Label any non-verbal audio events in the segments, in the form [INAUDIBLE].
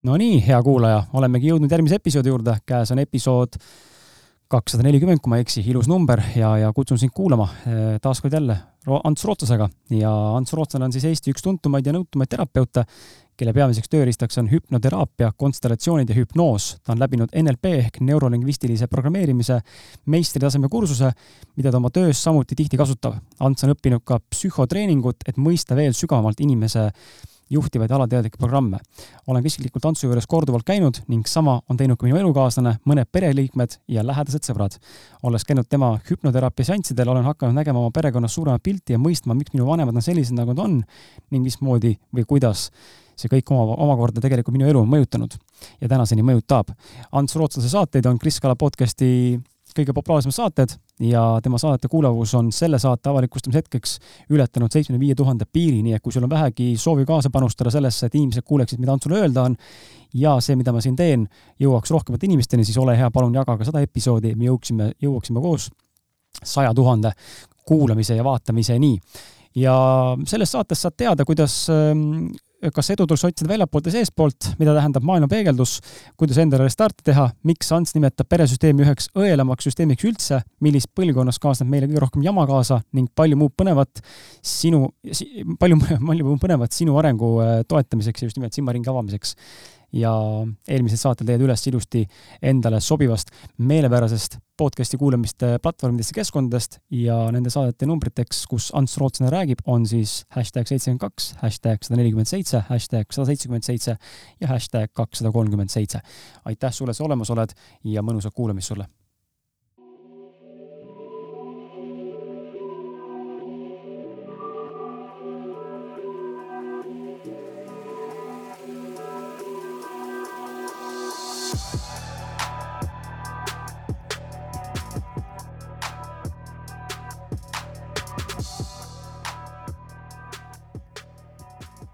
Nonii, hea kuulaja, olemegi jõudnud järgmise episoodi juurde, käes on episood kakssada nelikümmend, kui ma ei eksi, ilus number ja, ja kutsun sind kuulama eh, taaskord jälle Ants Rootsasega ja Ants Rootslane on siis Eesti üks tuntumaid ja nõutumaid terapeute, kelle peamiseks tööriistaks on hüpnoteraapia, konstellatsioonid ja hüpnoos. ta on läbinud NLP ehk neurolingvistilise programmeerimise meistritaseme kursuse, mida ta oma töös samuti tihti kasutab. Ants on õppinud ka psühhotreeningut, et mõista veel sügavamalt inimese juhtivaid alateadlikke programme. olen isiklikult Antsu juures korduvalt käinud ning sama on teinud ka minu elukaaslane, mõned pereliikmed ja lähedased sõbrad. olles käinud tema hüpnoteraapia seanssidel, olen hakanud nägema oma perekonnas suuremat pilti ja mõistma, miks minu vanemad on sellised, nagu nad on ning mismoodi või kuidas see kõik oma, omakorda tegelikult minu elu on mõjutanud ja tänaseni mõjutab. Ants Rootslase saateid on Kris Kala podcasti kõige populaarsemad saated ja tema saadete kuulavus on selle saate avalikustamise hetkeks ületanud seitsmekümne viie tuhande piiri, nii et kui sul on vähegi soovi kaasa panustada sellesse, et inimesed kuuleksid, mida Antsul öelda on ja see, mida ma siin teen, jõuaks rohkemate inimesteni, siis ole hea, palun jaga ka seda episoodi, me jõuaksime, jõuaksime koos saja tuhande kuulamise ja vaatamiseni. ja selles saates saad teada, kuidas ähm, kas edu tuleks otsida väljapoolt ja seestpoolt, mida tähendab maailmapeegeldus, kuidas endale restarti teha, miks Ants nimetab peresüsteemi üheks õelamaks süsteemiks üldse, millist põlvkonnas kaasneb meile kõige rohkem jama kaasa ning palju muud põnevat sinu, palju, [LAUGHS] palju muud põnevat sinu arengu äh, toetamiseks ja just nimelt silmaringi avamiseks ja eelmised saated leiad üles ilusti endale sobivast meelepärasest podcasti kuulamiste platvormidest ja keskkondadest ja nende saadete numbriteks, kus Ants Rootslane räägib, on siis hashtag seitsekümmend kaks, hashtag sada nelikümmend seitse, hashtag sada seitsekümmend seitse ja hashtag kakssada kolmkümmend seitse. aitäh sulle, sa olemas oled ja mõnusat kuulamist sulle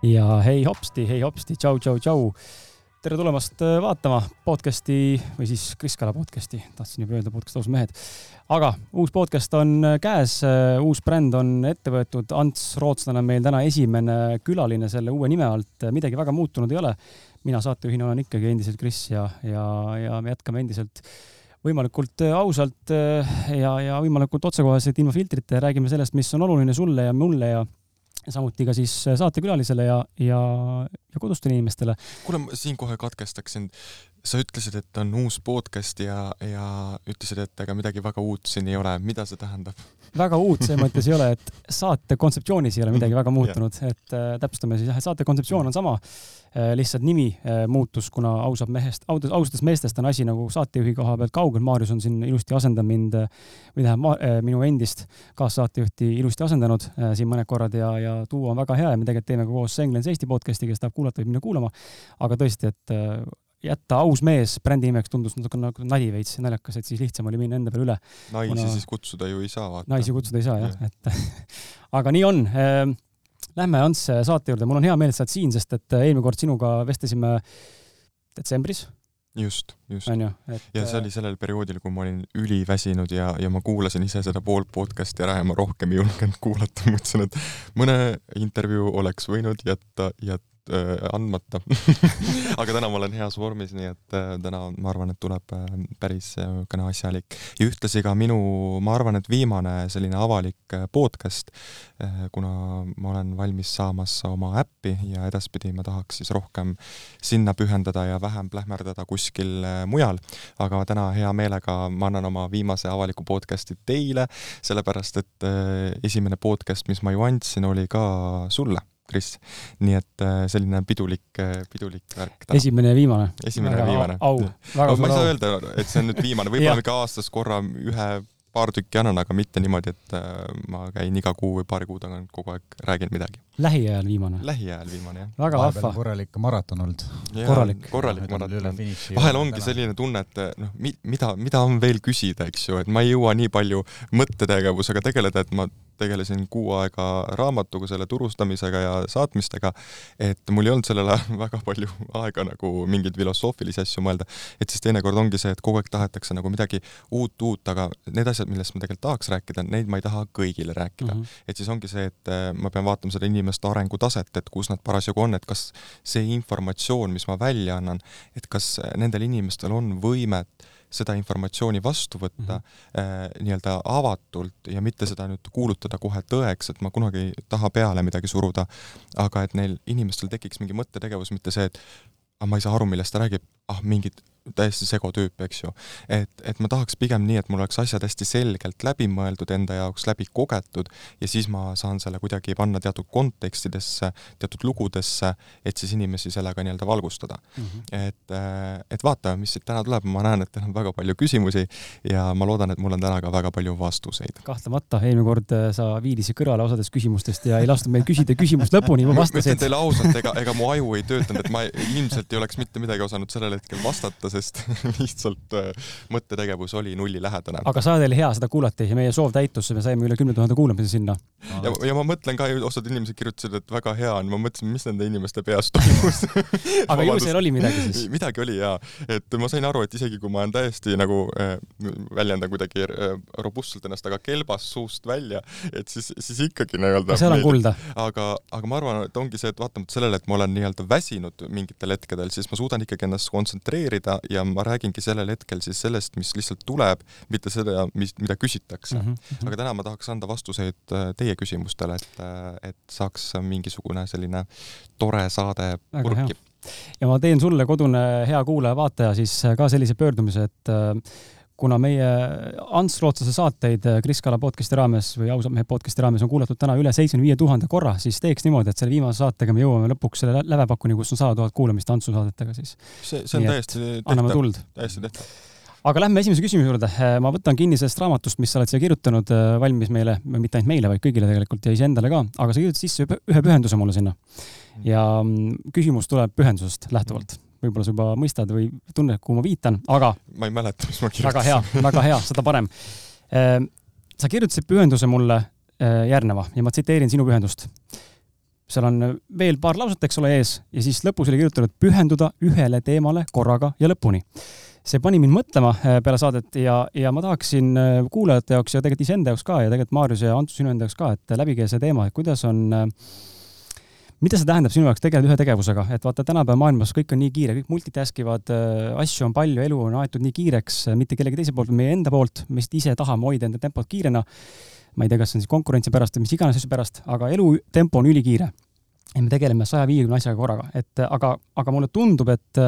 ja hei hopsti, hei hopsti, tšau, tšau, tšau. tere tulemast äh, vaatama podcast'i või siis Kris Kala podcast'i, tahtsin juba öelda podcast ausad mehed. aga uus podcast on äh, käes, äh, uus bränd on ette võetud, Ants Rootslane on meil täna esimene külaline selle uue nime alt, midagi väga muutunud ei ole. mina saatejuhina olen ikkagi endiselt Kris ja, ja, ja me jätkame endiselt võimalikult ausalt ja, ja võimalikult otsekoheselt ilma filtrita ja räägime sellest, mis on oluline sulle ja mulle ja samuti ka siis saatekülalisele ja, ja, ja kodustele inimestele. kuule, ma siin kohe katkestaksin. Sa ütlesid, et on uus podcast ja, ja ütlesid, et ega midagi väga uut siin ei ole. mida see tähendab? väga uut selles mõttes ei ole, et saate kontseptsioonis ei ole midagi väga muutunud, et äh, täpsustame siis jah, et saate kontseptsioon on sama äh,. lihtsalt nimi äh, muutus, kuna ausalt mehest, ausatest meestest on asi nagu saatejuhi koha pealt kaugel. Maarjus on siin ilusti asendanud mind äh, või tähendab äh, minu endist kaassaatejuhti ilusti asendanud äh, siin mõned korrad ja, ja duo on väga hea ja me tegelikult teeme ka koos Englands Eesti podcast'i, kes tahab kuulata, võib minna kuulama. aga tõesti, et äh, jätta aus mees brändi nimeks tundus natuke nagu nadi veits naljakas, et siis lihtsam oli minna enda peale üle. naisi kuna... siis kutsuda ju ei saa, vaata. naisi kutsuda ei saa jah ja., et [LAUGHS] aga nii on. Ehm, lähme Ants saate juurde, mul on hea meel, et sa oled siin, sest et eelmine kord sinuga vestlesime detsembris just, just. Et... ja see oli sellel perioodil, kui ma olin üliväsinud ja, ja ma kuulasin ise seda poolt podcast'i ära ja ma rohkem ei julgenud kuulata, [LAUGHS] mõtlesin, et mõne intervjuu oleks võinud jätta, jätta äh, andmata. [LAUGHS] Aga täna ma olen heas vormis, nii et äh, täna ma arvan, et tuleb äh, päris niisugune asjalik. Ja ühtlasi ka minu, ma arvan, et viimane selline avalik äh, podcast äh,, kuna ma olen valmis saamas oma äppi ja edaspidi ma tahaks siis rohkem sinna pühendada ja vähem plähmerdada kuskil äh, mujal. aga täna hea meelega ma annan oma viimase avaliku podcast'i teile, sellepärast et äh, esimene podcast, mis ma ju andsin, oli ka sulle Kris. nii et äh, selline pidulik, äh, pidulik värk. esimene ja viimane. esimene ja viimane. au, väga suur au. ma ei saa öelda, et see on nüüd viimane, võib-olla [LAUGHS] ikka aastas korra ühe paar tükki annan, aga mitte niimoodi, et äh, ma käin iga kuu või paari kuu tagant kogu aeg räägin midagi. Lähiajal viimane? lähiajal viimane, jah. väga vahva. korralik maraton olnud. korralik. korralik maraton. vahel ongi selline tunne, et noh, mida, mida on veel küsida, eks ju, et ma ei jõua nii palju mõttetegevusega tegeleda, et ma tegelesin kuu aega raamatuga, selle turustamisega ja saatmistega, et mul ei olnud sellel ajal [LAUGHS] väga palju aega nagu mingeid filosoofilisi asju mõelda. et siis teinekord ongi see, et kogu aeg tahetakse nagu midagi uut, uut, aga need asjad, millest ma tegelikult tahaks rääkida, neid ma ei taha kõigile rääkida mm. -hmm. et siis ongi see, et äh, ma pean vaatama seda inimest inimeste arengutaset, et kus nad parasjagu on, et kas see informatsioon, mis ma välja annan, et kas nendel inimestel on võimet seda informatsiooni vastu võtta mm -hmm. äh, nii-öelda avatult ja mitte seda nüüd kuulutada kohe tõeks, et ma kunagi ei taha peale midagi suruda, aga et neil inimestel tekiks mingi mõttetegevus, mitte see, et aga ma ei saa aru, millest ta räägib, ah mingid täiesti sego tüüp, eks ju. et, et ma tahaks pigem nii, et mul oleks asjad hästi selgelt läbi mõeldud, enda jaoks läbi kogetud ja siis ma saan selle kuidagi panna teatud kontekstidesse, teatud lugudesse, et siis inimesi sellega nii-öelda valgustada mm. -hmm. et, äh, et vaatame, mis siit täna tuleb, ma näen, et teil on väga palju küsimusi ja ma loodan, et mul on täna ka väga palju vastuseid. kahtlemata, eelmine kord äh, sa viidisid kõrvale osadest küsimustest ja ei lasknud meil küsida küsimust lõpuni, ma [LAUGHS] vastasin. ütlen teile ausalt, ega, ega mu aju ei töötanud, et ma ilmselt ei oleks mitte midagi osanud sellel hetkel vastata, sest [LAUGHS] lihtsalt äh, mõttetegevus oli nullilähedane. aga saade oli hea, seda kuulati ja meie soov täitus, me saime üle kümne tuhande kuulamise sinna ja, ja ma mõtlen ka, osad inimesed kirjutasid, et väga hea on, ma mõtlesin, mis nende inimeste peas [LAUGHS] toimus [LAUGHS] aga ju seal oli midagi siis? midagi oli jaa, et ma sain aru, et isegi kui ma olen täiesti nagu äh, väljendan kuidagi äh, robustselt ennast, aga kelbas suust välja, et siis, siis ikkagi nii-öelda. seal on kulda. aga, aga ma arvan, et ongi see, et vaatamata sellele, et ma olen nii-öelda väsinud mingitel hetkedel, siis ma suudan ikkagi ennast kontsentreerida ja ma räägingi sellel hetkel siis sellest, mis lihtsalt tuleb, mitte seda, mis, mida küsitakse mm. -hmm. aga täna ma tahaks anda vastuseid äh, teie küsimustele, et, äh, et saaks mingisugune selline tore saade purki ja ma teen sulle, kodune hea kuulaja-vaataja, siis ka sellise pöördumise, et äh, kuna meie Ants Rootslase saateid Kris Kala podcast'i raames või ausalt mehe podcast'i raames on kuulatud täna üle seitsmekümne viie tuhande korra, siis teeks niimoodi, et selle viimase saatega me jõuame lõpuks selle lävepakuni, kus on sada tuhat kuulamist Antsu saadetega siis. see, see on Nii täiesti tehtav, täiesti tehtav aga lähme esimese küsimuse juurde. ma võtan kinni sellest raamatust, mis sa oled siia kirjutanud, valmis meile, mitte ainult meile, vaid kõigile tegelikult ja iseendale ka, aga sa kirjutasid sisse ühe pühenduse mulle sinna. ja mm, küsimus tuleb pühendusest lähtuvalt võib-olla sa juba mõistad või tunned, kuhu ma viitan, aga. ma ei mäleta, mis ma kirjutasin. väga hea, väga hea, seda parem. Ehm, sa kirjutasid pühenduse mulle eh, järgneva ja ma tsiteerin sinu pühendust. seal on veel paar lauset, eks ole, ees ja siis lõpus oli kirjutatud pühenduda ühele teemale korraga ja lõpuni. see pani mind mõtlema eh, peale saadet ja, ja ma tahaksin kuulajate jaoks ja tegelikult iseenda jaoks ka ja tegelikult Maarjus ja Antu sinu enda jaoks ka, et läbige see teema, et kuidas on äh, mida see tähendab sinu jaoks tegeleda ühe tegevusega, et vaata, tänapäeva maailmas kõik on nii kiire, kõik multitask ivad, äh, asju on palju, elu on aetud nii kiireks, äh, mitte kellegi teise poolt, meie enda poolt, me lihtsalt ise tahame hoida enda tempot kiirena. ma ei tea, kas see on siis konkurentsi pärast või mis iganes asju pärast, aga elutempo on ülikiire. ja me tegeleme saja viiekümne asjaga korraga, et aga, aga mulle tundub, et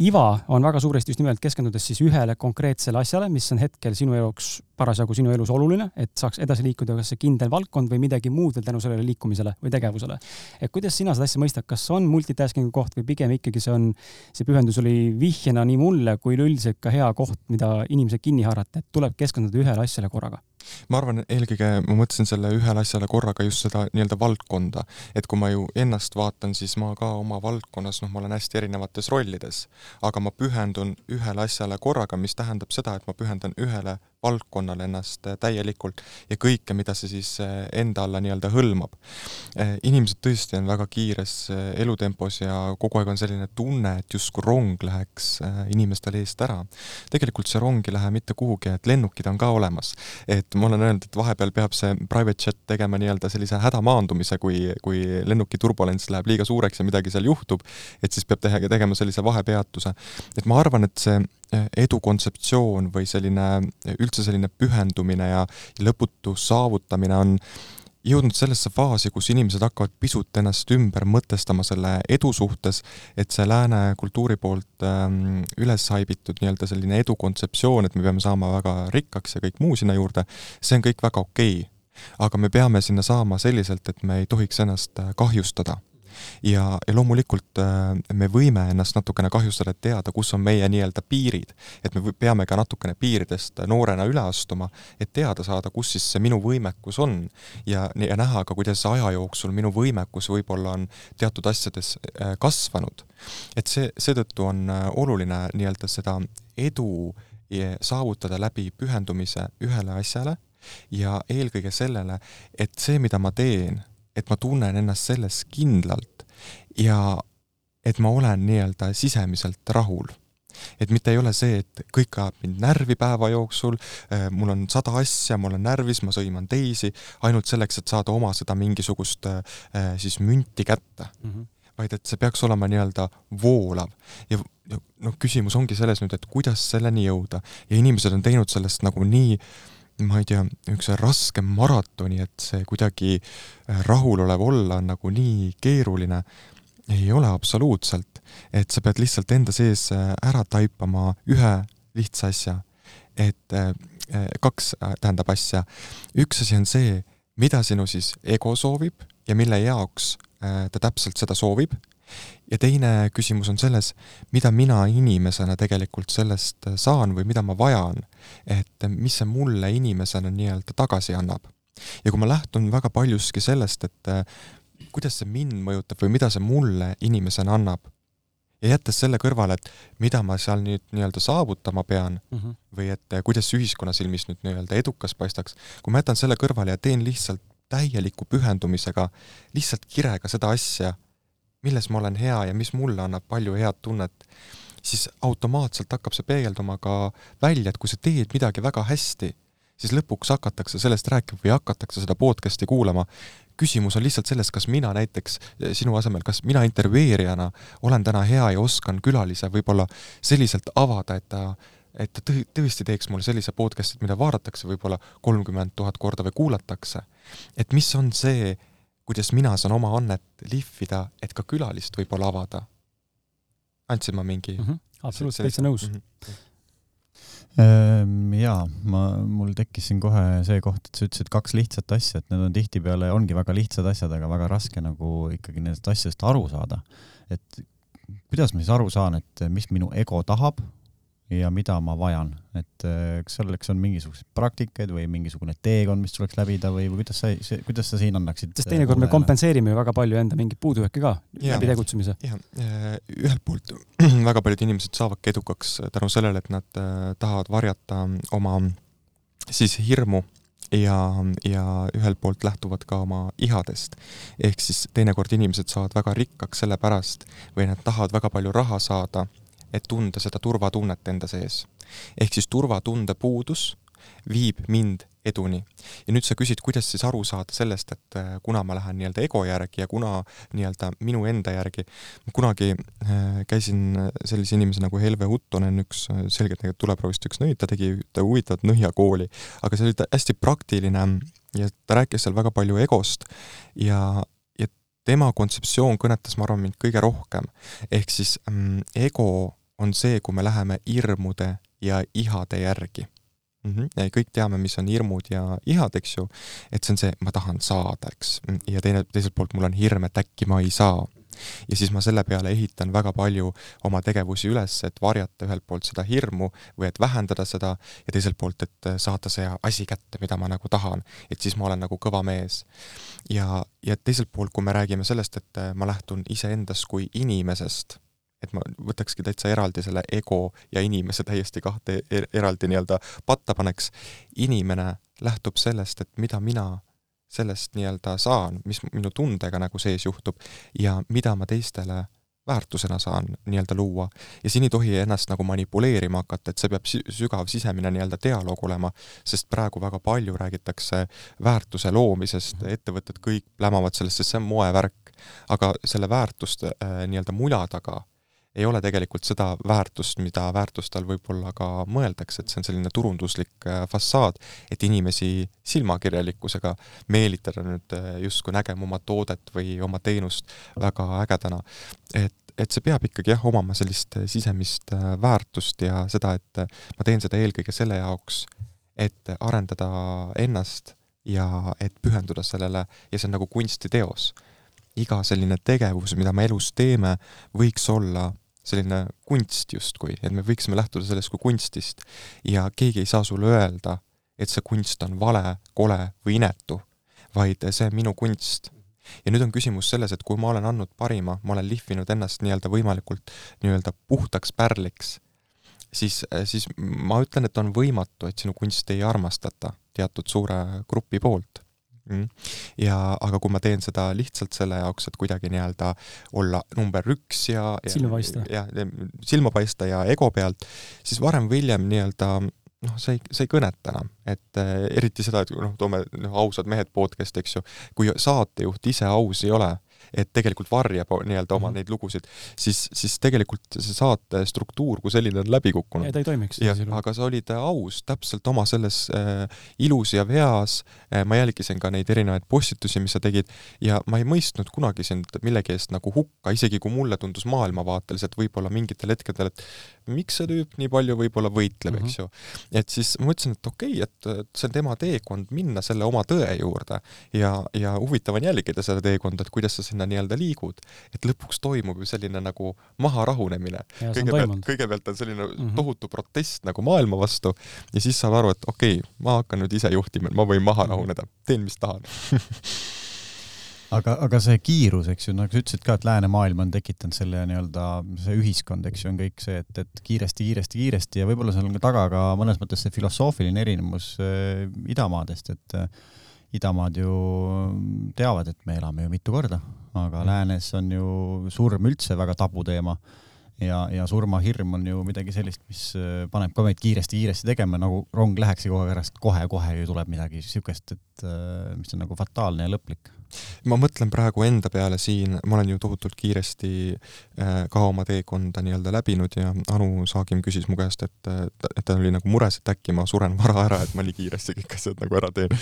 iva on väga suuresti just nimelt keskendudes siis ühele konkreetsele asjale, mis on hetkel sinu jaoks parasjagu sinu elus oluline, et saaks edasi liikuda kas see kindel valdkond või midagi muud veel tänu sellele liikumisele või tegevusele. et kuidas sina seda asja mõistad, kas on multitasking'u koht või pigem ikkagi see on, see pühendus oli vihjena nii mulle kui üleüldiselt ka hea koht, mida inimesed kinni haarata, et tuleb keskenduda ühele asjale korraga? Ma arvan, eelkõige ma mõtlesin selle ühele asjale korraga just seda nii-öelda valdkonda, et kui ma ju ennast vaatan, siis ma ka oma valdkonnas, noh, ma olen hästi erinevates rollides, aga ma pühendun ühele asjale korraga, mis tähendab seda, et ma pühendan ühele valdkonnale ennast äh, täielikult ja kõike, mida see siis äh, enda alla nii-öelda hõlmab. Äh, inimesed tõesti on väga kiires elutempos ja kogu aeg on selline tunne, et justkui rong läheks inimestel eest ära. tegelikult see rong ei lähe mitte kuhugi, et lennukid on ka olemas. et ma olen öelnud, et vahepeal peab see private jet tegema nii-öelda sellise hädamaandumise, kui, kui lennuki turbulents läheb liiga suureks ja midagi seal juhtub, et siis peab teha, tegema sellise vahepeatuse. et ma arvan, et see edu kontseptsioon või selline, üldse selline pühendumine ja lõputu saavutamine on jõudnud sellesse faasi, kus inimesed hakkavad pisut ennast ümber mõtestama selle edu suhtes, et see lääne kultuuri poolt ähm, üles haibitud nii-öelda selline edu kontseptsioon, et me peame saama väga rikkaks ja kõik muu sinna juurde, see on kõik väga okei okay. aga me peame sinna saama selliselt, et me ei tohiks ennast kahjustada ja, ja loomulikult äh, me võime ennast natukene kahjustada, et teada, kus on meie nii-öelda piirid. et me peame ka natukene piiridest noorena üle astuma, et teada saada, kus siis see minu võimekus on ja, ja näha ka, kuidas aja jooksul minu võimekus võib-olla on teatud asjades äh, kasvanud. et see, seetõttu on äh, oluline nii-öelda seda edu saavutada läbi pühendumise ühele asjale ja eelkõige sellele, et see, mida ma teen, et ma tunnen ennast selles kindlalt ja et ma olen nii-öelda sisemiselt rahul. et mitte ei ole see, et kõik ajab mind närvi päeva jooksul, äh, mul on sada asja, ma olen närvis, ma sõiman teisi, ainult selleks, et saada oma seda mingisugust äh, siis münti kätte mm. -hmm vaid et see peaks olema nii-öelda voolav ja noh, küsimus ongi selles nüüd, et kuidas selleni jõuda ja inimesed on teinud sellest nagu nii ma ei tea, niisuguse raske maratoni, et see kuidagi rahulolev olla on nagu nii keeruline ei ole absoluutselt, et sa pead lihtsalt enda sees äh, ära taipama ühe lihtsa asja, et äh, äh, kaks tähendab asja. üks asi on see, mida sinu siis ego soovib ja mille jaoks ta täpselt seda soovib. Ja teine küsimus on selles, mida mina inimesena tegelikult sellest saan või mida ma vajan, et mis see mulle inimesena nii-öelda tagasi annab. ja kui ma lähtun väga paljuski sellest, et kuidas see mind mõjutab või mida see mulle inimesena annab. ja jättes selle kõrvale, et mida ma seal nüüd nii-öelda saavutama pean mm -hmm. või et kuidas ühiskonna silmis nüüd nii-öelda edukas paistaks, kui ma jätan selle kõrvale ja teen lihtsalt täieliku pühendumisega lihtsalt kirega seda asja, milles ma olen hea ja mis mulle annab palju head tunnet, siis automaatselt hakkab see peegelduma ka välja, et kui sa teed midagi väga hästi, siis lõpuks hakatakse sellest rääkima või hakatakse seda podcast'i kuulama küsimus on lihtsalt selles, kas mina näiteks sinu asemel, kas mina intervjueerijana olen täna hea ja oskan külalise võib-olla selliselt avada, et ta et ta tõ-, tõesti teeks mulle sellise podcast'i, mida vaadatakse võib-olla kolmkümmend tuhat korda või kuulatakse. et mis on see, kuidas mina saan oma annet lihvida, et ka külalist võib-olla avada. andsin ma mingi mm -hmm, absoluutselt, täitsa nõus mm. -hmm Ehm, jaa, ma, mul tekkis siin kohe see koht, et sa ütlesid kaks lihtsat asja, et need on tihtipeale, ongi väga lihtsad asjad, aga väga raske nagu ikkagi nendest asjadest aru saada. et kuidas ma siis aru saan, et mis minu ego tahab ja mida ma vajan, et äh, kas selleks on mingisuguseid praktikaid või mingisugune teekond, mis tuleks läbida või, või kuidas sa, kuidas sa siin annaksid? sest teinekord me kompenseerime ju väga palju enda mingeid puudujääke ka ja, läbi tegutsemise. jah, äh, ühelt poolt [CLEARS THROAT] väga paljud inimesed saavadki edukaks tänu sellele, et nad äh, tahavad varjata oma siis hirmu ja, ja ühelt poolt lähtuvad ka oma ihadest. ehk siis teinekord inimesed saavad väga rikkaks sellepärast või nad tahavad väga palju raha saada et tunda seda turvatunnet enda sees. ehk siis turvatunde puudus viib mind eduni. ja nüüd sa küsid, kuidas siis aru saada sellest, et äh, kuna ma lähen nii-öelda ego järgi ja kuna nii-öelda minu enda järgi, kunagi äh, käisin sellise inimese nagu Helve Huttonen, üks äh, selgeltnägijate tuleproovist üks nõid, ta tegi ühte huvitavat nõhjakooli, aga see oli hästi praktiline ja ta rääkis seal väga palju egost ja, ja tema kontseptsioon kõnetas, ma arvan, mind kõige rohkem. ehk siis mm, ego on see, kui me läheme hirmude ja ihade järgi mm. -hmm. kõik teame, mis on hirmud ja ihad, eks ju, et see on see, ma tahan saada, eks, ja teine, teiselt poolt mul on hirm, et äkki ma ei saa. ja siis ma selle peale ehitan väga palju oma tegevusi üles, et varjata ühelt poolt seda hirmu või et vähendada seda ja teiselt poolt, et saada see asi kätte, mida ma nagu tahan. et siis ma olen nagu kõva mees. ja, ja teiselt poolt, kui me räägime sellest, et ma lähtun iseendast kui inimesest et ma võtakski täitsa eraldi selle ego ja inimese täiesti kahte er eraldi nii-öelda patta paneks. inimene lähtub sellest, et mida mina sellest nii-öelda saan, mis minu tundega nagu sees juhtub ja mida ma teistele väärtusena saan nii-öelda luua. ja siin ei tohi ennast nagu manipuleerima hakata, et see peab sügav sisemine nii-öelda dialoog olema, sest praegu väga palju räägitakse väärtuse loomisest, mhm. ettevõtted kõik plämavad sellest, sest see on moevärk. aga selle väärtuste äh, nii-öelda mula taga ei ole tegelikult seda väärtust, mida väärtust all võib-olla ka mõeldakse, et see on selline turunduslik äh, fassaad, et inimesi silmakirjalikkusega meelitada nüüd äh, justkui nägema oma toodet või oma teenust väga ägedana. et, et see peab ikkagi jah, omama sellist äh, sisemist väärtust ja seda, et ma teen seda eelkõige selle jaoks, et arendada ennast ja et pühenduda sellele ja see on nagu kunstiteos iga selline tegevus, mida me elus teeme, võiks olla selline kunst justkui, et me võiksime lähtuda sellest kui kunstist ja keegi ei saa sulle öelda, et see kunst on vale, kole või inetu, vaid see on minu kunst. ja nüüd on küsimus selles, et kui ma olen andnud parima, ma olen lihvinud ennast nii-öelda võimalikult nii-öelda puhtaks pärliks, siis, siis ma ütlen, et on võimatu, et sinu kunsti ei armastata teatud suure grupi poolt mm.. ja, aga kui ma teen seda lihtsalt selle jaoks, et kuidagi nii-öelda olla number üks ja, ja silma paista. ja, ja silma paista ja ego pealt, siis varem või hiljem nii-öelda noh, see ei, see ei kõneta enam, et äh, eriti seda, et noh, toome noh, ausad mehed podcast'i, eks ju, kui saatejuht ise aus ei ole et tegelikult varjab nii-öelda oma mm -hmm. neid lugusid, siis, siis tegelikult see saate struktuur kui selline on läbi kukkunud. ta ei toimiks. aga sa olid aus täpselt oma selles äh, ilus ja veas äh,, ma jälgisin ka neid erinevaid postitusi, mis sa tegid, ja ma ei mõistnud kunagi sind millegi eest nagu hukka, isegi kui mulle tundus maailmavaateliselt võib-olla mingitel hetkedel, et miks see tüüp nii palju võib-olla võitleb mm, -hmm. eks ju. et siis ma mõtlesin, et okei okay,, et see on tema teekond minna selle oma tõe juurde ja, ja huvitav on jälgida seda teekonda, et kuidas sa sinna sinna nii-öelda liigud, et lõpuks toimub ju selline nagu maharahunemine. kõigepealt, kõigepealt on selline mm -hmm. tohutu protest nagu maailma vastu ja siis saad aru, et okei okay,, ma hakkan nüüd ise juhtima, ma võin maha mhm. rahuneda, teen, mis tahan [LAUGHS] aga, aga see kiirus, eks ju, nagu sa ütlesid ka, et läänemaailm on tekitanud selle nii-öelda, see ühiskond, eks ju, on kõik see, et, et kiiresti, kiiresti, kiiresti ja võib-olla seal on ka taga ka mõnes mõttes see filosoofiline erinevus äh, idamaadest, et äh, idamaad ju teavad, et me elame ju mitu korda, aga mm. läänes on ju surm üldse väga tabuteema ja, ja surmahirm on ju midagi sellist, mis äh, paneb ka meid kiiresti-kiiresti tegema, nagu rong lähekski kohe pärast, kohe-kohe ju tuleb midagi siukest, et äh, mis on nagu fataalne ja lõplik ma mõtlen praegu enda peale siin, ma olen ju tohutult kiiresti äh, ka oma teekonda nii-öelda läbinud ja Anu Saagim küsis mu käest, et, et ta oli nagu mures, et äkki ma suren vara ära, et ma nii kiiresti kõik asjad nagu ära teen.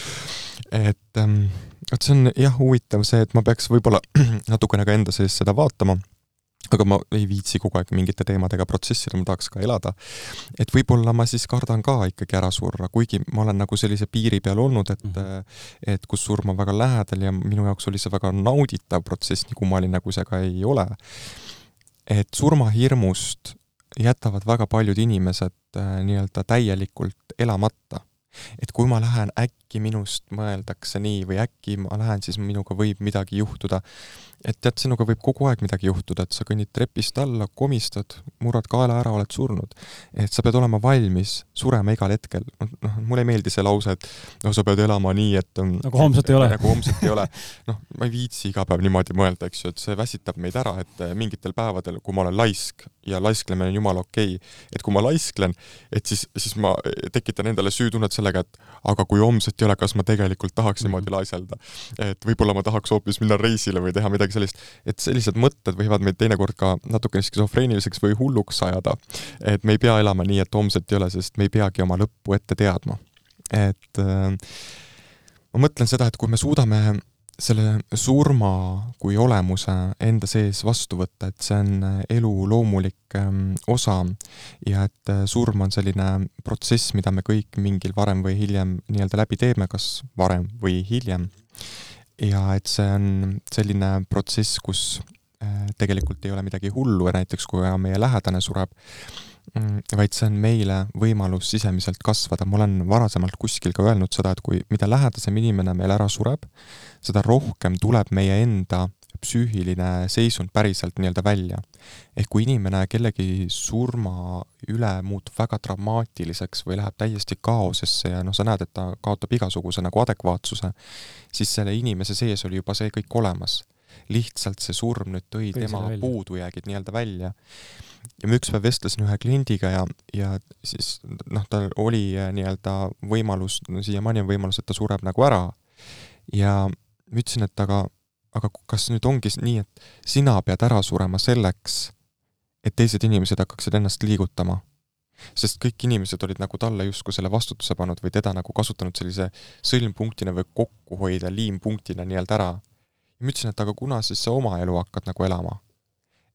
et ähm, vot see on jah, huvitav see, et ma peaks võib-olla [CLEARS THROAT] natukene ka enda sees seda vaatama aga ma ei viitsi kogu aeg mingite teemadega protsessida, ma tahaks ka elada. et võib-olla ma siis kardan ka ikkagi ära surra, kuigi ma olen nagu sellise piiri peal olnud, et mm -hmm. et kus surm on väga lähedal ja minu jaoks oli see väga nauditav protsess, nii kummaline kui see ka ei ole. et surmahirmust jätavad väga paljud inimesed äh, nii-öelda täielikult elamata et kui ma lähen, äkki minust mõeldakse nii või äkki ma lähen, siis minuga võib midagi juhtuda et tead, sinuga võib kogu aeg midagi juhtuda, et sa kõnnid trepist alla, komistad, murrad kaela ära, oled surnud. et sa pead olema valmis surema igal hetkel. noh, mulle ei meeldi see lause, et noh, sa pead elama nii, et nagu homset ei ole. [LAUGHS] nagu homset ei ole. noh, ma ei viitsi iga päev niimoodi mõelda, eks ju, et see väsitab meid ära, et eh, mingitel päevadel, kui ma olen laisk ja laisklemine on jumala okei okay., et kui ma laisklen, et siis, siis ma tekitan endale süütunnet sellega, et aga kui homset ei ole, kas ma tegelikult tahaks niimoodi mm -hmm. laiselda. et võib-olla ma tahaks hoopis minna reisile või teha midagi midagi sellist, et sellised mõtted võivad meid teinekord ka natukene skisofreeniliseks või hulluks ajada. et me ei pea elama nii, et homset ei ole, sest me ei peagi oma lõppu ette teadma. et äh, ma mõtlen seda, et kui me suudame selle surma kui olemuse enda sees vastu võtta, et see on elu loomulik ähm, osa ja et äh, surm on selline protsess, mida me kõik mingil varem või hiljem nii-öelda läbi teeme, kas varem või hiljem. Ja et see on selline protsess, kus äh, tegelikult ei ole midagi hullu ja näiteks kui meie lähedane sureb, vaid see on meile võimalus sisemiselt kasvada. ma olen varasemalt kuskil ka öelnud seda, et kui, mida lähedasem inimene meil ära sureb, seda rohkem tuleb meie enda psüühiline seisund päriselt nii-öelda välja. ehk kui inimene kellegi surma üle muutub väga dramaatiliseks või läheb täiesti kaosesse ja noh, sa näed, et ta kaotab igasuguse nagu adekvaatsuse, siis selle inimese sees oli juba see kõik olemas. lihtsalt see surm nüüd tõi Või tema puudujäägid nii-öelda välja. Ja ma ükspäev vestlesin ühe kliendiga ja, ja siis noh, tal oli äh, nii-öelda võimalus, no siiamaani on võimalus, et ta sureb nagu ära ja ma ütlesin, et aga aga kas nüüd ongi nii, et sina pead ära surema selleks, et teised inimesed hakkaksid ennast liigutama? sest kõik inimesed olid nagu talle justkui selle vastutuse pannud või teda nagu kasutanud sellise sõlmpunktina või kokkuhoida liimpunktina nii-öelda ära. ja ma ütlesin, et aga kuna siis sa oma elu hakkad nagu elama?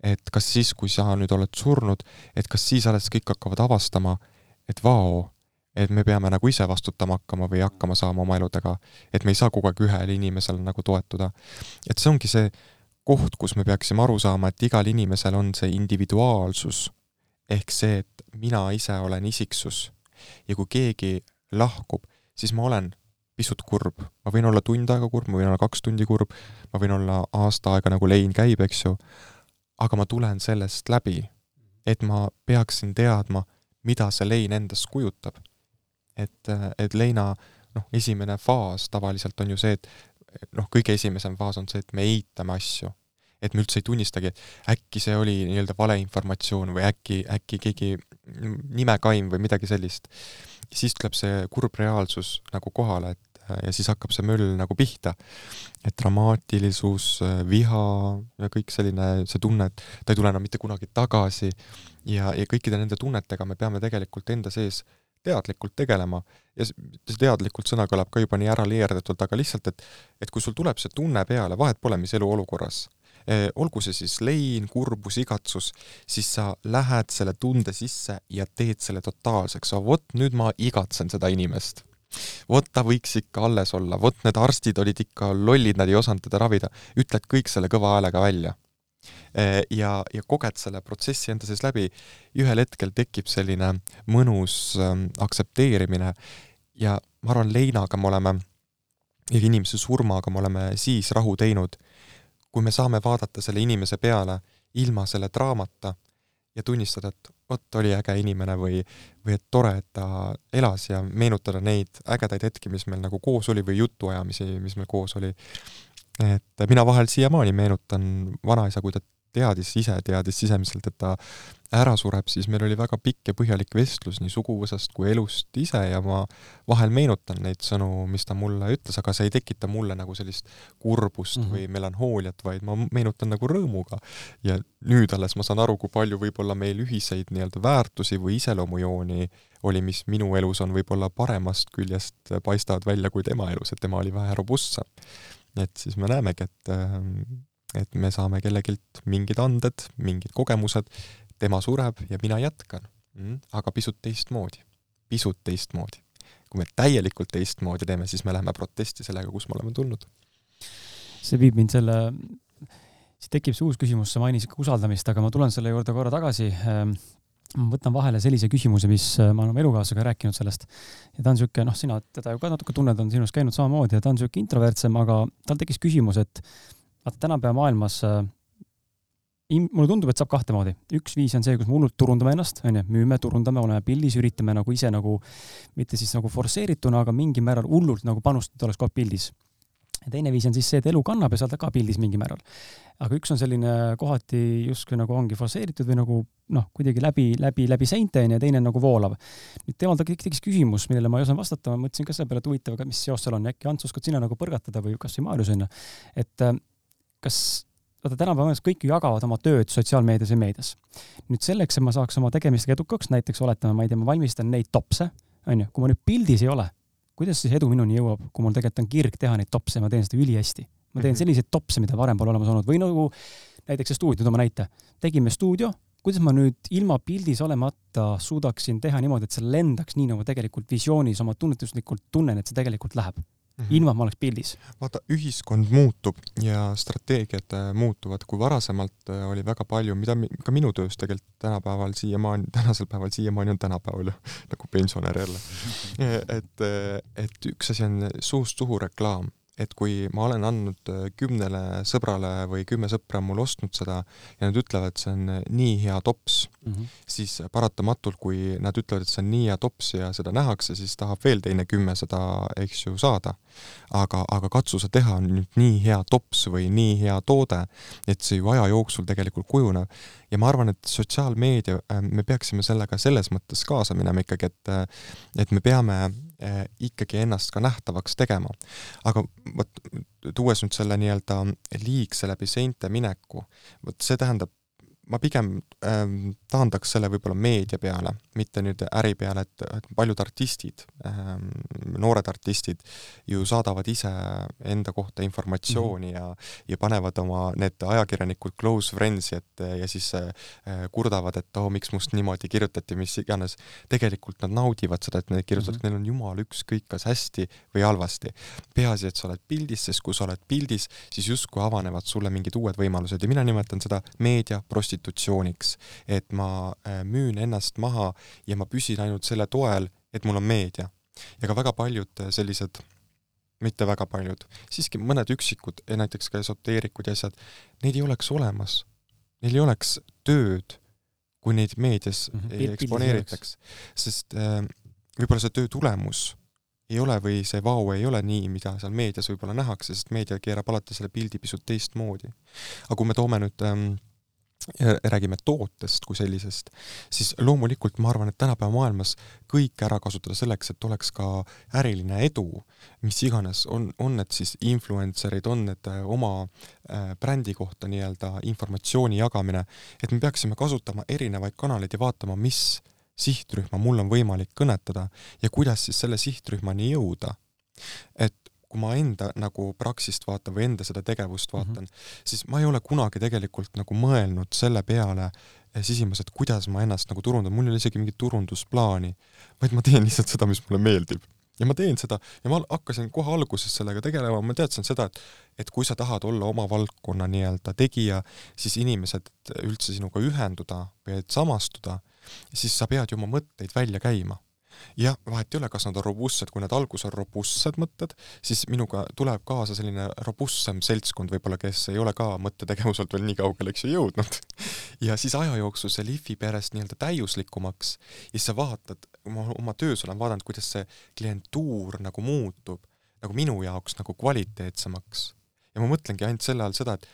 Et kas siis, kui sa nüüd oled surnud, et kas siis alles kõik hakkavad avastama, et vao, et me peame nagu ise vastutama hakkama või hakkama saama oma eludega, et me ei saa kogu aeg ühele inimesele nagu toetuda. et see ongi see koht, kus me peaksime aru saama, et igal inimesel on see individuaalsus, ehk see, et mina ise olen isiksus. Ja kui keegi lahkub, siis ma olen pisut kurb, ma võin olla tund aega kurb, ma võin olla kaks tundi kurb, ma võin olla aasta aega nagu lein käib, eks ju, aga ma tulen sellest läbi, et ma peaksin teadma, mida see lein endast kujutab et, et leina noh, esimene faas tavaliselt on ju see, et noh, kõige esimesem faas on see, et me eitame asju. et me üldse ei tunnistagi, et äkki see oli nii-öelda valeinformatsioon või äkki, äkki keegi nimekaim või midagi sellist. siis tuleb see kurb reaalsus nagu kohale, et ja siis hakkab see möll nagu pihta. et dramaatilisus, viha ja kõik selline, see tunne, et ta ei tule enam mitte kunagi tagasi ja, ja kõikide nende tunnetega me peame tegelikult enda sees teadlikult tegelema. Ja see teadlikult sõna kõlab ka juba nii ära leerdatult, aga lihtsalt, et et kui sul tuleb see tunne peale, vahet pole, mis eluolukorras eh,, olgu see siis lein, kurbus, igatsus, siis sa lähed selle tunde sisse ja teed selle totaalseks, vot nüüd ma igatsen seda inimest vot ta võiks ikka alles olla, vot need arstid olid ikka lollid, nad ei osanud teda ravida, ütled kõik selle kõva häälega välja. Eh, ja, ja koged selle protsessi enda sees läbi, ühel hetkel tekib selline mõnus ähm, aktsepteerimine. Ja ma arvan, Leinaga me oleme, ja inimese surmaga me oleme siis rahu teinud, kui me saame vaadata selle inimese peale ilma selle draamata ja tunnistada, et vot, oli äge inimene või, või et tore, et ta elas ja meenutada neid ägedaid hetki, mis meil nagu koos oli või jutuajamisi, mis meil koos oli. Et mina vahel siiamaani meenutan vanaisa, kui ta teadis, ise teadis sisemiselt, et ta ära sureb, siis meil oli väga pikk ja põhjalik vestlus nii suguvõsast kui elust ise ja ma vahel meenutan neid sõnu, mis ta mulle ütles, aga see ei tekita mulle nagu sellist kurbust mm -hmm. või melanhooliat, vaid ma meenutan nagu rõõmuga. ja nüüd alles ma saan aru, kui palju võib-olla meil ühiseid nii-öelda väärtusi või iseloomujooni oli, mis minu elus on võib-olla paremast küljest paistavad välja kui tema elus, et tema oli vähe robustsem et siis me näemegi, et ähm, et me saame kellegilt mingid anded, mingid kogemused, tema sureb ja mina jätkan mm,. aga pisut teistmoodi, pisut teistmoodi. kui me täielikult teistmoodi teeme, siis me läheme protesti sellega, kus me oleme tulnud. see viib mind selle, siit tekib see uus küsimus, sa mainisid ka usaldamist, aga ma tulen selle juurde korra tagasi ähm, ma võtan vahele sellise küsimuse, mis äh, ma olen oma elukaaslasega rääkinud sellest ja ta on niisugune, noh, sina teda ju ka natuke tunned, on sinust käinud samamoodi ja ta on niisugune introvertsem, aga tal tekkis küsimus, et vaata tänapäeva maailmas äh, mulle tundub, et saab kahte moodi. üks viis on see, kus me hullult turundame ennast, onju, müüme, turundame, oleme pildis, üritame nagu ise nagu, mitte siis nagu forsseerituna, aga mingil määral hullult nagu panustada, oleks kogu aeg pildis ja teine viis on siis see, et elu kannab ja sa oled ka pildis mingil määral. aga üks on selline kohati justkui nagu ongi faseeritud või nagu noh, kuidagi läbi, läbi, läbi seinte onju ja teine on nagu voolav. nüüd temal tekkis küsimus, millele ma ei osanud vastata, ma mõtlesin ka selle peale, et huvitav, mis seos seal on, äkki Ants oskad sina nagu põrgatada või kasvõi Maarjus onju, et äh, kas vaata tänapäeval kõik ju jagavad oma tööd sotsiaalmeedias ja meedias. nüüd selleks, et ma saaks oma tegemistega edukaks, näiteks oletame, ma ei tea, ma valmistan neid topse, onju, kui ma nüüd pildis ei ole kuidas siis edu minuni jõuab, kui mul tegelikult on kirg teha neid topse, ma teen seda ülihästi. ma teen mhm. selliseid topse, mida varem pole olemas olnud või nagu näiteks see stuudio, toome näite. tegime stuudio, kuidas ma nüüd ilma pildis olemata suudaksin teha niimoodi, et see lendaks nii, nagu tegelikult visioonis oma tunnetuslikult tunnen, et see tegelikult läheb mm -hmm. ilma, et ma oleks pildis. vaata, ühiskond muutub ja strateegiad äh, muutuvad, kui varasemalt äh, oli väga palju, mida mi, ka minu töös tegelikult tänapäeval siiamaani, tänasel päeval siiamaani on tänapäeval [LAUGHS] nagu pensionär jälle. [LAUGHS] et, äh, et üks asi on suust suhu reklaam et kui ma olen andnud kümnele sõbrale või kümme sõpra on mul ostnud seda ja nad ütlevad, et see on nii hea tops mm, -hmm. siis paratamatult, kui nad ütlevad, et see on nii hea tops ja seda nähakse, siis tahab veel teine kümme seda, eks ju, saada. aga, aga katsu sa teha nüüd nii hea tops või nii hea toode, et see ju aja jooksul tegelikult kujuneb ja ma arvan, et sotsiaalmeedia, äh, me peaksime sellega selles mõttes kaasa minema ikkagi, et et me peame äh, ikkagi ennast ka nähtavaks tegema. aga vot, tuues nüüd selle nii-öelda liigse läbi seinte mineku, vot see tähendab ma pigem ähm, taandaks selle võib-olla meedia peale, mitte nüüd äri peale, et, et paljud artistid ähm,, noored artistid ju saadavad ise enda kohta informatsiooni mm -hmm. ja, ja panevad oma need ajakirjanikud close friends'i, et ja siis äh, kurdavad, et oo oh,, miks must niimoodi kirjutati, mis iganes. tegelikult nad naudivad seda, et need kirjutatakse mm, -hmm. neil on jumala ükskõik, kas hästi või halvasti. peaasi, et sa oled pildis, sest kui sa oled pildis, siis justkui avanevad sulle mingid uued võimalused ja mina nimetan seda meedia prostitutsiooniks et ma äh, müün ennast maha ja ma püsin ainult selle toel, et mul on meedia. ja ka väga paljud äh, sellised mitte väga paljud, siiski mõned üksikud, näiteks ka esoteerikud ja asjad, neid ei oleks olemas. Neil ei oleks tööd, kui neid meedias mm -hmm. ei eksponeeritaks, sest äh, võib-olla see töö tulemus ei ole või see vau ei ole nii, mida seal meedias võib-olla nähakse, sest meedia keerab alati selle pildi pisut teistmoodi. aga kui me toome nüüd ähm, räägime tootest kui sellisest, siis loomulikult ma arvan, et tänapäeva maailmas kõik ära kasutada selleks, et oleks ka äriline edu, mis iganes, on, on need siis influencer'id, on need äh, oma äh, brändi kohta nii-öelda informatsiooni jagamine, et me peaksime kasutama erinevaid kanaleid ja vaatama, mis sihtrühma mul on võimalik kõnetada ja kuidas siis selle sihtrühmani jõuda. et kui ma enda nagu praksist vaatan või enda seda tegevust mhm. vaatan mm, -hmm. siis ma ei ole kunagi tegelikult nagu mõelnud selle peale eh, sisimas, et kuidas ma ennast nagu turundan, mul ei ole isegi mingit turundusplaani, vaid ma teen lihtsalt seda, mis mulle meeldib. ja ma teen seda ja ma hakkasin kohe alguses sellega tegelema, ma teadsin seda, et et kui sa tahad olla oma valdkonna nii-öelda tegija, siis inimesed üldse sinuga ühenduda või et samastuda, siis sa pead ju oma mõtteid välja käima jah, vahet ei ole, kas nad on robustsed, kui nad alguses on robustsed mõtted, siis minuga tuleb kaasa selline robustsem seltskond võib-olla, kes ei ole ka mõttetegevuselt veel nii kaugele, eks ju, jõudnud. ja siis aja jooksul see lihvib järjest nii-öelda täiuslikumaks ja siis sa vaatad, ma oma töös olen vaadanud, kuidas see klientuur nagu muutub nagu minu jaoks nagu kvaliteetsemaks. ja ma mõtlengi ainult selle all seda, et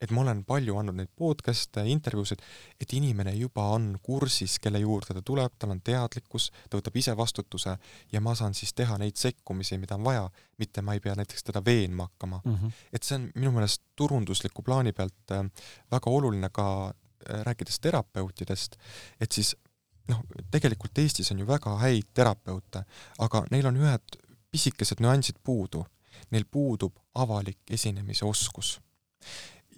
et ma olen palju andnud neid podcast'e, intervjuusid, et inimene juba on kursis, kelle juurde ta tuleb, tal on teadlikkus, ta võtab ise vastutuse ja ma saan siis teha neid sekkumisi, mida on vaja, mitte ma ei pea näiteks teda veenma hakkama mm. -hmm. et see on minu meelest turundusliku plaani pealt äh, väga oluline ka äh, rääkides terapeutidest, et siis noh, tegelikult Eestis on ju väga häid terapeute, aga neil on ühed pisikesed nüansid puudu. Neil puudub avalik esinemise oskus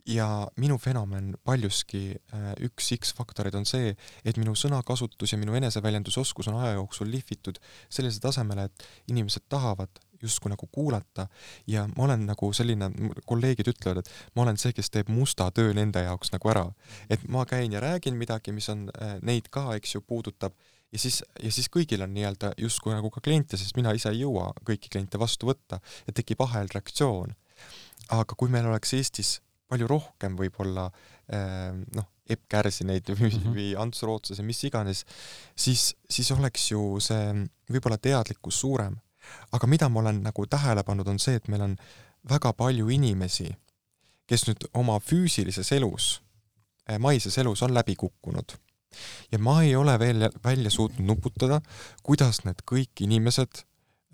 ja minu fenomen paljuski, äh, üks X-faktoreid on see, et minu sõnakasutus ja minu eneseväljendusoskus on aja jooksul lihvitud sellisele tasemele, et inimesed tahavad justkui nagu kuulata ja ma olen nagu selline, kolleegid ütlevad, et ma olen see, kes teeb musta töö nende jaoks nagu ära. et ma käin ja räägin midagi, mis on äh, neid ka, eks ju, puudutab ja siis, ja siis kõigil on nii-öelda justkui nagu ka kliente, sest mina ise ei jõua kõiki kliente vastu võtta ja tekib ahelreaktsioon. aga kui meil oleks Eestis palju rohkem võib-olla ehm, noh, Epp Kärsineid või mm, -hmm. või Ants Rootslase, mis iganes, siis, siis oleks ju see võib-olla teadlikkus suurem. aga mida ma olen nagu tähele pannud, on see, et meil on väga palju inimesi, kes nüüd oma füüsilises elus, eh, maises elus on läbi kukkunud. ja ma ei ole veel välja suutnud nuputada, kuidas need kõik inimesed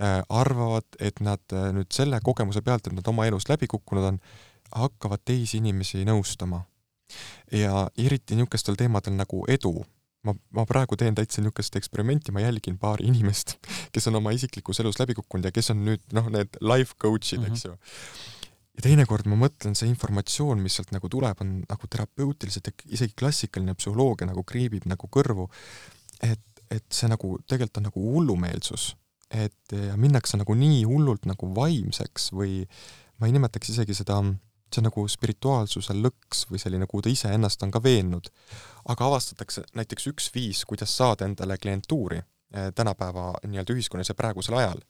eh, arvavad, et nad eh, nüüd selle kogemuse pealt, et nad oma elus läbi kukkunud on, hakkavad teisi inimesi nõustama. ja eriti niisugustel teemadel nagu edu, ma, ma praegu teen täitsa niisugust eksperimenti, ma jälgin paari inimest, kes on oma isiklikus elus läbi kukkunud ja kes on nüüd noh, need life coach'id mm, -hmm. eks ju. ja teinekord ma mõtlen, see informatsioon, mis sealt nagu tuleb, on nagu terapeutiliselt ja isegi klassikaline psühholoogia nagu kriibib nagu kõrvu, et, et see nagu tegelikult on nagu hullumeelsus, et minnakse nagu nii hullult nagu vaimseks või ma ei nimetaks isegi seda see on nagu spirituaalsuse lõks või selline, kuhu ta iseennast on ka veennud. aga avastatakse näiteks üks viis, kuidas saada endale klientuuri eh, tänapäeva nii-öelda ühiskonnas ja praegusel ajal.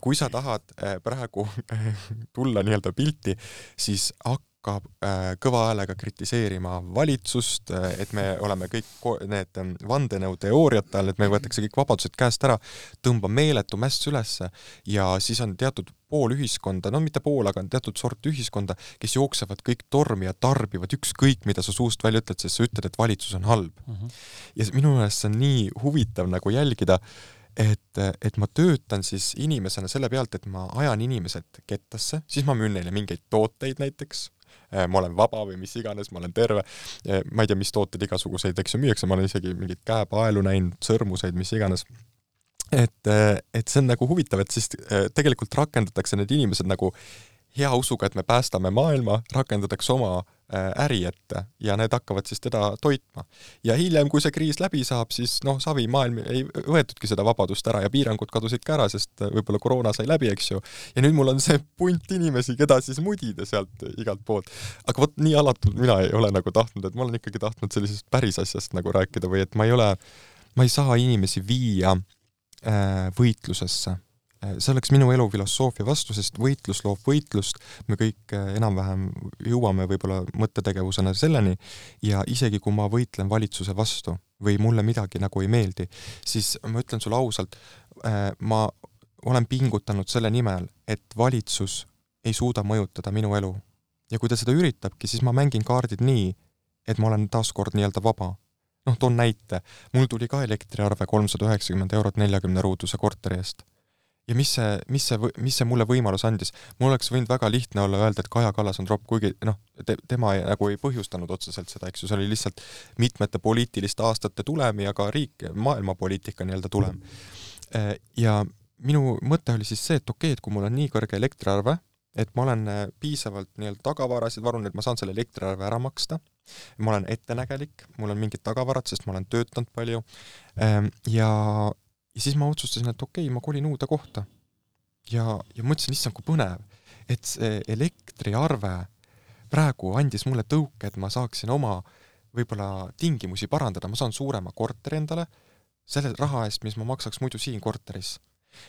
kui sa tahad eh, praegu [LAUGHS] tulla nii-öelda pilti, siis hakka hakkab äh, kõva häälega kritiseerima valitsust, äh, et me oleme kõik need ähm, vandenõuteooriate all, et meil võetakse kõik vabadused käest ära, tõmbab meeletu mäss ülesse ja siis on teatud pool ühiskonda, no mitte pool, aga teatud sort ühiskonda, kes jooksevad kõik tormi ja tarbivad ükskõik, mida sa suust välja ütled, sest sa ütled, et valitsus on halb mm. -hmm. ja minu meelest see on nii huvitav nagu jälgida, et, et ma töötan siis inimesena selle pealt, et ma ajan inimesed kettasse, siis ma müün neile mingeid tooteid näiteks, ma olen vaba või mis iganes, ma olen terve, ma ei tea, mis tooteid igasuguseid, eks ju, müüakse, ma olen isegi mingeid käepaelu näinud, sõrmuseid, mis iganes. Et, äh, et see on nagu huvitav, et siis äh, tegelikult rakendatakse need inimesed nagu hea usuga, et me päästame maailma, rakendatakse oma äh, äri ette ja need hakkavad siis teda toitma. ja hiljem, kui see kriis läbi saab, siis noh, savimaailm ei võetudki seda vabadust ära ja piirangud kadusid ka ära, sest äh, võib-olla koroona sai läbi, eks ju. ja nüüd mul on see punt inimesi, keda siis mudida sealt igalt poolt. aga vot nii alatult mina ei ole nagu tahtnud, et ma olen ikkagi tahtnud sellisest päris asjast nagu rääkida või et ma ei ole, ma ei saa inimesi viia äh, võitlusesse Äh, see oleks minu elufilosoofia vastu, sest võitlus loob võitlust, me kõik äh, enam-vähem jõuame võib-olla mõttetegevusena selleni ja isegi kui ma võitlen valitsuse vastu või mulle midagi nagu ei meeldi, siis ma ütlen sulle ausalt, äh, ma olen pingutanud selle nimel, et valitsus ei suuda mõjutada minu elu. ja kui ta seda üritabki, siis ma mängin kaardid nii, et ma olen taaskord nii-öelda vaba. noh, toon näite, mul tuli ka elektriarve kolmsada üheksakümmend eurot neljakümne ruuduse korteri eest ja mis see, mis see, mis see mulle võimalus andis? mul oleks võinud väga lihtne olla öelda, et Kaja Kallas on tropp, kuigi noh te,, tema ei, nagu ei põhjustanud otseselt seda, eks ju, see oli lihtsalt mitmete poliitiliste aastate tulem ja ka riik, maailmapoliitika nii-öelda tulem. Äh, ja minu mõte oli siis see, et okei okay,, et kui mul on nii kõrge elektriarve, et ma olen äh, piisavalt nii-öelda tagavarasid varunud, et ma saan selle elektriarve ära maksta, ma olen ettenägelik, mul on mingid tagavarad, sest ma olen töötanud palju, ähm, ja ja siis ma otsustasin, et okei okay,, ma kolin uude kohta. ja, ja mõtlesin, issand, kui põnev, et see elektriarve praegu andis mulle tõuke, et ma saaksin oma võib-olla tingimusi parandada, ma saan suurema korteri endale selle raha eest, mis ma maksaks muidu siin korteris.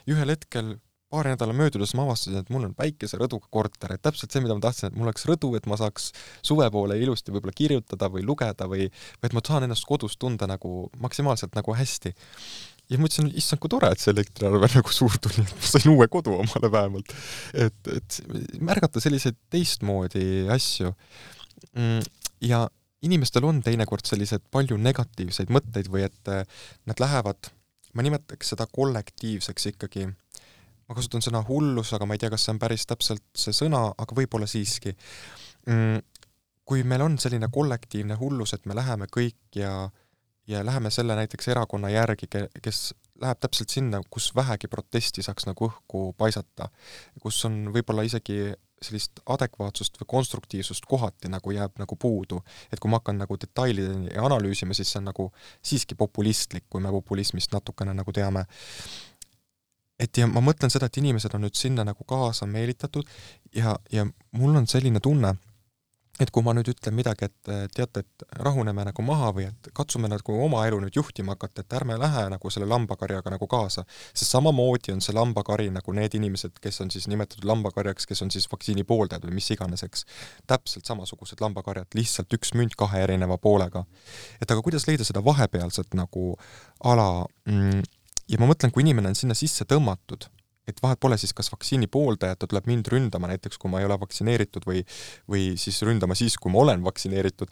ja ühel hetkel paari nädala möödudes ma avastasin, et mul on päikeserõduga korter, et täpselt see, mida ma tahtsin, et mul oleks rõdu, et ma saaks suve poole ilusti võib-olla kirjutada või lugeda või, või et ma saan ennast kodus tunda nagu maksimaalselt nagu hästi ja mõtlesin, issand, kui tore, et see elektriarve [LAUGHS] nagu suur tuli, et ma sain uue kodu omale vähemalt. et, et märgata selliseid teistmoodi asju. Mm, ja inimestel on teinekord sellised palju negatiivseid mõtteid või et äh, nad lähevad, ma nimetaks seda kollektiivseks ikkagi, ma kasutan sõna hullus, aga ma ei tea, kas see on päris täpselt see sõna, aga võib-olla siiski. Mm, kui meil on selline kollektiivne hullus, et me läheme kõik ja äh, ja läheme selle näiteks erakonna järgi, kes läheb täpselt sinna, kus vähegi protesti saaks nagu õhku paisata, kus on võib-olla isegi sellist adekvaatsust või konstruktiivsust kohati nagu jääb nagu puudu. et kui ma hakkan nagu detailideni analüüsima, siis see on nagu siiski populistlik, kui me populismist natukene nagu teame. et ja ma mõtlen seda, et inimesed on nüüd sinna nagu kaasa meelitatud ja, ja mul on selline tunne, et kui ma nüüd ütlen midagi, et teate, et rahuneme nagu maha või et katsume nagu oma elu nüüd juhtima hakata, et ärme lähe nagu selle lambakarjaga nagu kaasa, sest samamoodi on see lambakari nagu need inimesed, kes on siis nimetatud lambakarjaks, kes on siis vaktsiini pooldajad või mis iganes, eks. täpselt samasugused lambakarjad, lihtsalt üks münt kahe erineva poolega. et aga kuidas leida seda vahepealset nagu ala mm, ja ma mõtlen, kui inimene on sinna sisse tõmmatud et vahet pole siis, kas vaktsiini pooldajad, ta tuleb mind ründama näiteks, kui ma ei ole vaktsineeritud või, või siis ründama siis, kui ma olen vaktsineeritud,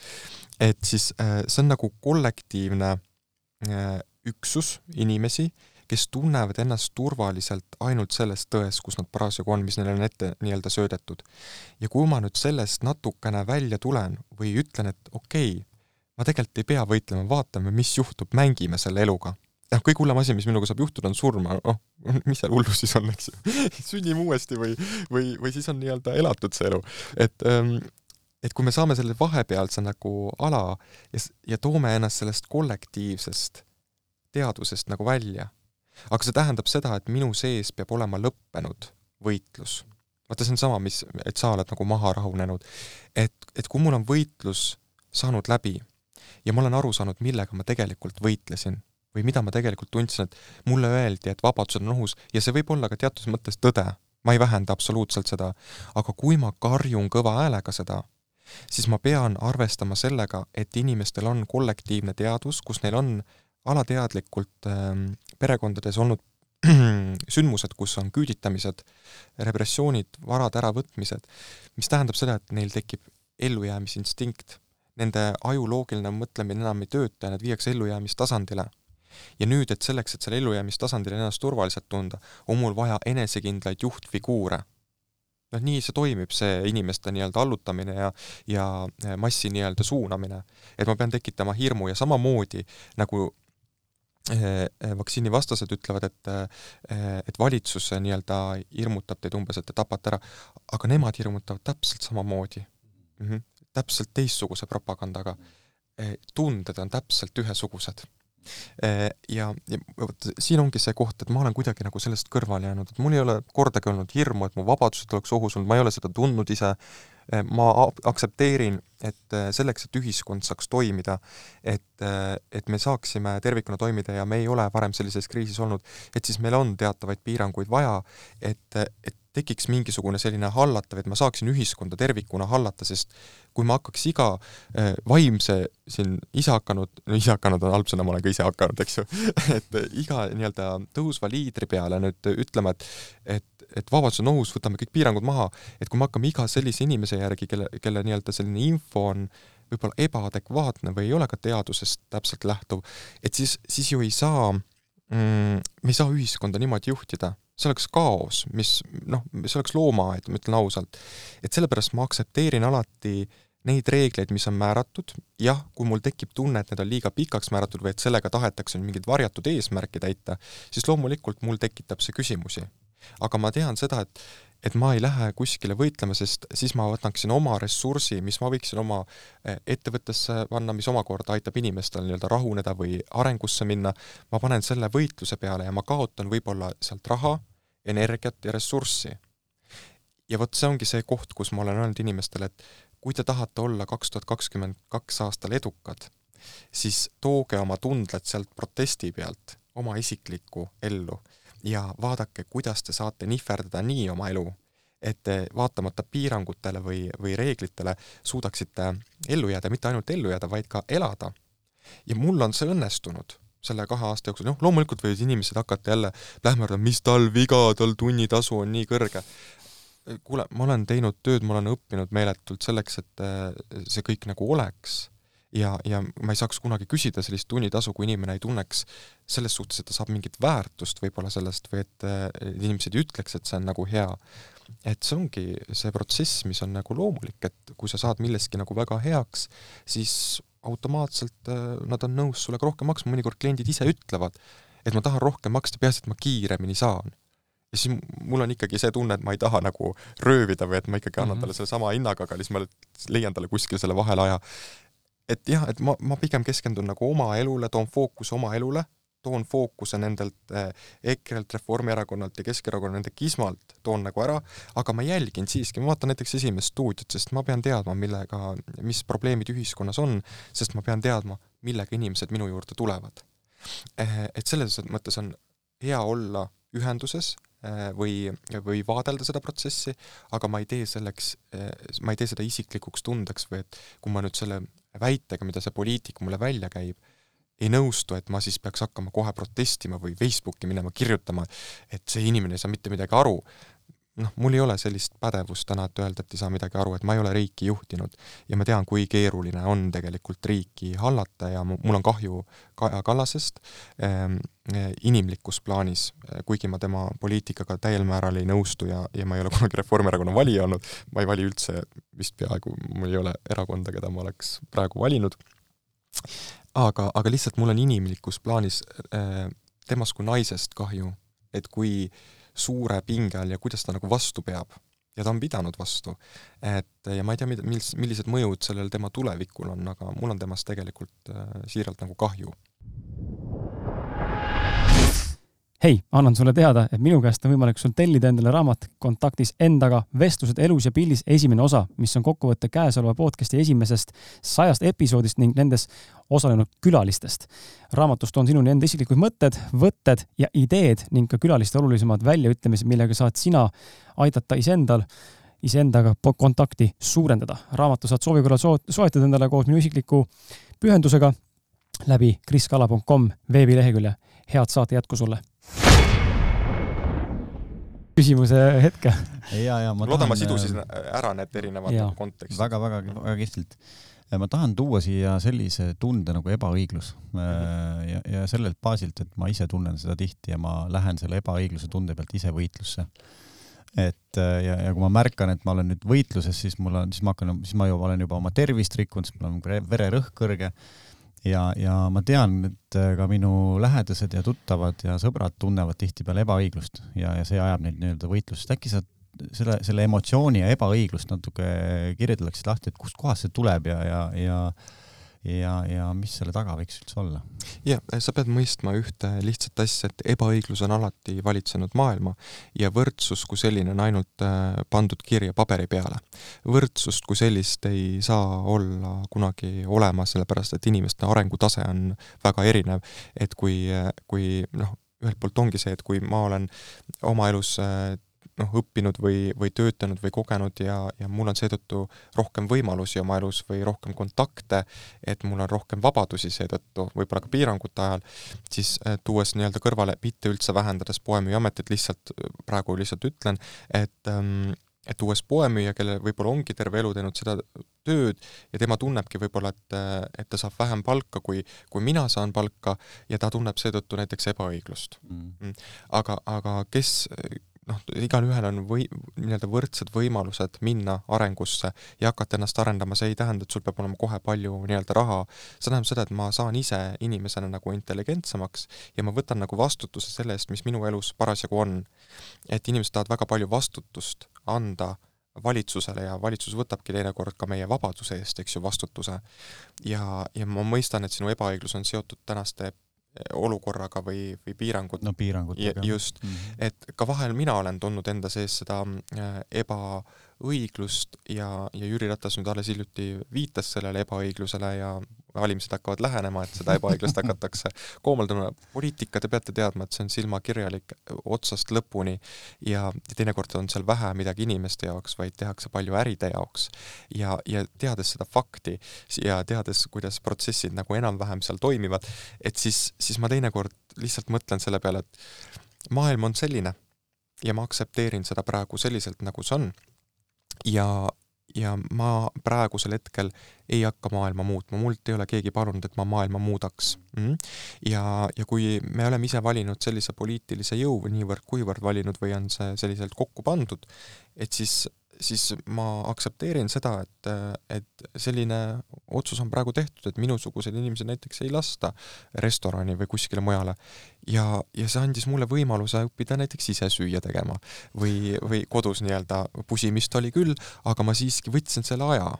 et siis äh, see on nagu kollektiivne äh, üksus inimesi, kes tunnevad ennast turvaliselt ainult selles tões, kus nad parasjagu on, mis neile on ette nii-öelda söödetud. ja kui ma nüüd sellest natukene välja tulen või ütlen, et okei okay,, ma tegelikult ei pea võitlema, vaatame, mis juhtub, mängime selle eluga noh, kõige hullem asi, mis minuga saab juhtuda, on surma, noh, [LAUGHS] mis seal hullu siis on, eks ju [LAUGHS] sünnime uuesti või, või, või siis on nii-öelda elatud see elu. et ähm, et kui me saame selle vahepealse nagu ala ja, ja toome ennast sellest kollektiivsest teadvusest nagu välja, aga see tähendab seda, et minu sees peab olema lõppenud võitlus. vaata, see on sama, mis, et sa oled nagu maha rahunenud. et, et kui mul on võitlus saanud läbi ja ma olen aru saanud, millega ma tegelikult võitlesin või mida ma tegelikult tundsin, et mulle öeldi, et vabadused on ohus ja see võib olla ka teatud mõttes tõde, ma ei vähenda absoluutselt seda, aga kui ma karjun kõva häälega seda, siis ma pean arvestama sellega, et inimestel on kollektiivne teadvus, kus neil on alateadlikult äh, perekondades olnud [CLEARS THROAT] sündmused, kus on küüditamised, repressioonid, varade äravõtmised, mis tähendab seda, et neil tekib ellujäämisinstinkt. Nende aju loogiline mõtlemine enam ei tööta ja nad viiakse ellujäämistasandile ja nüüd, et selleks, et seal ellujäämistasandil ennast turvaliselt tunda, on mul vaja enesekindlaid juhtfiguure. noh, nii see toimib, see inimeste nii-öelda allutamine ja, ja massi nii-öelda suunamine. et ma pean tekitama hirmu ja samamoodi nagu eh, vaktsiinivastased ütlevad, et eh, et valitsus nii-öelda hirmutab teid umbes, et te tapate ära, aga nemad hirmutavad täpselt samamoodi mm. -hmm. täpselt teistsuguse propagandaga. Eh, tunded on täpselt ühesugused ja, ja vot siin ongi see koht, et ma olen kuidagi nagu sellest kõrvale jäänud, et mul ei ole kordagi olnud hirmu, et mu vabadused oleks ohus olnud, ma ei ole seda tundnud ise, äh, ma aktsepteerin, et äh, selleks, et ühiskond saaks toimida, et, et me saaksime tervikuna toimida ja me ei ole varem sellises kriisis olnud, et siis meil on teatavaid piiranguid vaja, et, et tekiks mingisugune selline hallatav, et ma saaksin ühiskonda tervikuna hallata, sest kui ma hakkaks iga äh, vaimse siin ise hakanud, no ise hakanud on halb sõna, ma olen ka ise hakanud, eks ju [LAUGHS] et iga nii-öelda tõusva liidri peale nüüd ütlema, et et, et vabadus on ohus, võtame kõik piirangud maha, et kui me hakkame iga sellise inimese järgi, kelle, kelle nii-öelda selline info on võib-olla ebaadekvaatne või ei ole ka teadusest täpselt lähtuv, et siis, siis ju ei saa mm,, me ei saa ühiskonda niimoodi juhtida see oleks kaos, mis noh, see oleks loomaaed, ma ütlen ausalt. et sellepärast ma aktsepteerin alati neid reegleid, mis on määratud, jah, kui mul tekib tunne, et need on liiga pikaks määratud või et sellega tahetakse mingit varjatud eesmärki täita, siis loomulikult mul tekitab see küsimusi. aga ma tean seda, et et ma ei lähe kuskile võitlema, sest siis ma võtaksin oma ressursi, mis ma võiksin oma eh, ettevõttesse panna, mis omakorda aitab inimestel nii-öelda rahuneda või arengusse minna, ma panen selle võitluse peale ja ma kaotan võib-olla sealt raha, energiat ja ressurssi. ja vot see ongi see koht, kus ma olen öelnud inimestele, et kui te tahate olla kaks tuhat kakskümmend kaks aastal edukad, siis tooge oma tunded sealt protesti pealt oma isiklikku ellu ja vaadake, kuidas te saate nihverdada nii oma elu, et te vaatamata piirangutele või, või reeglitele suudaksite ellu jääda, mitte ainult ellu jääda, vaid ka elada. ja mul on see õnnestunud selle kahe aasta jooksul, noh loomulikult võivad inimesed hakata jälle plähmerdama, mis tal viga, tal tunnitasu on nii kõrge. kuule, ma olen teinud tööd, ma olen õppinud meeletult selleks, et see kõik nagu oleks ja, ja ma ei saaks kunagi küsida sellist tunnitasu, kui inimene ei tunneks selles suhtes, et ta saab mingit väärtust võib-olla sellest või et äh, inimesed ei ütleks, et see on nagu hea. et see ongi see protsess, mis on nagu loomulik, et kui sa saad milleski nagu väga heaks, siis automaatselt äh, nad on nõus sulle ka rohkem maksma, mõnikord kliendid ise ütlevad, et ma tahan rohkem maksta, peaasi, et ma kiiremini saan. Ja siis mul on ikkagi see tunne, et ma ei taha nagu röövida või et ma ikkagi annan mm -hmm. talle sellesama hinnaga, aga siis ma leian talle kuskil selle vahele aja et jah, et ma, ma pigem keskendun nagu oma elule, toon fookuse oma elule, toon fookuse nendelt eh, EKRE-lt, Reformierakonnalt ja Keskerakonna nende kismalt toon nagu ära, aga ma jälgin siiski, ma vaatan näiteks esimest stuudiot, sest ma pean teadma, millega, mis probleemid ühiskonnas on, sest ma pean teadma, millega inimesed minu juurde tulevad. Eh, et selles mõttes on hea olla ühenduses eh, või, või vaadelda seda protsessi, aga ma ei tee selleks, ma ei tee seda isiklikuks tundeks või et kui ma nüüd selle väitega, mida see poliitik mulle välja käib, ei nõustu, et ma siis peaks hakkama kohe protestima või Facebooki minema kirjutama, et see inimene ei saa mitte midagi aru. noh, mul ei ole sellist pädevust täna, et öelda, et ei saa midagi aru, et ma ei ole riiki juhtinud. Ja ma tean, kui keeruline on tegelikult riiki hallata ja mul on kahju Kaja Kallasest ähm, inimlikus plaanis, kuigi ma tema poliitikaga täiel määral ei nõustu ja, ja ma ei ole kunagi Reformierakonna valija olnud, ma ei vali üldse, vist peaaegu mul ei ole erakonda, keda ma oleks praegu valinud, aga, aga lihtsalt mul on inimlikus plaanis äh, temast kui naisest kahju, et kui suure pinge all ja kuidas ta nagu vastu peab ja ta on pidanud vastu. et ja ma ei tea, mis, millised mõjud sellel tema tulevikul on, aga mul on temast tegelikult äh, siiralt nagu kahju hei, annan sulle teada, et minu käest on võimalik sul tellida endale raamat Kontaktis endaga vestlused elus ja pildis esimene osa, mis on kokkuvõte käesoleva podcasti esimesest sajast episoodist ning nendes osalenud külalistest. raamatust on sinuni enda isiklikud mõtted, võtted ja ideed ning ka külaliste olulisemad väljaütlemised, millega saad sina aidata iseendal iseendaga kontakti suurendada. raamatu saad soovi korral soetada endale koos minu isikliku pühendusega läbi kriskala.com veebilehekülje. head saate jätku sulle küsimuse hetke. ja, ja ma loodan, ma sidusin ära need erinevad ja. kontekstid väga,. väga-väga-väga kihvtilt. ma tahan tuua siia sellise tunde nagu ebaõiglus -hmm. ja, ja sellelt baasilt, et ma ise tunnen seda tihti ja ma lähen selle ebaõigluse tunde pealt ise võitlusse. et ja, ja kui ma märkan, et ma olen nüüd võitluses, siis mul on, siis ma hakkan, siis ma juba olen juba oma tervist rikkunud, siis mul on vererõhk kõrge ja, ja ma tean, et äh, ka minu lähedased ja tuttavad ja sõbrad tunnevad tihtipeale ebaõiglust ja, ja see ajab neid nii-öelda võitlusest. äkki sa selle, selle emotsiooni ja ebaõiglust natuke kirjeldaksid lahti, et kustkohast see tuleb ja, ja, ja ja, ja mis selle taga võiks üldse olla? jah, sa pead mõistma ühte lihtsat asja, et ebaõiglus on alati valitsenud maailma ja võrdsus kui selline on ainult äh, pandud kirja paberi peale. võrdsust kui sellist ei saa olla kunagi olemas, sellepärast et inimeste arengutase on väga erinev, et kui, kui noh, ühelt poolt ongi see, et kui ma olen oma elus äh, noh, õppinud või, või töötanud või kogenud ja, ja mul on seetõttu rohkem võimalusi oma elus või rohkem kontakte, et mul on rohkem vabadusi seetõttu, võib-olla ka piirangute ajal, siis äh, tuues nii-öelda kõrvale, mitte üldse vähendades poemüüametit, lihtsalt praegu lihtsalt ütlen, et ähm, et uues poemüüja, kellel võib-olla ongi terve elu teinud seda tööd ja tema tunnebki võib-olla, et, et ta saab vähem palka, kui, kui mina saan palka ja ta tunneb seetõttu näiteks ebaõiglust mm.. mm. aga, aga kes noh, igalühel on või nii-öelda võrdsed võimalused minna arengusse ja hakata ennast arendama, see ei tähenda, et sul peab olema kohe palju nii-öelda raha, see tähendab seda, et ma saan ise inimesena nagu intelligentsemaks ja ma võtan nagu vastutuse selle eest, mis minu elus parasjagu on. et inimesed tahavad väga palju vastutust anda valitsusele ja valitsus võtabki teinekord ka meie vabaduse eest, eks ju, vastutuse. ja, ja ma mõistan, et sinu ebaõiglus on seotud tänaste olukorraga või, või piirangud. no piirangutega. just mm, -hmm. et ka vahel mina olen tundnud enda sees seda äh, ebaõiglust ja, ja Jüri Ratas nüüd alles hiljuti viitas sellele ebaõiglusele ja valimised hakkavad lähenema, et seda ebaõiglust hakatakse koomaldama. poliitika, te peate teadma, et see on silmakirjalik otsast lõpuni ja teinekord on seal vähe midagi inimeste jaoks, vaid tehakse palju äride jaoks. ja, ja teades seda fakti ja teades, kuidas protsessid nagu enam-vähem seal toimivad, et siis, siis ma teinekord lihtsalt mõtlen selle peale, et maailm on selline ja ma aktsepteerin seda praegu selliselt, nagu see on. ja, ja ma praegusel hetkel ei hakka maailma muutma, mult ei ole keegi palunud, et ma maailma muudaks. Mm.. ja, ja kui me oleme ise valinud sellise poliitilise jõu niivõrd-kuivõrd valinud või on see selliselt kokku pandud, et siis siis ma aktsepteerin seda, et, et selline otsus on praegu tehtud, et minusugused inimesed näiteks ei lasta restorani või kuskile mujale. ja, ja see andis mulle võimaluse õppida näiteks ise süüa tegema või, või kodus nii-öelda pusimist oli küll, aga ma siiski võtsin selle aja.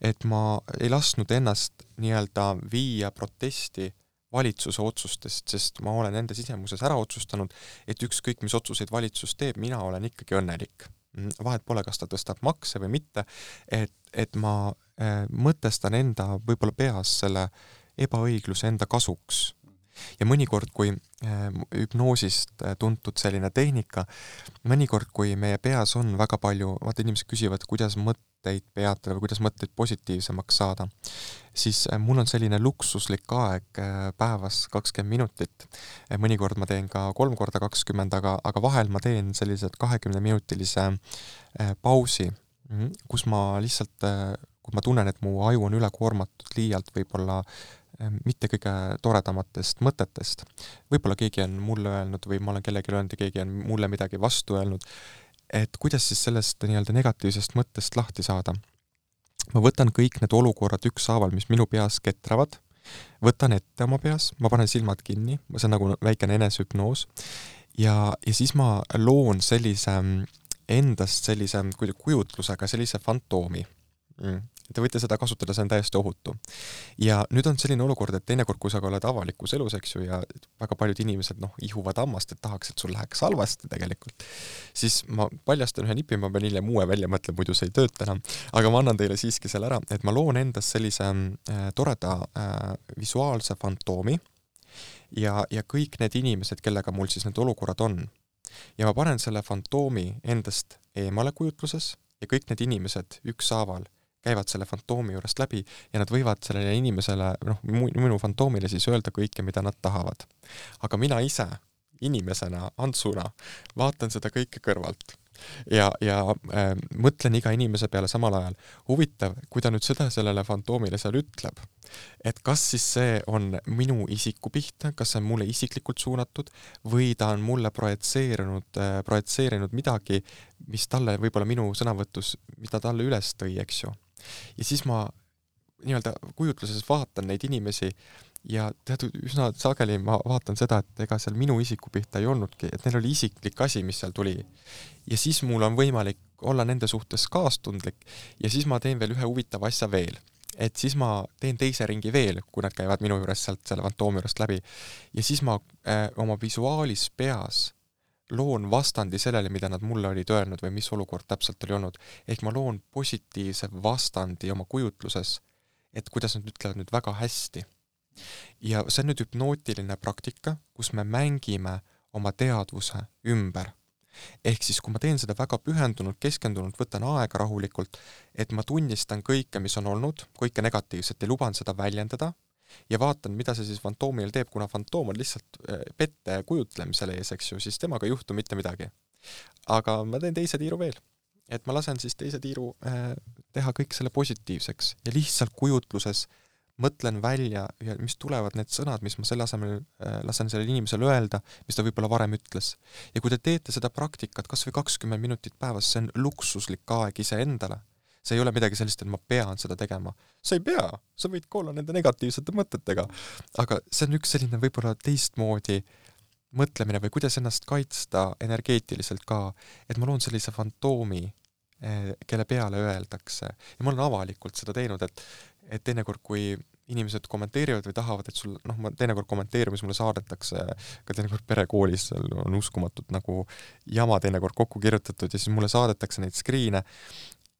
et ma ei lasknud ennast nii-öelda viia protesti valitsuse otsustest, sest ma olen enda sisemuses ära otsustanud, et ükskõik, mis otsuseid valitsus teeb, mina olen ikkagi õnnelik vahet pole, kas ta tõstab makse või mitte, et, et ma äh, mõtestan enda võib-olla peas selle ebaõigluse enda kasuks. Ja mõnikord, kui äh, hüpnoosist äh, tuntud selline tehnika, mõnikord, kui meie peas on väga palju, vaata inimesed küsivad, kuidas mõt-, mõtteid peatada või kuidas mõtteid positiivsemaks saada, siis äh, mul on selline luksuslik aeg äh, päevas kakskümmend minutit. Äh, mõnikord ma teen ka kolm korda kakskümmend, aga, aga vahel ma teen sellised kahekümneminutilise pausi, mhm, kus ma lihtsalt, kui ma tunnen, et mu aju on üle koormatud liialt võib-olla mitte kõige toredamatest mõtetest. võib-olla keegi on mulle öelnud või ma olen kellelegi öelnud ja keegi on mulle midagi vastu öelnud et kuidas siis sellest nii-öelda negatiivsest mõttest lahti saada. ma võtan kõik need olukorrad ükshaaval, mis minu peas ketravad, võtan ette oma peas, ma panen silmad kinni, see on nagu väikene enesehüpnoos, ja, ja siis ma loon sellise endast sellise kujutlusega sellise fantoomi mm Te võite seda kasutada, see on täiesti ohutu. ja nüüd on selline olukord, et teinekord, kui sa ka oled avalikus elus, eks ju, ja väga paljud inimesed noh, ihuvad hammast, et tahaks, et sul läheks halvasti tegelikult, siis ma paljastan ühe nipi, ma pean hiljem uue välja mõtlema, muidu see ei tööta enam, aga ma annan teile siiski selle ära, et ma loon endas sellise äh, toreda äh, visuaalse fantoomi ja, ja kõik need inimesed, kellega mul siis need olukorrad on, ja ma panen selle fantoomi endast eemale kujutluses ja kõik need inimesed ükshaaval käivad selle fantoomi juurest läbi ja nad võivad sellele inimesele, noh, minu fantoomile siis öelda kõike, mida nad tahavad. aga mina ise inimesena, Antsuna, vaatan seda kõike kõrvalt ja, ja äh, mõtlen iga inimese peale samal ajal. huvitav, kui ta nüüd seda sellele fantoomile seal ütleb, et kas siis see on minu isiku pihta, kas see on mulle isiklikult suunatud või ta on mulle projitseerinud äh,, projitseerinud midagi, mis talle võib-olla minu sõnavõtus, mis ta talle üles tõi, eks ju ja siis ma nii-öelda kujutluses vaatan neid inimesi ja teatud üsna sageli ma vaatan seda, et ega seal minu isiku pihta ei olnudki, et neil oli isiklik asi, mis seal tuli. ja siis mul on võimalik olla nende suhtes kaastundlik ja siis ma teen veel ühe huvitava asja veel. et siis ma teen teise ringi veel, kui nad käivad minu juures sealt selle fantoomi juurest läbi. ja siis ma äh, oma visuaalis peas loon vastandi sellele, mida nad mulle olid öelnud või mis olukord täpselt oli olnud. ehk ma loon positiivse vastandi oma kujutluses, et kuidas nad ütlevad nüüd väga hästi. ja see on nüüd hüpnootiline praktika, kus me mängime oma teadvuse ümber. ehk siis, kui ma teen seda väga pühendunult, keskendunult, võtan aega rahulikult, et ma tunnistan kõike, mis on olnud, kõike negatiivset ja luban seda väljendada ja vaatan, mida see siis fantoomil teeb, kuna fantoom on lihtsalt äh, pette kujutlemisel ees, eks ju, siis temaga ei juhtu mitte midagi. aga ma teen teise tiiru veel et ma lasen siis teise tiiru äh, teha kõik selle positiivseks ja lihtsalt kujutluses mõtlen välja ja mis tulevad need sõnad, mis ma selle asemel äh, lasen sellel inimesel öelda, mis ta võib-olla varem ütles. ja kui te teete seda praktikat kas või kakskümmend minutit päevas, see on luksuslik aeg iseendale. See ei ole midagi sellist, et ma pean seda tegema. sa ei pea, sa võid ka olla nende negatiivsete mõtetega. aga see on üks selline võib-olla teistmoodi mõtlemine või kuidas ennast kaitsta energeetiliselt ka, et ma loon sellise fantoomi, eh, kelle peale öeldakse ja ma olen avalikult seda teinud, et et teinekord, kui inimesed kommenteerivad või tahavad, et sul noh, ma teinekord kommenteerin, mis mulle saadetakse, ka teinekord perekoolis, seal on uskumatult nagu jama teinekord kokku kirjutatud ja siis mulle saadetakse neid screen'e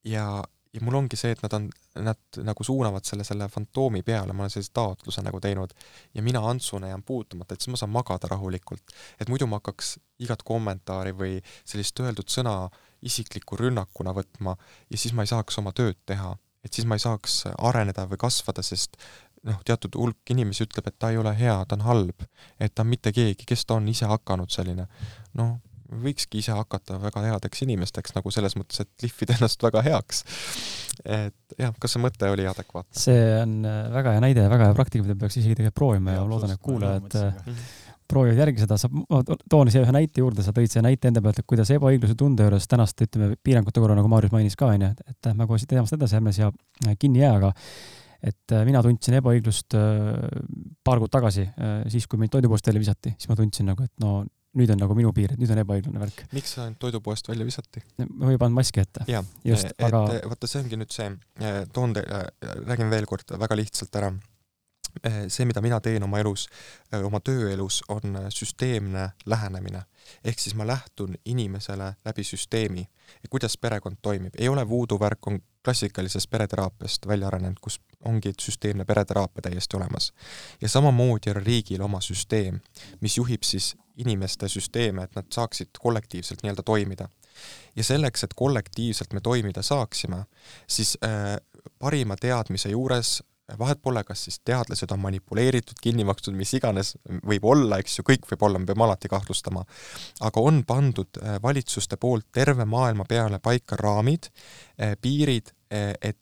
ja ja mul ongi see, et nad on, nad nagu suunavad selle selle fantoomi peale, ma olen sellise taotluse nagu teinud ja mina Antsuna jään puutumata, et siis ma saan magada rahulikult. et muidu ma hakkaks igat kommentaari või sellist öeldud sõna isikliku rünnakuna võtma ja siis ma ei saaks oma tööd teha. et siis ma ei saaks areneda või kasvada, sest noh, teatud hulk inimesi ütleb, et ta ei ole hea, ta on halb, et ta on mitte keegi, kes ta on ise hakanud selline. noh, võikski ise hakata väga headeks inimesteks nagu selles mõttes, et lihvida ennast väga heaks. et jah, kas see mõte oli adekvaatne? see on äh, väga hea näide ja väga hea praktika, mida peaks isegi tegelikult proovima ja, ja loodan, et kuulajad äh, proovivad järgi seda, sa, ma toon siia ühe näite juurde, sa tõid selle näite enda pealt, et kuidas ebaõigluse tunde juures tänast, ütleme, piirangute korral, nagu Maarjus mainis ka, onju, et lähme kohe siit teemast edasi, ärme siia äh, kinni jää, aga et mina tundsin ebaõiglust paar kuud tagasi, siis kui mind toidupoest välja visati, siis ma tundsin nagu, et no nüüd on nagu minu piir, et nüüd on ebaõiglane värk. miks sa toidupoest välja visati? ma ei pannud maski ette. jaa, et aga... vaata, see ongi nüüd see, toon teile, räägin veel kord väga lihtsalt ära. See, mida mina teen oma elus, oma tööelus, on süsteemne lähenemine. ehk siis ma lähtun inimesele läbi süsteemi, kuidas perekond toimib. ei ole voodoo värk, on klassikalisest pereteraapiast välja arenenud, kus ongi süsteemne pereteraapia täiesti olemas. ja samamoodi on riigil oma süsteem, mis juhib siis inimeste süsteeme, et nad saaksid kollektiivselt nii-öelda toimida. ja selleks, et kollektiivselt me toimida saaksime, siis äh, parima teadmise juures vahet pole, kas siis teadlased on manipuleeritud, kinni makstud, mis iganes võib olla, eks ju, kõik võib olla, me peame alati kahtlustama, aga on pandud äh, valitsuste poolt terve maailma peale paika raamid, äh, piirid, äh, et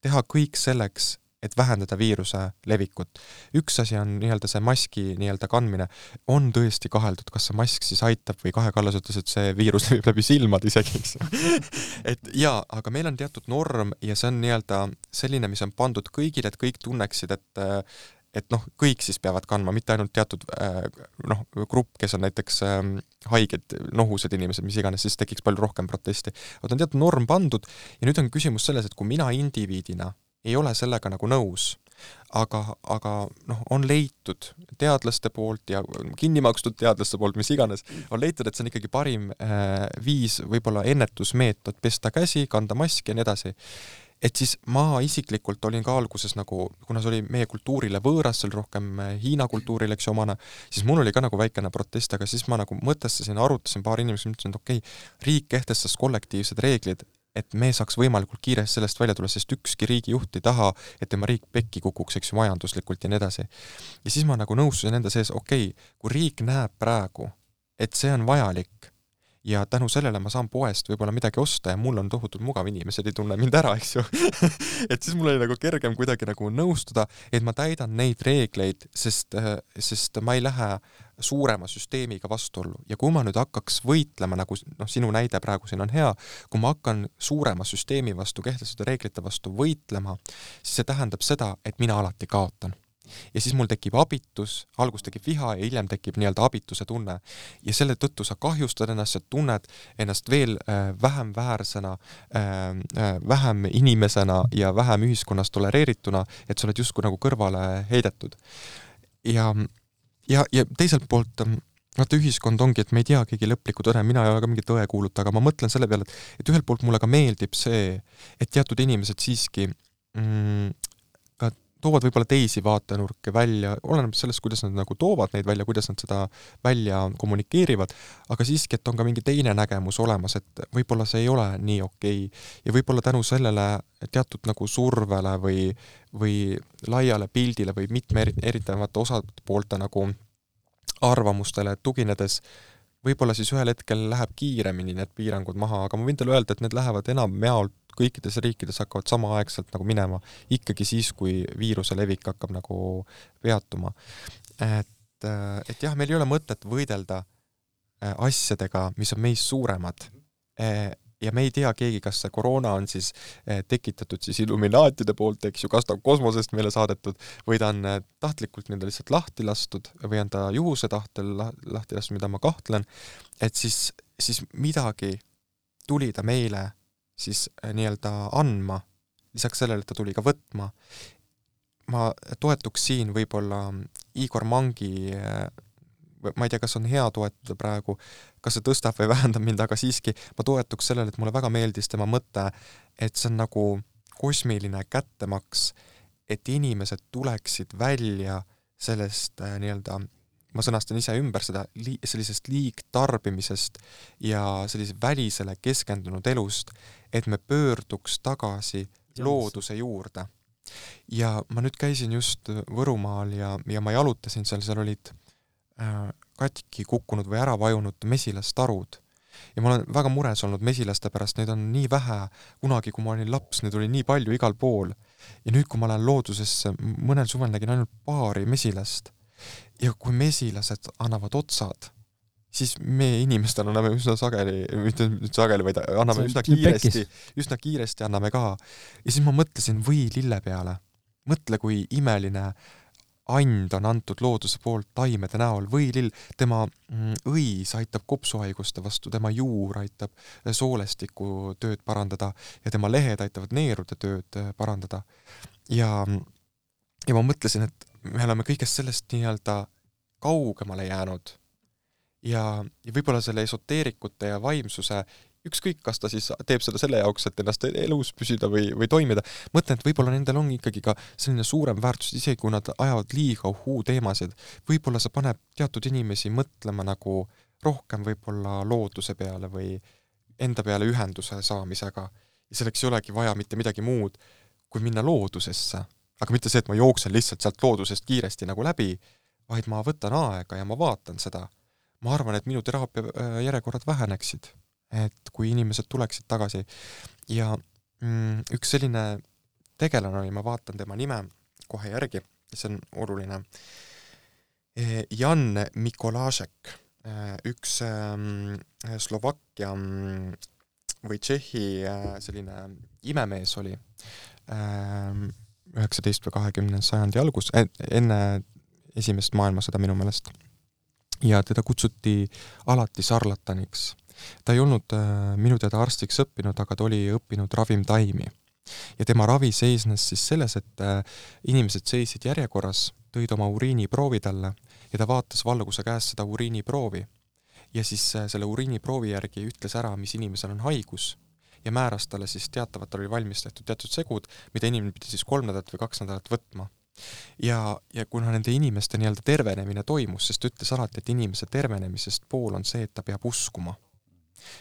teha kõik selleks, et vähendada viiruse levikut. üks asi on nii-öelda see maski nii-öelda kandmine, on tõesti kaheldud, kas see mask siis aitab või Kahe Kallas ütles, et see viirus [LAUGHS] levib läbi silmade isegi, eks [LAUGHS] et jaa, aga meil on teatud norm ja see on nii-öelda selline, mis on pandud kõigile, et kõik tunneksid, et et noh, kõik siis peavad kandma, mitte ainult teatud äh, noh, grupp, kes on näiteks äh, haiged, nohused inimesed, mis iganes, siis tekiks palju rohkem protesti. vot on teatud norm pandud ja nüüd on küsimus selles, et kui mina indiviidina ei ole sellega nagu nõus. aga, aga noh, on leitud teadlaste poolt ja kinni makstud teadlaste poolt, mis iganes, on leitud, et see on ikkagi parim äh, viis, võib-olla ennetusmeetod, pesta käsi, kanda maski ja nii edasi et siis ma isiklikult olin ka alguses nagu, kuna see oli meie kultuurile võõras, see oli rohkem äh, Hiina kultuurile, eks ju, omane, siis mul oli ka nagu väikene protest, aga siis ma nagu mõtestasin, arutasin paari inimesega, mõtlesin, et okei okay,, riik kehtestas kollektiivsed reeglid, et me saaks võimalikult kiiresti sellest välja tulla, sest ükski riigijuht ei taha, et tema riik pekki kukuks, eks ju, majanduslikult ja nii edasi. ja siis ma nagu nõustusin enda sees, okei okay,, kui riik näeb praegu, et see on vajalik, ja tänu sellele ma saan poest võib-olla midagi osta ja mul on tohutult mugav, inimesed ei tunne mind ära, eks ju [LAUGHS] et siis mul oli nagu kergem kuidagi nagu nõustuda, et ma täidan neid reegleid, sest, sest ma ei lähe suurema süsteemiga vastuollu ja kui ma nüüd hakkaks võitlema, nagu noh, sinu näide praegu siin on hea, kui ma hakkan suurema süsteemi vastu, kehtestatud reeglite vastu võitlema, siis see tähendab seda, et mina alati kaotan ja siis mul tekib abitus, alguses tekib viha ja hiljem tekib nii-öelda abituse tunne. ja selle tõttu sa kahjustad ennast, sa tunned ennast veel äh, vähem väärsena äh,, äh, vähem inimesena ja vähem ühiskonnas tolereerituna, et sa oled justkui nagu kõrvale heidetud. ja, ja, ja teiselt poolt ähm, vaata, ühiskond ongi, et me ei tea keegi lõplikku tõde, mina ei ole ka mingit tõe kuulutaja, aga ma mõtlen selle peale, et et ühelt poolt mulle ka meeldib see, et teatud inimesed siiski mm, toovad võib-olla teisi vaatenurke välja, oleneb sellest, kuidas nad nagu toovad neid välja, kuidas nad seda välja kommunikeerivad, aga siiski, et on ka mingi teine nägemus olemas, et võib-olla see ei ole nii okei okay. ja võib-olla tänu sellele teatud nagu survele või, või laiale pildile või mitme erinevate osapoolte nagu arvamustele tuginedes võib-olla siis ühel hetkel läheb kiiremini need piirangud maha, aga ma võin teile öelda, et need lähevad enamjaolt kõikides riikides hakkavad samaaegselt nagu minema ikkagi siis, kui viiruse levik hakkab nagu peatuma. et, et jah, meil ei ole mõtet võidelda äh, asjadega, mis on meist suuremad äh, ja me ei tea keegi, kas see koroona on siis eh, tekitatud siis illuminaatide poolt, eks ju, kas ta on kosmosest meile saadetud või ta on tahtlikult nii-öelda lihtsalt lahti lastud või on ta juhuse tahtel lahti lastud, mida ma kahtlen, et siis, siis midagi tuli ta meile siis eh, nii-öelda andma, lisaks sellele, et ta tuli ka võtma. ma toetuks siin võib-olla Igor Mangi ma ei tea, kas on hea toetada praegu, kas see tõstab või [LAUGHS] vähendab mind, aga siiski ma toetuks sellele, et mulle väga meeldis tema mõte, et see on nagu kosmiline kättemaks, et inimesed tuleksid välja sellest äh, nii-öelda, ma sõnastan ise ümber seda, sellisest liigtarbimisest ja sellise välisele keskendunud elust, et me pöörduks tagasi looduse juurde. ja ma nüüd käisin just Võrumaal ja, ja ma jalutasin seal, seal olid Äh, katki kukkunud või ära vajunud mesilastarud. ja ma olen väga mures olnud mesilaste pärast, neid on nii vähe, kunagi, kui ma olin laps, neid oli nii palju igal pool. ja nüüd, kui ma lähen loodusesse, mõnel suvel nägin ainult paari mesilast. Ja kui mesilased annavad otsad, siis meie inimestel anname üsna sageli, mitte nüüd sageli, vaid anname üsna kiiresti, üsna kiiresti anname ka. ja siis ma mõtlesin võilille peale. mõtle, kui imeline and on antud looduse poolt taimede näol, võilill, tema mm, õis aitab kopsuhaiguste vastu, tema juur aitab soolestiku tööd parandada ja tema lehed aitavad neerude tööd äh, parandada. ja, ja ma mõtlesin, et me oleme kõigest sellest nii-öelda kaugemale jäänud ja, ja võib-olla selle esoteerikute ja vaimsuse ükskõik, kas ta siis teeb seda selle jaoks, et ennast elus püsida või, või toimida, mõtlen, et võib-olla nendel on ikkagi ka selline suurem väärtus, isegi kui nad ajavad liiga uhuu teemasid, võib-olla see paneb teatud inimesi mõtlema nagu rohkem võib-olla looduse peale või enda peale ühenduse saamisega. ja selleks ei olegi vaja mitte midagi muud, kui minna loodusesse. Aga mitte see, et ma jooksen lihtsalt sealt loodusest kiiresti nagu läbi, vaid ma võtan aega ja ma vaatan seda. ma arvan, et minu teraapia äh, järjekorrad väheneksid et kui inimesed tuleksid tagasi. Ja mm, üks selline tegelane oli, ma vaatan tema nime kohe järgi, see on oluline, e, Jan Mikolašek, e, üks ähm, Slovakkia mm, või Tšehhi äh, selline imemees oli üheksateist või kahekümnenda sajandi algus, enne esimest maailmasõda minu meelest. ja teda kutsuti alati sarlataniks ta ei olnud äh, minu teada arstiks õppinud, aga ta oli õppinud ravimtaimi. ja tema ravi seisnes siis selles, et äh, inimesed seisid järjekorras, tõid oma uriiniproovi talle ja ta vaatas valguse käest seda uriiniproovi. ja siis äh, selle uriiniproovi järgi ütles ära, mis inimesel on haigus ja määras talle siis teatavalt, tal oli valmis tehtud teatud segud, mida inimene pidi siis kolm nädalat või kaks nädalat võtma ja, ja kuna nende inimeste nii-öelda tervenemine toimus, sest ta ütles alati, et inimese tervenemisest pool on see, et ta peab uskuma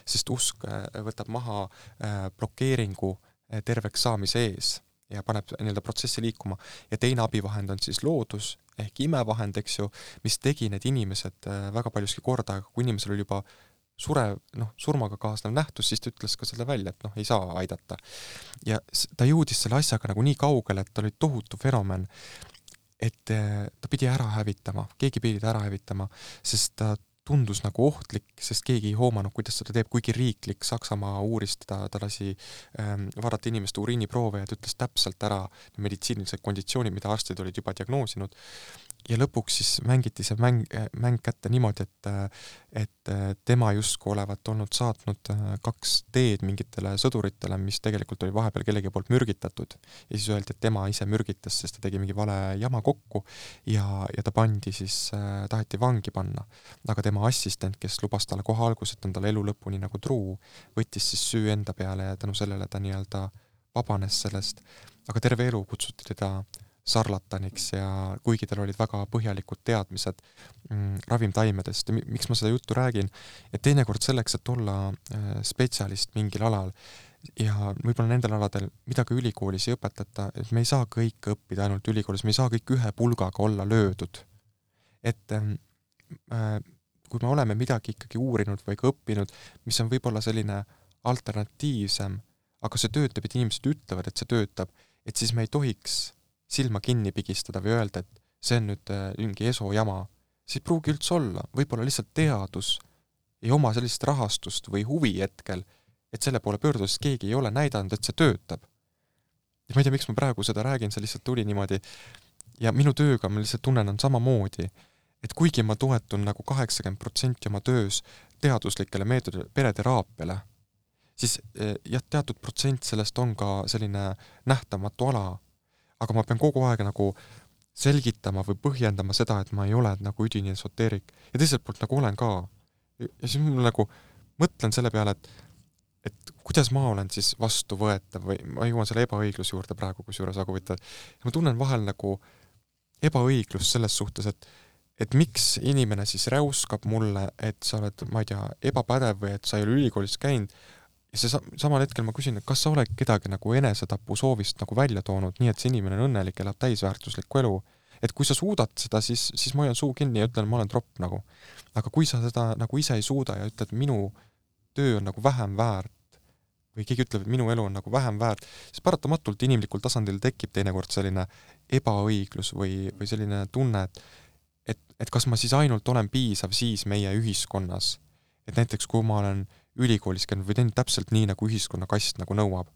sest usk äh, võtab maha äh, blokeeringu äh, terveks saamise ees ja paneb nii-öelda protsessi liikuma. ja teine abivahend on siis loodus ehk imevahend, eks ju, mis tegi need inimesed väga paljuski korda, kui inimesel oli juba surev, noh, surmaga kaasnev nähtus, siis ta ütles ka selle välja, et noh, ei saa aidata. ja ta jõudis selle asjaga nagu nii kaugele, et ta oli tohutu fenomen, et ta pidi ära hävitama, keegi pidi ta ära hävitama, sest ta tundus nagu ohtlik, sest keegi ei hoomanud, kuidas seda teeb, kuigi riiklik Saksamaa uuris teda, ta lasi ähm, vaadata inimeste uriiniproove ja ta ütles täpselt ära meditsiinilised konditsioonid, mida arstid olid juba diagnoosinud ja lõpuks siis mängiti see mäng, mäng kätte niimoodi, et et tema justkui olevat olnud saatnud kaks teed mingitele sõduritele, mis tegelikult oli vahepeal kellegi poolt mürgitatud. ja siis öeldi, et tema ise mürgitas, sest ta tegi mingi vale jama kokku ja, ja ta pandi siis, taheti vangi panna. aga tema assistent, kes lubas talle kohe alguses, et on talle elu lõpuni nagu truu, võttis siis süü enda peale ja tänu sellele ta nii-öelda vabanes sellest, aga terve elu kutsuti teda sarlataniks ja kuigi tal olid väga põhjalikud teadmised mm, ravimtaimedest ja miks ma seda juttu räägin, et teinekord selleks, et olla äh, spetsialist mingil alal ja võib-olla nendel aladel, mida ka ülikoolis ei õpetata, et me ei saa kõike õppida ainult ülikoolis, me ei saa kõik ühe pulgaga olla löödud. et ähm, äh, kui me oleme midagi ikkagi uurinud või ka õppinud, mis on võib-olla selline alternatiivsem, aga see töötab, et inimesed ütlevad, et see töötab, et siis me ei tohiks silma kinni pigistada või öelda, et see on nüüd äh, mingi ESO jama. see ei pruugi üldse olla, võib-olla lihtsalt teadus ei oma sellist rahastust või huvi hetkel, et selle poole pöörduda, sest keegi ei ole näidanud, et see töötab. ja ma ei tea, miks ma praegu seda räägin, see lihtsalt tuli niimoodi ja minu tööga ma lihtsalt tunnen, on samamoodi, et kuigi ma toetun nagu kaheksakümmend protsenti oma töös teaduslikele meetodile, pereteraapiale, siis äh, jah, teatud protsent sellest on ka selline nähtamatu ala aga ma pean kogu aeg nagu selgitama või põhjendama seda, et ma ei ole nagu üdini esoteerik ja teiselt poolt nagu olen ka. ja siis mul nagu mõtlen selle peale, et et kuidas ma olen siis vastuvõetav või ma jõuan selle ebaõigluse juurde praegu kusjuures väga huvitav. ma tunnen vahel nagu ebaõiglust selles suhtes, et et miks inimene siis räuskab mulle, et sa oled, ma ei tea, ebapädev või et sa ei ole ülikoolis käinud ja see samal hetkel ma küsin, et kas sa oled kedagi nagu enesetapu soovist nagu välja toonud, nii et see inimene on õnnelik, elab täisväärtuslikku elu. et kui sa suudad seda, siis, siis ma hoian suu kinni ja ütlen, ma olen tropp nagu. aga kui sa seda nagu ise ei suuda ja ütled, minu töö on nagu vähem väärt või keegi ütleb, et minu elu on nagu vähem väärt, siis paratamatult inimlikul tasandil tekib teinekord selline ebaõiglus või, või selline tunne, et et, et kas ma siis ainult olen piisav siis meie ühiskonnas. et näiteks kui ma olen ülikoolis käinud või teinud täpselt nii, nagu ühiskonnakast nagu nõuab.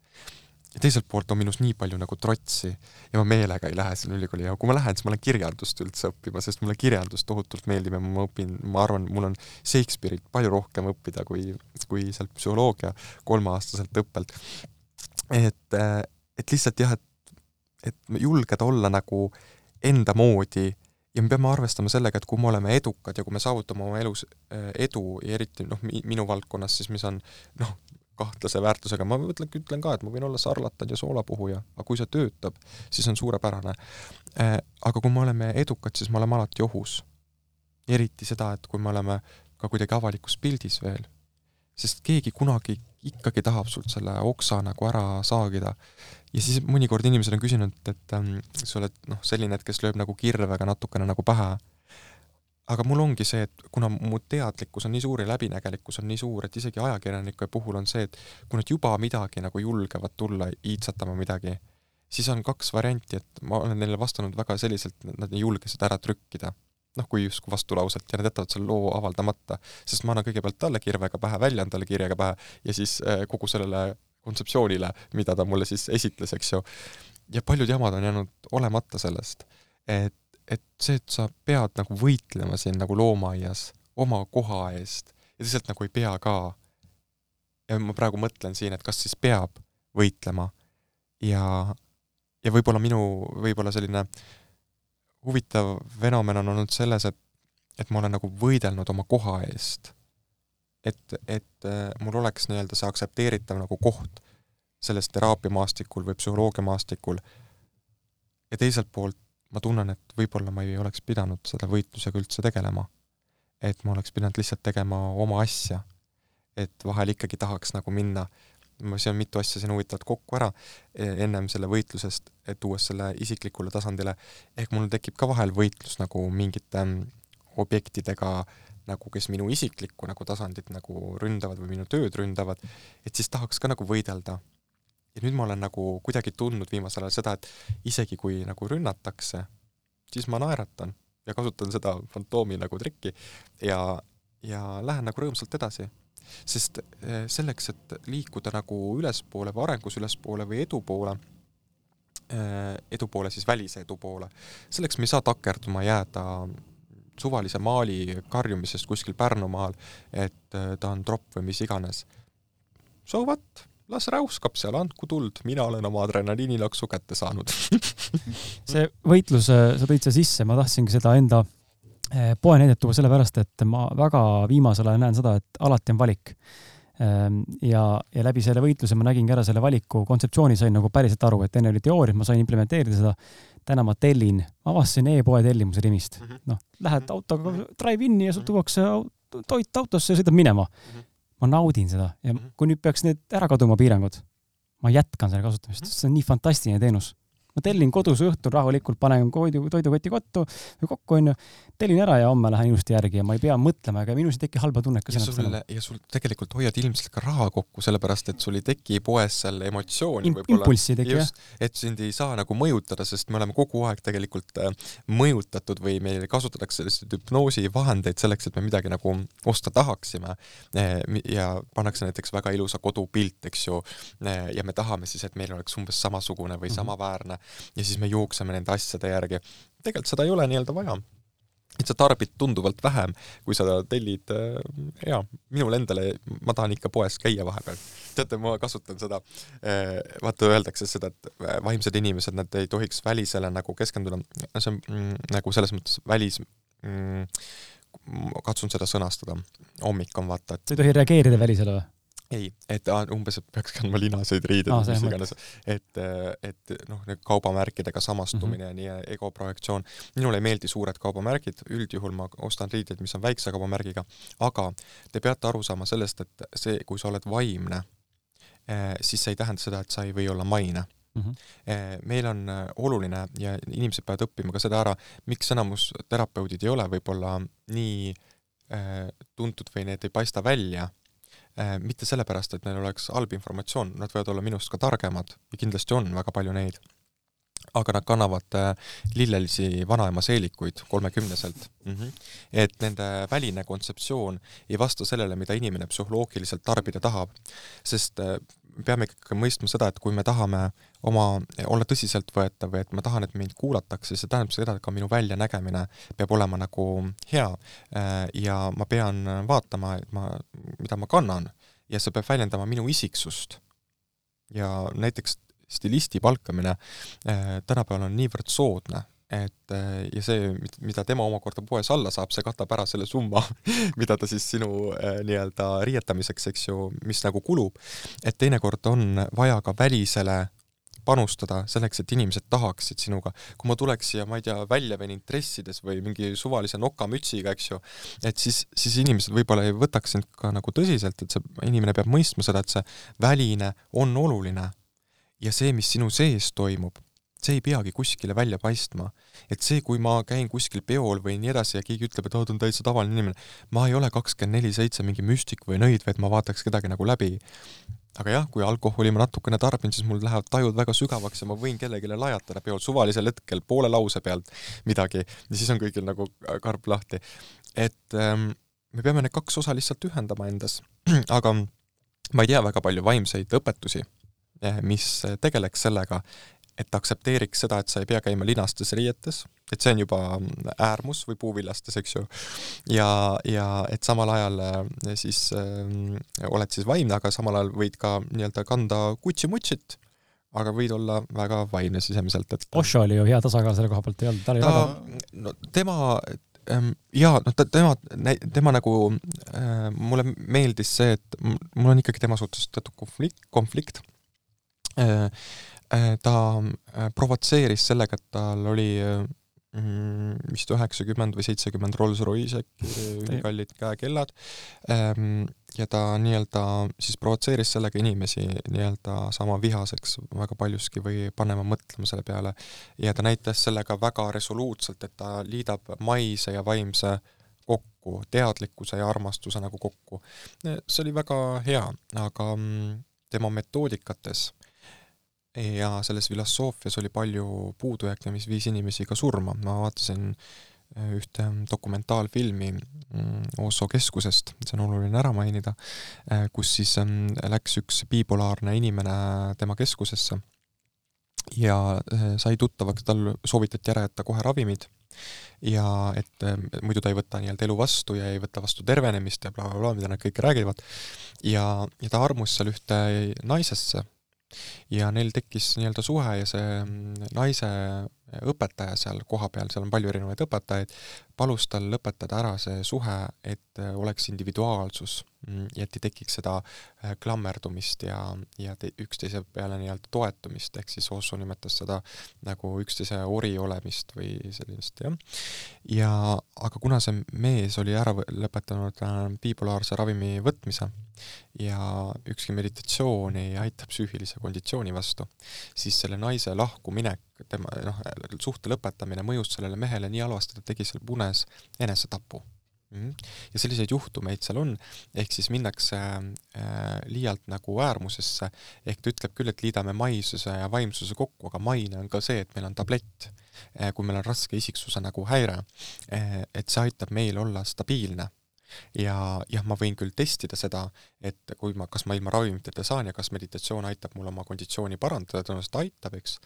ja teiselt poolt on minus nii palju nagu trotsi ja ma meelega ei lähe sinna ülikooli ja kui ma lähen, siis ma lähen kirjandust üldse õppima, sest mulle kirjandus tohutult meeldib ja ma õpin, ma arvan, mul on Shakespeare'it palju rohkem õppida kui, kui sealt psühholoogia kolmeaastaselt õppelt. et, et lihtsalt jah, et, et julgeda olla nagu enda moodi ja me peame arvestama sellega, et kui me oleme edukad ja kui me saavutame oma elus äh, edu ja eriti noh, minu valdkonnas siis, mis on noh, kahtlase väärtusega, ma mõtlen, ütlen ka, et ma võin olla sarlatan ja soolapuhuja, aga kui see töötab, siis on suurepärane. Äh, aga kui me oleme edukad, siis me oleme alati ohus. eriti seda, et kui me oleme ka kuidagi avalikus pildis veel, sest keegi kunagi ikkagi tahab sult selle oksa nagu ära saagida ja siis mõnikord inimesed on küsinud, et ähm, sa oled noh, selline, et kes lööb nagu kirvega natukene nagu pähe. aga mul ongi see, et kuna mu teadlikkus on nii suur ja läbinägelikkus on nii suur, et isegi ajakirjanike puhul on see, et kui nad juba midagi nagu julgevad tulla iitsatama midagi, siis on kaks varianti, et ma olen neile vastanud väga selliselt, et nad ei julge seda ära trükkida noh, kui justkui vastulauset ja nad jätavad selle loo avaldamata, sest ma annan kõigepealt talle kirvega pähe, väljan talle kirjaga pähe ja siis äh, kogu sellele kontseptsioonile, mida ta mulle siis esitles, eks ju. ja paljud jamad on jäänud olemata sellest, et, et see, et sa pead nagu võitlema siin nagu loomaaias oma koha eest ja lihtsalt nagu ei pea ka. ja ma praegu mõtlen siin, et kas siis peab võitlema ja, ja võib-olla minu, võib-olla selline huvitav fenomen on olnud selles, et, et ma olen nagu võidelnud oma koha eest et, et äh, mul oleks nii-öelda see aktsepteeritav nagu koht selles teraapiamaastikul või psühholoogiamaastikul ja teiselt poolt ma tunnen, et võib-olla ma ei oleks pidanud selle võitlusega üldse tegelema. et ma oleks pidanud lihtsalt tegema oma asja. et vahel ikkagi tahaks nagu minna, siin on mitu asja siin huvitavat kokku ära e, ennem selle võitlusest, et tuues selle isiklikule tasandile, ehk mul tekib ka vahel võitlus nagu mingite mm, objektidega äh, nagu kes minu isiklikku nagu tasandit nagu ründavad või minu tööd ründavad, et siis tahaks ka nagu võidelda. ja nüüd ma olen nagu kuidagi tundnud viimasel ajal seda, et isegi kui nagu rünnatakse, siis ma naeratan ja kasutan seda fantoomi nagu trikki ja, ja lähen nagu rõõmsalt edasi. sest eh, selleks, et liikuda nagu ülespoole või arengus ülespoole või edu poole, eh, edu poole siis välise edu poole, selleks me ei saa takerduma jääda suvalise maali karjumisest kuskil Pärnumaal, et äh, ta on tropp või mis iganes. So what? las räuskab seal, andku tuld, mina olen oma adrenaliinilaksu kätte saanud [LAUGHS] see võitlus, äh, sa tõid selle sisse, ma tahtsingi seda enda äh, poe näidet tuua sellepärast, et ma väga viimasel ajal näen seda, et alati on valik. Ehm, ja, ja läbi selle võitluse ma nägingi ära selle valiku kontseptsiooni, sain nagu päriselt aru, et enne oli teooria, ma sain implementeerida seda. Täna ma tellin, avastasin e-poe tellimuse Rimist. Mm -hmm.. noh, lähed autoga drive-in'i ja sul tuuakse toit autosse ja sõidad minema. Mm. -hmm. ma naudin seda ja kui nüüd peaks need ära kaduma piirangud, ma jätkan selle kasutamist, see on nii fantastiline teenus ma tellin kodus õhtul rahulikult, panen toidu, toidukoti kottu kokku onju, tellin ära ja homme lähen ilusti järgi ja ma ei pea mõtlema ega minus ei teki halba tunnet ka ja sul, ja sul tegelikult hoiad ilmselt ka raha kokku, sellepärast et sul ei teki poes seal emotsiooni Im võib-olla. impulssi ei teki, jah. et sind ei saa nagu mõjutada, sest me oleme kogu aeg tegelikult äh, mõjutatud või meil kasutatakse selliseid hüpnoosivahendeid selleks, et me midagi nagu osta tahaksime. Äh, ja pannakse näiteks väga ilusa kodupilt, eks ju, äh, ja me tahame siis, et meil oleks umbes samasugune või -hmm. samaväärne ja siis me jookseme nende asjade järgi. tegelikult seda ei ole nii-öelda vaja et sa tarbid tunduvalt vähem, kui sa tellid äh, jaa, minul endale, ma tahan ikka poes käia vahepeal. teate, ma kasutan seda, äh, vaata öeldakse seda, et äh, vaimsed inimesed, nad ei tohiks välisele nagu keskenduda, see on mm, nagu selles mõttes välis mm, katsun seda sõnastada, hommik on vaata, et ei tohi reageerida välisele või? Ei, et umbes, et peaks kandma linaseid riideid ah,, mis iganes, et, et noh, need kaubamärkidega samastumine mm -hmm. ja nii egoprojektsioon. minule ei meeldi suured kaubamärgid, üldjuhul ma ostan riideid, mis on väikse kaubamärgiga, aga te peate aru saama sellest, et see, kui sa oled vaimne, eh, siis see ei tähenda seda, et sa ei või olla maine Mm -hmm. meil on eh, oluline ja inimesed peavad õppima ka seda ära, miks enamus terapeudid ei ole võib-olla nii tuntud või need ei paista välja mitte sellepärast, et neil oleks halb informatsioon, nad võivad olla minust ka targemad ja kindlasti on väga palju neid, aga nad kannavad äh, lillelisi vanaema seelikuid kolmekümneselt mm. -hmm. et nende väline kontseptsioon ei vasta sellele, mida inimene psühholoogiliselt tarbida tahab. sest äh, peame ikkagi mõistma seda, et kui me tahame oma, olla tõsiseltvõetav või et ma tahan, et mind kuulatakse, see tähendab seda, et ka minu väljanägemine peab olema nagu hea äh, ja ma pean vaatama, et ma, mida ma kannan ja see peab väljendama minu isiksust. ja näiteks stilisti palkamine äh, tänapäeval on niivõrd soodne, et äh, ja see, mida tema omakorda poes alla saab, see katab ära selle summa, [LAUGHS] mida ta siis sinu äh, nii-öelda riietamiseks, eks ju, mis nagu kulub. et teinekord on vaja ka välisele panustada selleks, et inimesed tahaksid sinuga. kui ma tuleks siia, ma ei tea, välja veninud dressides või mingi suvalise nokamütsiga, eks ju, et siis, siis inimesed võib-olla ei võtaks sind ka nagu tõsiselt, et see inimene peab mõistma seda, et see väline on oluline ja see, mis sinu sees toimub, see ei peagi kuskile välja paistma. et see, kui ma käin kuskil peol või nii edasi ja keegi ütleb, et aa, ta on täitsa tavaline inimene, ma ei ole kakskümmend neli seitse mingi müstik või nõid, vaid ma vaataks kedagi nagu läbi. aga jah, kui alkoholi ma natukene tarbin, siis mul lähevad tajud väga sügavaks ja ma võin kellelegi lajatada peol suvalisel hetkel poole lause pealt midagi ja siis on kõigil nagu karp lahti. et ähm, me peame need kaks osa lihtsalt ühendama endas, [CLEARS THROAT] aga ma ei tea väga palju vaimseid õpetusi, eh, mis tegeleks sellega, et aktsepteeriks seda, et sa ei pea käima linastes riietes, et see on juba äärmus või puuviljastes, eks ju, ja, ja et samal ajal äh, siis äh, oled siis vaimne, aga samal ajal võid ka nii-öelda kanda kutsi-mutsit, aga võid olla väga vaimne sisemiselt, et Osho oli ju hea tasakaal selle koha pealt ei olnud, ta oli ta, väga no tema ähm, jaa, noh, ta, tema, tema nagu äh,, mulle meeldis see, et mul on ikkagi tema suhtes teatud konflikt, konflikt. Äh, ta äh, provotseeris sellega, et tal oli mm, vist üheksakümmend või seitsekümmend Rolls-Royce äkki, ülikallid käekellad, ähm, ja ta nii-öelda siis provotseeris sellega inimesi nii-öelda saama vihaseks väga paljuski või panema mõtlema selle peale. ja ta näitas sellega väga resoluutselt, et ta liidab maise ja vaimse kokku, teadlikkuse ja armastuse nagu kokku. see oli väga hea, aga mm, tema metoodikates ja selles filosoofias oli palju puudujääke, mis viis inimesi ka surma, ma vaatasin äh, ühte dokumentaalfilmi mm, Osso keskusest, see on oluline ära mainida, äh, kus siis ähm, läks üks bipolaarne inimene tema keskusesse ja äh, sai tuttavaks, tal soovitati ära jätta kohe ravimid ja et muidu ta ei võta nii-öelda elu vastu ja ei võta vastu tervenemist ja blablabla bla, bla, mida nad kõik räägivad. ja, ja ta armus seal ühte naisesse, ja neil tekkis nii-öelda suhe ja see mm, naise õpetaja seal kohapeal, seal on palju erinevaid õpetajaid, palus tal lõpetada ära see suhe, et äh, oleks individuaalsus mm, ja et ei tekiks seda äh, klammerdumist ja, ja te, üksteise peale nii-öelda toetumist, ehk siis Osso nimetas seda nagu üksteise ori olemist või sellist, jah. ja aga kuna see mees oli ära lõpetanud bipolaarse ravimi võtmise, ja ükski meditatsioon ei aita psüühilise konditsiooni vastu, siis selle naise lahkuminek, tema noh, suhte lõpetamine mõjus sellele mehele nii halvasti, et ta tegi seal punes enesetapu. Mhm. ja selliseid juhtumeid seal on, ehk siis minnakse äh, liialt nagu äärmusesse, ehk ta ütleb küll, et liidame maisuse ja vaimsuse kokku, aga maine on ka see, et meil on tablett äh,, kui meil on raske isiksuse nagu häire äh,, et see aitab meil olla stabiilne ja jah, ma võin küll testida seda, et kui ma, kas ma ilma ravimiteta saan ja kas meditatsioon aitab mul oma konditsiooni parandada, tõenäoliselt aitab, eks,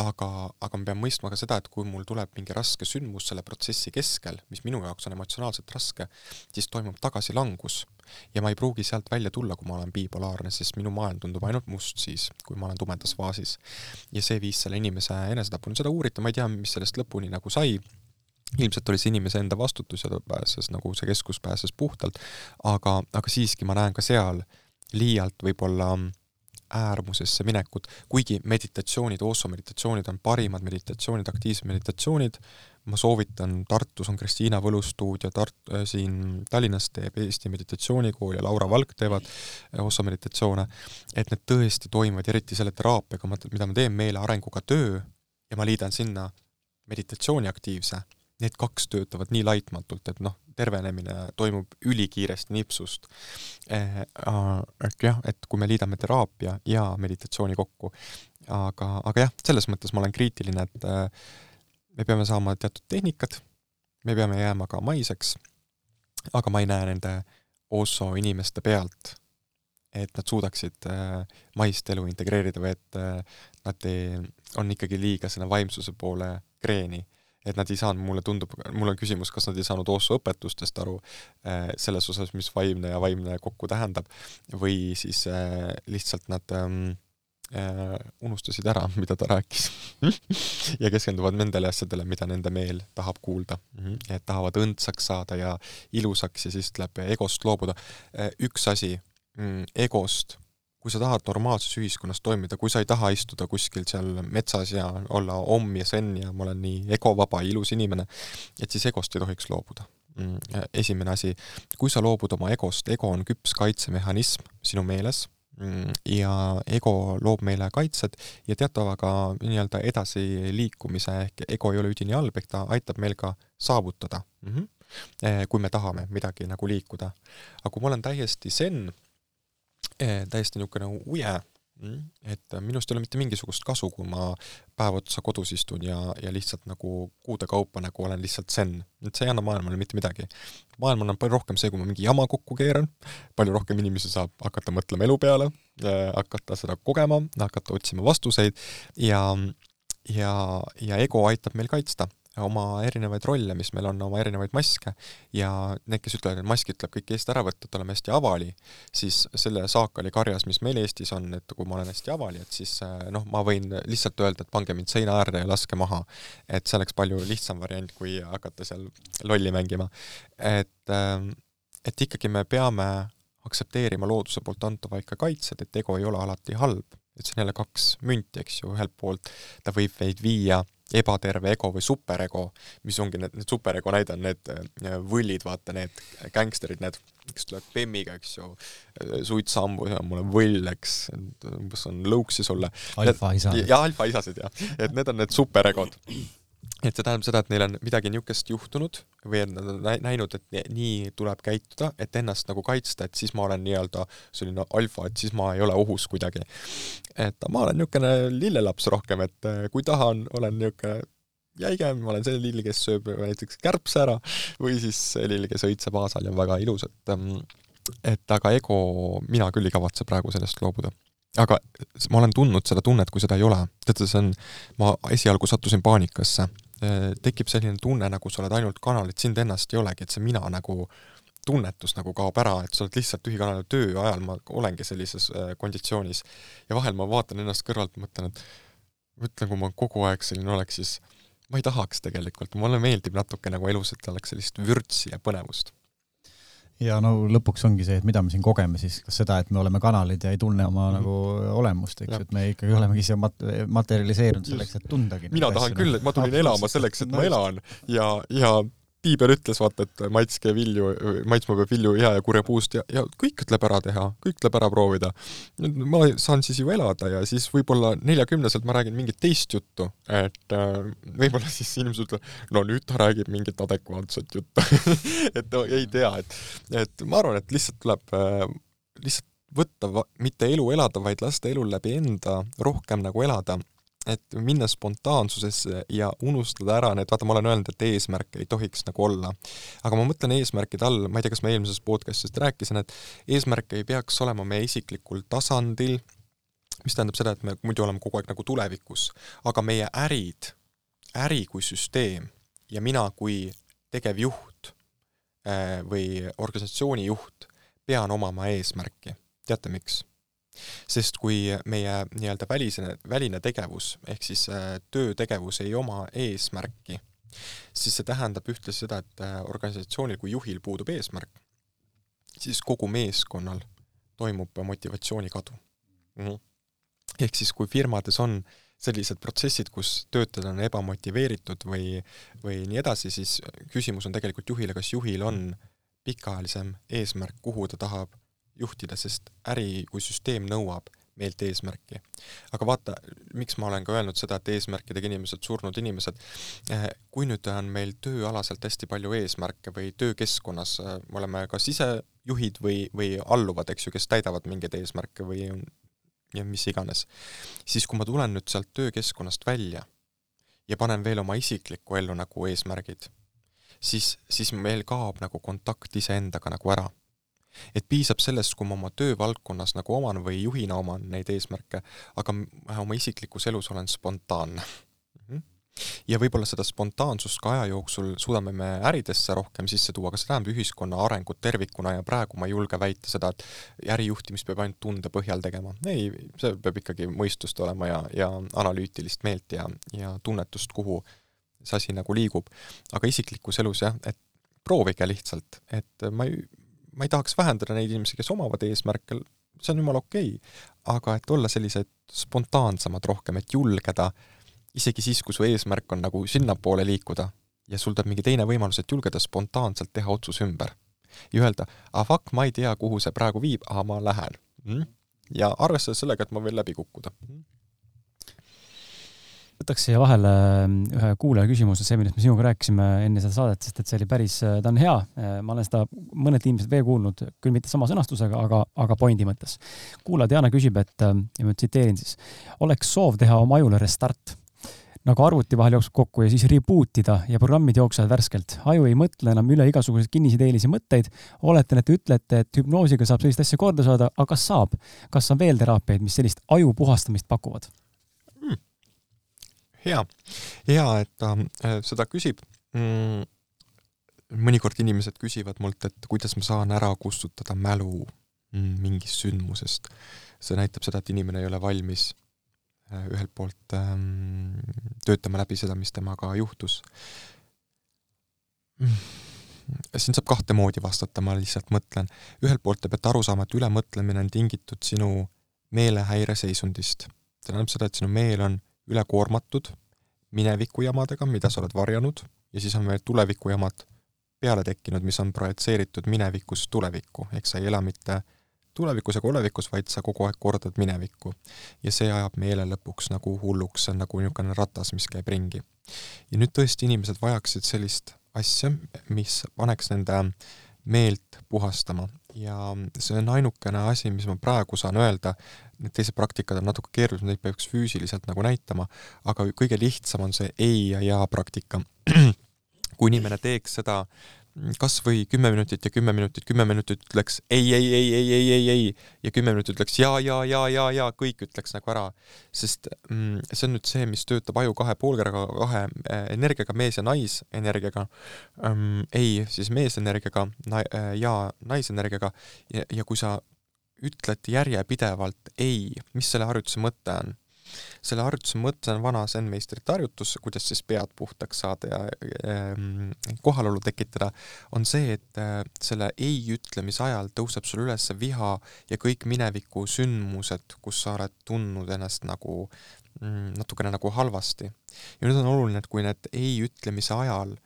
aga, aga ma pean mõistma ka seda, et kui mul tuleb mingi raske sündmus selle protsessi keskel, mis minu jaoks on emotsionaalselt raske, siis toimub tagasilangus. Ja ma ei pruugi sealt välja tulla, kui ma olen bipolaarne, sest minu maailm tundub ainult must siis, kui ma olen tumedas faasis. ja see viis selle inimese enesetapuni, seda uuriti, ma ei tea, mis sellest lõpuni nagu sai ilmselt oli see inimese enda vastutus ja ta pääses, nagu see keskus pääses puhtalt, aga, aga siiski ma näen ka seal liialt võib-olla äärmusesse minekut, kuigi meditatsioonid, Osso meditatsioonid on parimad meditatsioonid, aktiivsed meditatsioonid, ma soovitan, Tartus on Kristiina Võlu stuudio, Tart-, äh, siin Tallinnas teeb Eesti Meditatsioonikool ja Laura Valk teevad äh, Osso meditatsioone, et need tõesti toimivad, eriti selle teraapiaga, mida ma teen meele arenguga töö ja ma liidan sinna meditatsiooni aktiivse need kaks töötavad nii laitmatult, et noh, tervenemine toimub ülikiiresti nipsust eh,. et jah, et kui me liidame teraapia ja meditatsiooni kokku, aga, aga jah, selles mõttes ma olen kriitiline, et eh, me peame saama teatud tehnikad, me peame jääma ka maiseks, aga ma ei näe nende Osso inimeste pealt, et nad suudaksid äh, maist elu integreerida või et nad ei, on ikkagi liiga selle vaimsuse poole kreeni et nad ei saanud, mulle tundub, mul on küsimus, kas nad ei saanud Oosso õpetustest aru äh, selles osas, mis vaimne ja vaimne kokku tähendab, või siis äh, lihtsalt nad ähm, äh, unustasid ära, [LAUGHS] mida ta rääkis ja keskenduvad nendele asjadele, mida nende meel tahab kuulda mm. -hmm. et tahavad õndsaks saada ja ilusaks ja siis tuleb egost loobuda. Üks asi mm,, egost kui sa tahad normaalses ühiskonnas toimida, kui sa ei taha istuda kuskil seal metsas ja olla omm ja zen ja ma olen nii egovaba, ilus inimene, et siis egost ei tohiks loobuda. Mm, esimene asi, kui sa loobud oma egost, ego on küps kaitsemehhanism sinu meeles mm, ja ego loob meile kaitsed ja teatavaga nii-öelda edasiliikumise ehk ego ei ole üdini halb, ehk ta aitab meil ka saavutada mm, -hmm. kui me tahame midagi nagu liikuda. aga kui ma olen täiesti Eh, täiesti niisugune uje, mm, et minust ei ole mitte mingisugust kasu, kui ma päev otsa kodus istun ja, ja lihtsalt nagu kuude kaupa nagu olen lihtsalt zen. et see ei anna maailmale mitte midagi. maailmal on palju rohkem see, kui ma mingi jama kokku keeran, palju rohkem inimesi saab hakata mõtlema elu peale, hakata seda kogema, hakata otsima vastuseid ja ja, ja ego aitab meil kaitsta oma erinevaid rolle, mis meil on, oma erinevaid maske ja need, kes ütlevad, et mask ütleb kõik eest ära võtta, et oleme hästi avali, siis selle saakali karjas, mis meil Eestis on, et kui ma olen hästi avali, et siis eh, noh, ma võin lihtsalt öelda, et pange mind seina äärde ja laske maha. et see oleks palju lihtsam variant, kui hakata seal lolli mängima. et, eh, et ikkagi me peame aktsepteerima looduse poolt antava ikka kaitsed, et ego ei ole alati halb, et see on jälle kaks münti, eks ju, ühelt poolt ta võib meid viia ebaterve ego või superego, mis ongi need, need superego näide on need äh, võllid, vaata need gängsterid, need, kes tulevad bemmiga, eks ju, suits sammu ja mul on võll, eks, umbes on lõuksi sulle. alfaisad. ja alfaisased jah, et need on need superegod et see tähendab seda, et neil on midagi niisugust juhtunud või et nad on näinud, et nii tuleb käituda, et ennast nagu kaitsta, et siis ma olen nii-öelda selline alfa, et siis ma ei ole ohus kuidagi. et ma olen niisugune lillelaps rohkem, et eh, kui tahan, olen niisugune jäigem, ma olen see lill, kes sööb näiteks kärbse ära või siis see lill, kes õitseb aasal ja on väga ilus, et mm, et aga ego, mina küll ei kavatse praegu sellest loobuda aga ma olen tundnud seda tunnet, kui seda ei ole. teate, see on, ma esialgu sattusin paanikasse Äh, tekib selline tunne, nagu sa oled ainult kanal, et sind ennast ei olegi, et see mina nagu tunnetus nagu kaob ära, et sa oled lihtsalt tühi kanal, töö ajal ma olengi sellises äh, konditsioonis. ja vahel ma vaatan ennast kõrvalt, mõtlen, et mõtlen, kui ma kogu aeg selline oleks, siis ma ei tahaks tegelikult, mulle meeldib natuke nagu elus, et oleks sellist vürtsi ja põnevust ja no lõpuks ongi see, et mida me siin kogeme siis, kas seda, et me oleme kanalid ja ei tunne oma mm -hmm. nagu olemust, eks et me ikkagi olemegi siia mat-, materialiseerunud selleks, et tundagi. mina tahan küll, et ma tulin elama selleks, et ma elan ja, ja piibel ütles, vaata, et maitske vilju, maitsma peab vilju hea ja kurja puust ja, ja kõik tuleb ära teha, kõik tuleb ära proovida. ma saan siis ju elada ja siis võib-olla neljakümneselt ma räägin mingit teist juttu, et äh, võib-olla siis inimesed ütlevad, no nüüd ta räägib mingit adekvaatset juttu [LAUGHS] et no, ei tea, et, et ma arvan, et lihtsalt tuleb äh, lihtsalt võtta, mitte elu elada, vaid lasta elul läbi enda rohkem nagu elada et minna spontaansusesse ja unustada ära need, vaata, ma olen öelnud, et eesmärke ei tohiks nagu olla. aga ma mõtlen eesmärkide all, ma ei tea, kas ma eelmises podcast'ist rääkisin, et eesmärk ei peaks olema meie isiklikul tasandil, mis tähendab seda, et me muidu oleme kogu aeg nagu tulevikus, aga meie ärid, äri kui süsteem ja mina kui tegevjuht äh, või organisatsiooni juht pean omama eesmärki. teate miks? Sest kui meie nii-öelda välisene, väline tegevus ehk siis äh, töötegevus ei oma eesmärki, siis see tähendab ühtlasi seda, et äh, organisatsioonil kui juhil puudub eesmärk, siis kogu meeskonnal toimub motivatsiooni kadu mm. -hmm. ehk siis, kui firmades on sellised protsessid, kus töötajad on ebamotiveeritud või, või nii edasi, siis küsimus on tegelikult juhile, kas juhil on pikaajalisem eesmärk, kuhu ta tahab juhtida, sest äri kui süsteem nõuab meilt eesmärki. aga vaata, miks ma olen ka öelnud seda, et eesmärkidega inimesed, surnud inimesed, eh, kui nüüd on meil tööalaselt hästi palju eesmärke või töökeskkonnas eh, me oleme kas ise juhid või, või alluvad, eks ju, kes täidavad mingeid eesmärke või ja mis iganes, siis kui ma tulen nüüd sealt töökeskkonnast välja ja panen veel oma isiklikku ellu nagu eesmärgid, siis, siis meil kaob nagu kontakt iseendaga nagu ära et piisab sellest, kui ma oma töövaldkonnas nagu oman või juhina oman neid eesmärke, aga oma isiklikus elus olen spontaanne mhm. ja võib-olla seda spontaansust ka aja jooksul suudame me äridesse rohkem sisse tuua, aga see tähendab ühiskonna arengut tervikuna ja praegu ma ei julge väita seda, et ärijuhtimist peab ainult tunde põhjal tegema. ei, see peab ikkagi mõistust olema ja, ja analüütilist meelt ja, ja tunnetust, kuhu see asi nagu liigub. aga isiklikus elus jah, et proovige lihtsalt, et ma ei, ma ei tahaks vähendada neid inimesi, kes omavad eesmärke, see on jumala okei okay., aga et olla sellised spontaansemad rohkem, et julgeda isegi siis, kui su eesmärk on nagu sinnapoole liikuda ja sul tuleb mingi teine võimalus, et julgeda spontaanselt teha otsus ümber. ja öelda, ah fuck, ma ei tea, kuhu see praegu viib, aga ma lähen mm.. ja arvestades sellega, et ma võin läbi kukkuda mm võtaks siia vahele ähm, ühe kuulaja küsimuse, see, millest me sinuga rääkisime enne seda saadet, sest et see oli päris, äh, ta on hea, äh, ma olen seda mõned inimesed veel kuulnud, küll mitte sama sõnastusega, aga, aga pointi mõttes. kuulaja Diana küsib, et ähm, ja ma tsiteerin siis, oleks soov teha oma ajule restart nagu arvuti vahel jookseb kokku ja siis reboot ida ja programmid jooksevad värskelt. aju ei mõtle enam üle igasuguseid kinniseid eelisi mõtteid. oletan, et te ütlete, et hüpnoosiga saab sellist asja korda saada, aga kas saab? kas on veel teraapiaid, mis sellist aju puhastamist pakuvad? Hea, hea, et ta äh, seda küsib mm,. mõnikord inimesed küsivad mult, et kuidas ma saan ära kustutada mälu mm, mingist sündmusest. see näitab seda, et inimene ei ole valmis äh, ühelt poolt ähm, töötama läbi seda, mis temaga juhtus mm siin saab kahte moodi vastata, ma lihtsalt mõtlen. ühelt poolt te peate aru saama, et ülemõtlemine on tingitud sinu meelehäireseisundist. see tähendab seda, et sinu meel on ülekoormatud minevikujamadega, mida sa oled varjanud, ja siis on veel tulevikujamad peale tekkinud, mis on projitseeritud minevikust tulevikku, ehk sa ei ela mitte tulevikus ega olevikus, vaid sa kogu aeg kordad minevikku. ja see ajab meele lõpuks nagu hulluks, see on nagu niisugune ratas, mis käib ringi. ja nüüd tõesti inimesed vajaksid sellist asja, mis paneks nende meelt puhastama ja see on ainukene asi, mis ma praegu saan öelda, need teised praktikad on natuke keerulised, neid peaks füüsiliselt nagu näitama, aga kõige lihtsam on see ei ja jaa praktika. [CLEARS THROAT] kui inimene teeks seda kas või kümme minutit ja kümme minutit, kümme minutit ütleks ei, ei, ei, ei, ei, ei, ei ja kümme minutit ütleks ja, ja, ja, ja, ja kõik ütleks nagu ära. sest mm, see on nüüd see, mis töötab aju kahe poolkeraga, kahe äh, energiaga, mees ja naisenergiaga ähm,. ei, siis meesenergiaga na, äh, ja naisenergiaga ja, ja kui sa ütled järjepidevalt ei, mis selle harjutuse mõte on? Selle harjutuse mõte on vana zen-meistrite harjutus, kuidas siis pead puhtaks saada ja ähm, kohalolu tekitada, on see, et äh, selle ei ütlemise ajal tõuseb sul üles viha ja kõik mineviku sündmused, kus sa oled tundnud ennast nagu mm, natukene nagu halvasti. ja nüüd on oluline, et kui need ei ütlemise ajal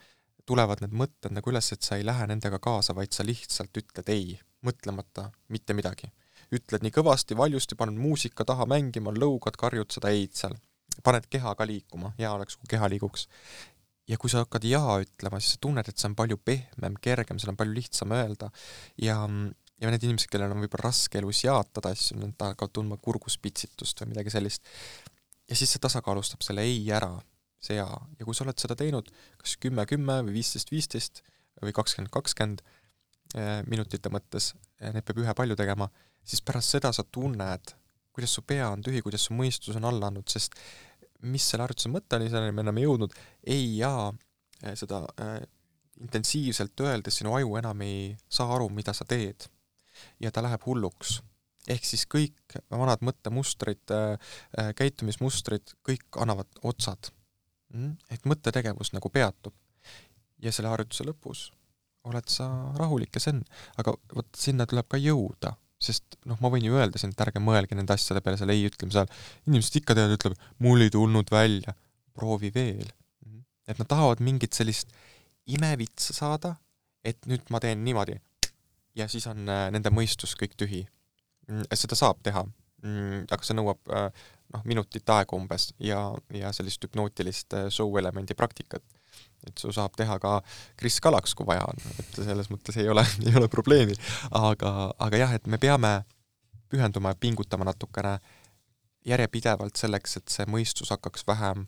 tulevad need mõtted nagu üles, et sa ei lähe nendega kaasa, vaid sa lihtsalt ütled ei, mõtlemata mitte midagi ütled nii kõvasti, valjusti, paned muusika taha mängima, lõugad, karjud seda ei-d seal. paned keha ka liikuma, hea oleks, kui keha liiguks. ja kui sa hakkad jaa ütlema, siis sa tunned, et see on palju pehmem, kergem, seal on palju lihtsam öelda ja ja need inimesed, kellel on võib-olla raske elus jaatada asju, nad hakkavad tundma kurguspitsitust või midagi sellist. ja siis see tasakaalustab selle ei ära, see jaa. ja kui sa oled seda teinud kas kümme, kümme või viisteist, viisteist või kakskümmend, kakskümmend eh, minutite mõttes, neid peab ühe palju tegema, siis pärast seda sa tunned, kuidas su pea on tühi, kuidas su mõistus on alla andnud, sest mis selle harjutuse mõte oli, selleni me oleme jõudnud, ei jaa eh, seda äh, intensiivselt öeldes sinu aju enam ei saa aru, mida sa teed. ja ta läheb hulluks. ehk siis kõik vanad mõttemustrid äh,, käitumismustrid, kõik annavad otsad mm?. et mõttetegevus nagu peatub. ja selle harjutuse lõpus oled sa rahulik ja zen, aga vot sinna tuleb ka jõuda sest noh, ma võin ju öelda siin, et ärge mõelge nende asjade peale seal ei ütlemise ajal. inimesed ikka teavad, ütlevad, mul ei tulnud välja, proovi veel. et nad tahavad mingit sellist imevitsa saada, et nüüd ma teen niimoodi. ja siis on äh, nende mõistus kõik tühi. Seda saab teha, aga see nõuab äh, noh, minutit aega umbes ja, ja sellist hüpnootilist äh, show elemendi praktikat et su saab teha ka Kris Kalaks, kui vaja on, et selles mõttes ei ole, [LAUGHS] ei ole probleemi. aga, aga jah, et me peame pühenduma ja pingutama natukene järjepidevalt selleks, et see mõistus hakkaks vähem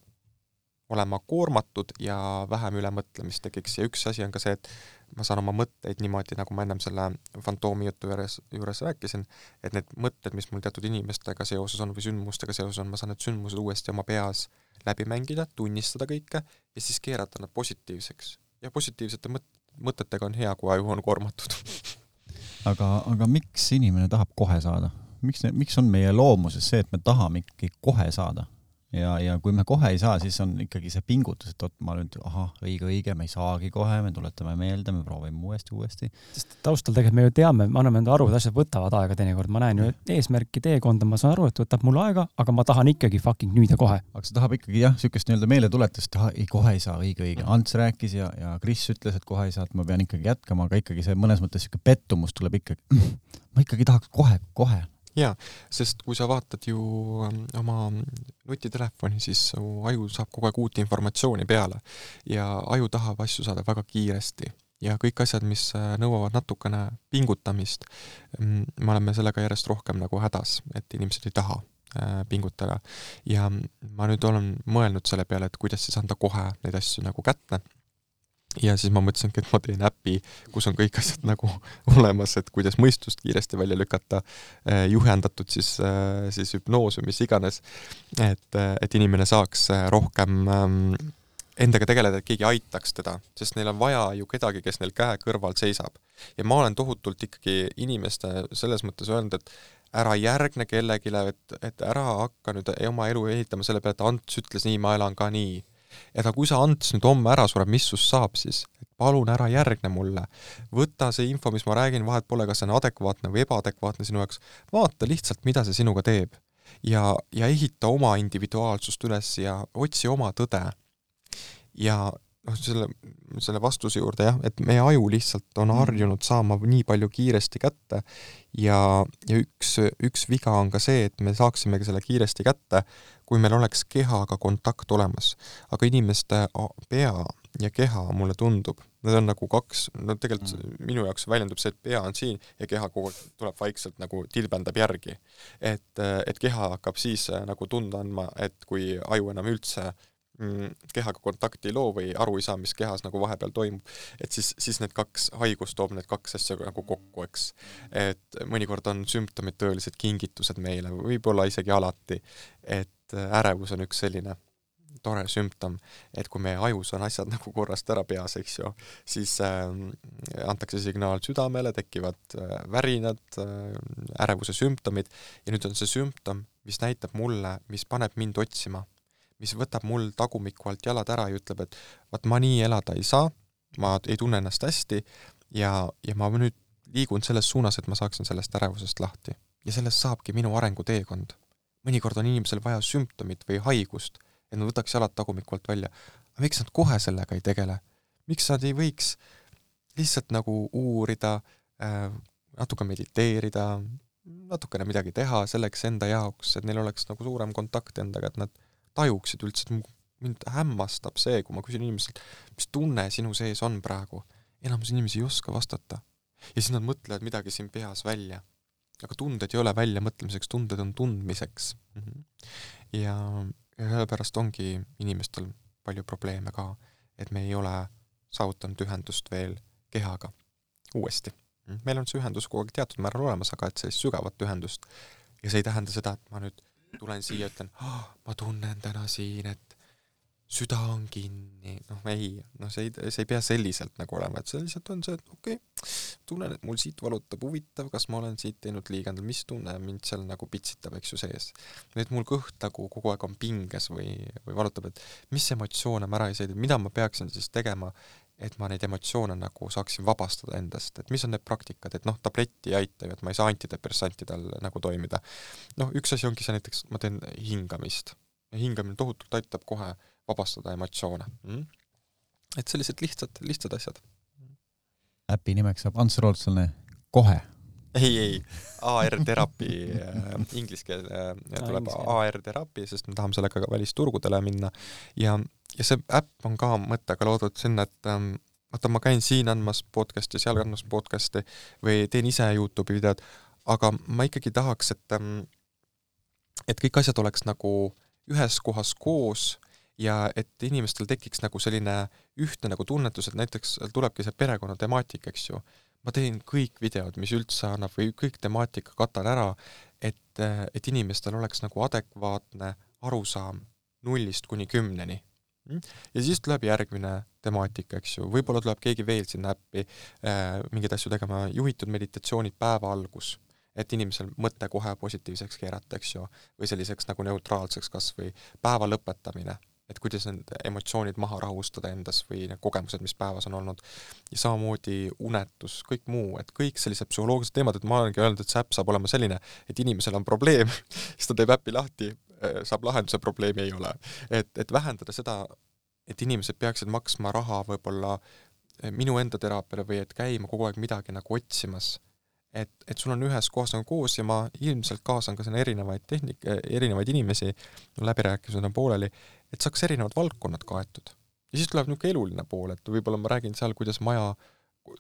olema koormatud ja vähem ülemõtlemist tekiks ja üks asi on ka see, et ma saan oma mõtteid niimoodi, nagu ma ennem selle fantoomi jutu juures, juures rääkisin, et need mõtted, mis mul teatud inimestega seoses on või sündmustega seoses on, ma saan need sündmused uuesti oma peas läbi mängida, tunnistada kõike ja siis keerata nad positiivseks. ja positiivsete mõt-, mõtetega on hea, kui aju on koormatud [LAUGHS] aga, aga miks inimene tahab kohe saada? miks, miks on meie loomuses see, et me tahame ikkagi kohe saada? Ja, ja kui me kohe ei saa, siis on ikkagi see pingutus, et oot, ma nüüd, ahah, õige, õige, me ei saagi kohe, me tuletame meelde, me proovime uuesti, uuesti. sest taustal tegelikult me ju teame, me anname endale aru, et asjad võtavad aega teinekord, ma näen ju eesmärki, teekonda, ma saan aru, et võtab mul aega, aga ma tahan ikkagi fucking nüüd ja kohe. aga see tahab ikkagi jah, niisugust nii-öelda meeletuletust, ahah, ei kohe ei saa, õige, õige. Ants rääkis ja, ja Kris ütles, et kohe ei saa, et ma pean ikkagi jätkama, aga ikkagi see mõnes mõttes niisugune pettumus tuleb ikkagi, ma ikkagi tahaks kohe, kohe jaa, sest kui sa vaatad ju ähm, oma nutitelefoni, siis su aju saab kogu aeg uut informatsiooni peale ja aju tahab asju saada väga kiiresti ja kõik asjad, mis äh, nõuavad natukene pingutamist, mm, me oleme sellega järjest rohkem nagu hädas, et inimesed ei taha äh, pingutada. ja ma nüüd olen mõelnud selle peale, et kuidas siis anda kohe neid asju nagu kätte ja siis ma mõtlesingi, et ma teen äpi, kus on kõik asjad nagu [LAUGHS] olemas, et kuidas mõistust kiiresti välja lükata, eh, juhendatud siis, eh, siis hüpnoos või mis iganes, et, eh, et inimene saaks rohkem ehm, endaga tegeleda, et keegi aitaks teda, sest neil on vaja ju kedagi, kes neil käe kõrval seisab. ja ma olen tohutult ikkagi inimeste selles mõttes öelnud, et ära järgne kellelegi, et, et ära hakka nüüd oma elu ehitama selle peale, et Ants ütles nii, ma elan ka nii et aga kui sa Ants nüüd homme ära sureb, mis sust saab siis? palun ära järgne mulle. võta see info, mis ma räägin, vahet pole, kas see on adekvaatne või ebaadekvaatne sinu jaoks, vaata lihtsalt, mida see sinuga teeb. ja, ja ehita oma individuaalsust üles ja otsi oma tõde. ja noh, selle, selle vastuse juurde jah, et meie aju lihtsalt on mm. harjunud saama nii palju kiiresti kätte ja, ja üks, üks viga on ka see, et me saaksimegi selle kiiresti kätte, kui meil oleks kehaga kontakt olemas. aga inimeste pea ja keha, mulle tundub, need on nagu kaks, no tegelikult mm. minu jaoks väljendub see, et pea on siin ja keha kogu aeg tuleb vaikselt nagu tilbendab järgi. et, et keha hakkab siis nagu tunda andma, et kui aju enam üldse kehaga kontakti ei loo või aru ei saa, mis kehas nagu vahepeal toimub, et siis, siis need kaks, haigus toob need kaks asja nagu kokku, eks. et mõnikord on sümptomid tõelised kingitused meile, võib-olla isegi alati, et ärevus on üks selline tore sümptom, et kui meie ajus on asjad [LAUGHS] nagu korrast ära peas, eks ju, siis äh, antakse signaal südamele, tekivad äh, värinad äh,, ärevuse sümptomid ja nüüd on see sümptom, mis näitab mulle, mis paneb mind otsima, mis võtab mul tagumiku alt jalad ära ja ütleb, et vaat ma nii elada ei saa, ma ei tunne ennast hästi ja, ja ma nüüd liigun selles suunas, et ma saaksin sellest ärevusest lahti. ja sellest saabki minu arenguteekond. mõnikord on inimesel vaja sümptomit või haigust, et nad võtaks jalad tagumiku alt välja. aga miks nad kohe sellega ei tegele? miks nad ei võiks lihtsalt nagu uurida äh,, natuke mediteerida, natukene midagi teha selleks enda jaoks, et neil oleks nagu suurem kontakt endaga, et nad tajuksid üldse, et mind hämmastab see, kui ma küsin inimeselt, mis tunne sinu sees on praegu. enamus inimesi ei oska vastata. ja siis nad mõtlevad midagi siin peas välja. aga tunded ei ole väljamõtlemiseks, tunded on tundmiseks mm. -hmm. ja ja sellepärast ongi inimestel palju probleeme ka, et me ei ole saavutanud ühendust veel kehaga uuesti. meil on see ühendus kogu aeg teatud määral olemas, aga et sellist sügavat ühendust ja see ei tähenda seda, et ma nüüd tulen siia, ütlen oh,, ma tunnen täna siin, et süda on kinni, noh ei, noh see ei, see ei pea selliselt nagu olema, et see lihtsalt on see, et okei okay,, tunnen, et mul siit valutab, huvitav, kas ma olen siit teinud liiga, mis tunne mind seal nagu pitsitab, eks ju, sees. et mul kõht nagu kogu aeg on pinges või, või valutab, et mis emotsioone ma ära ei sõida, mida ma peaksin siis tegema, et ma neid emotsioone nagu saaksin vabastada endast, et mis on need praktikad, et noh, tabletti ei aita ju, et ma ei saa antidepressantidel nagu toimida. noh, üks asi ongi see näiteks, ma teen hingamist hingamine tohutult aitab kohe vabastada emotsioone mm.. et sellised lihtsad, lihtsad asjad. äpi nimeks saab Ants Rootslane kohe. ei, ei, AR terapi äh,, inglise keel äh, tuleb AR terapi, sest me tahame sellega ka välisturgudele minna ja, ja see äpp on ka mõttega loodud sinna, et ähm, vaata, ma käin siin andmas podcast'i, seal andmas podcast'i või teen ise Youtube'i videod, aga ma ikkagi tahaks, et ähm, et kõik asjad oleks nagu ühes kohas koos ja et inimestel tekiks nagu selline ühtne nagu tunnetus, et näiteks tulebki see perekonna temaatika, eks ju, ma teen kõik videod, mis üldse annab või kõik temaatika katan ära, et, et inimestel oleks nagu adekvaatne arusaam nullist kuni kümneni. Ja siis tuleb järgmine temaatika, eks ju, võib-olla tuleb keegi veel sinna äppi äh, mingeid asju tegema, juhitud meditatsioonid päeva algus et inimesel mõte kohe positiivseks keerata, eks ju, või selliseks nagu neutraalseks kas või. Päeva lõpetamine et kuidas need emotsioonid maha rahustada endas või need kogemused, mis päevas on olnud, ja samamoodi unetus, kõik muu, et kõik sellised psühholoogilised teemad, et ma olengi öelnud, et see äpp saab olema selline, et inimesel on probleem [LAUGHS] siis ta teeb äpi lahti, saab lahenduse, probleemi ei ole. et, et vähendada seda, et inimesed peaksid maksma raha võib-olla äh, minu enda teraapiale või et käima kogu aeg midagi nagu otsimas et, et sul on ühes kohas nagu koos ja ma ilmselt kaasan ka sinna erinevaid tehnik-, erinevaid inimesi, läbirääkimised on pooleli, et saaks erinevad valdkonnad kaetud. ja siis tuleb niisugune eluline pool, et võib-olla ma räägin seal, kuidas maja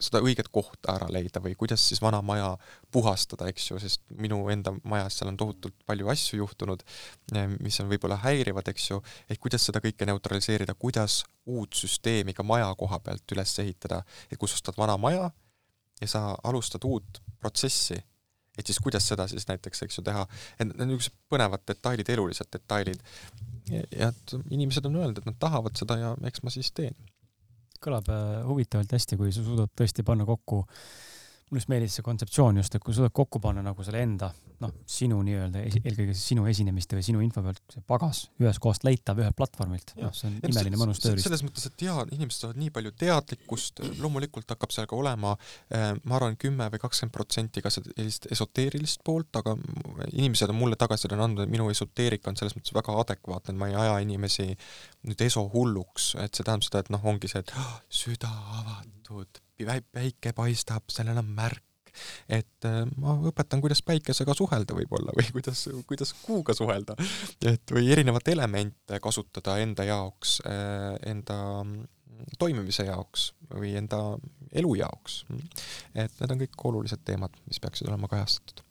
seda õiget kohta ära leida või kuidas siis vana maja puhastada, eks ju, sest minu enda majas seal on tohutult palju asju juhtunud, mis on võib-olla häirivad, eks ju, et kuidas seda kõike neutraliseerida, kuidas uut süsteemi ka maja koha pealt üles ehitada, et kustutad vana maja ja sa alustad uut protsessi, et siis kuidas seda siis näiteks, eks ju, teha, et need on niisugused põnevad detailid, elulised detailid. ja et inimesed on öelnud, et nad tahavad seda ja eks ma siis teen. Kõlab äh, huvitavalt hästi, kui sa suudad tõesti panna kokku mulle just meeldis see kontseptsioon just, et kui suudad kokku panna nagu selle enda, noh, sinu nii-öelda, eelkõige sinu esinemiste või sinu info pealt, see pagas ühest kohast leitav ühelt platvormilt, noh, see on ja, imeline mõnus tööriist. selles mõttes, et jaa, inimesed saavad nii palju teadlikkust, loomulikult hakkab seal ka olema, eh, ma arvan, kümme või kakskümmend protsenti ka sellist esoteerilist poolt, aga inimesed on mulle tagasisidet andnud, et minu esoteerika on selles mõttes väga adekvaatne, et ma ei aja inimesi nüüd esohulluks, et see tähendab seda, et noh, ongi see, et oh, süda avatud päike paistab, sellel on märk, et äh, ma õpetan, kuidas päikesega suhelda võib-olla või kuidas, kuidas kuuga suhelda. et või erinevaid elemente kasutada enda jaoks, äh, enda mm, toimimise jaoks või enda elu jaoks. et need on kõik olulised teemad, mis peaksid olema kajastatud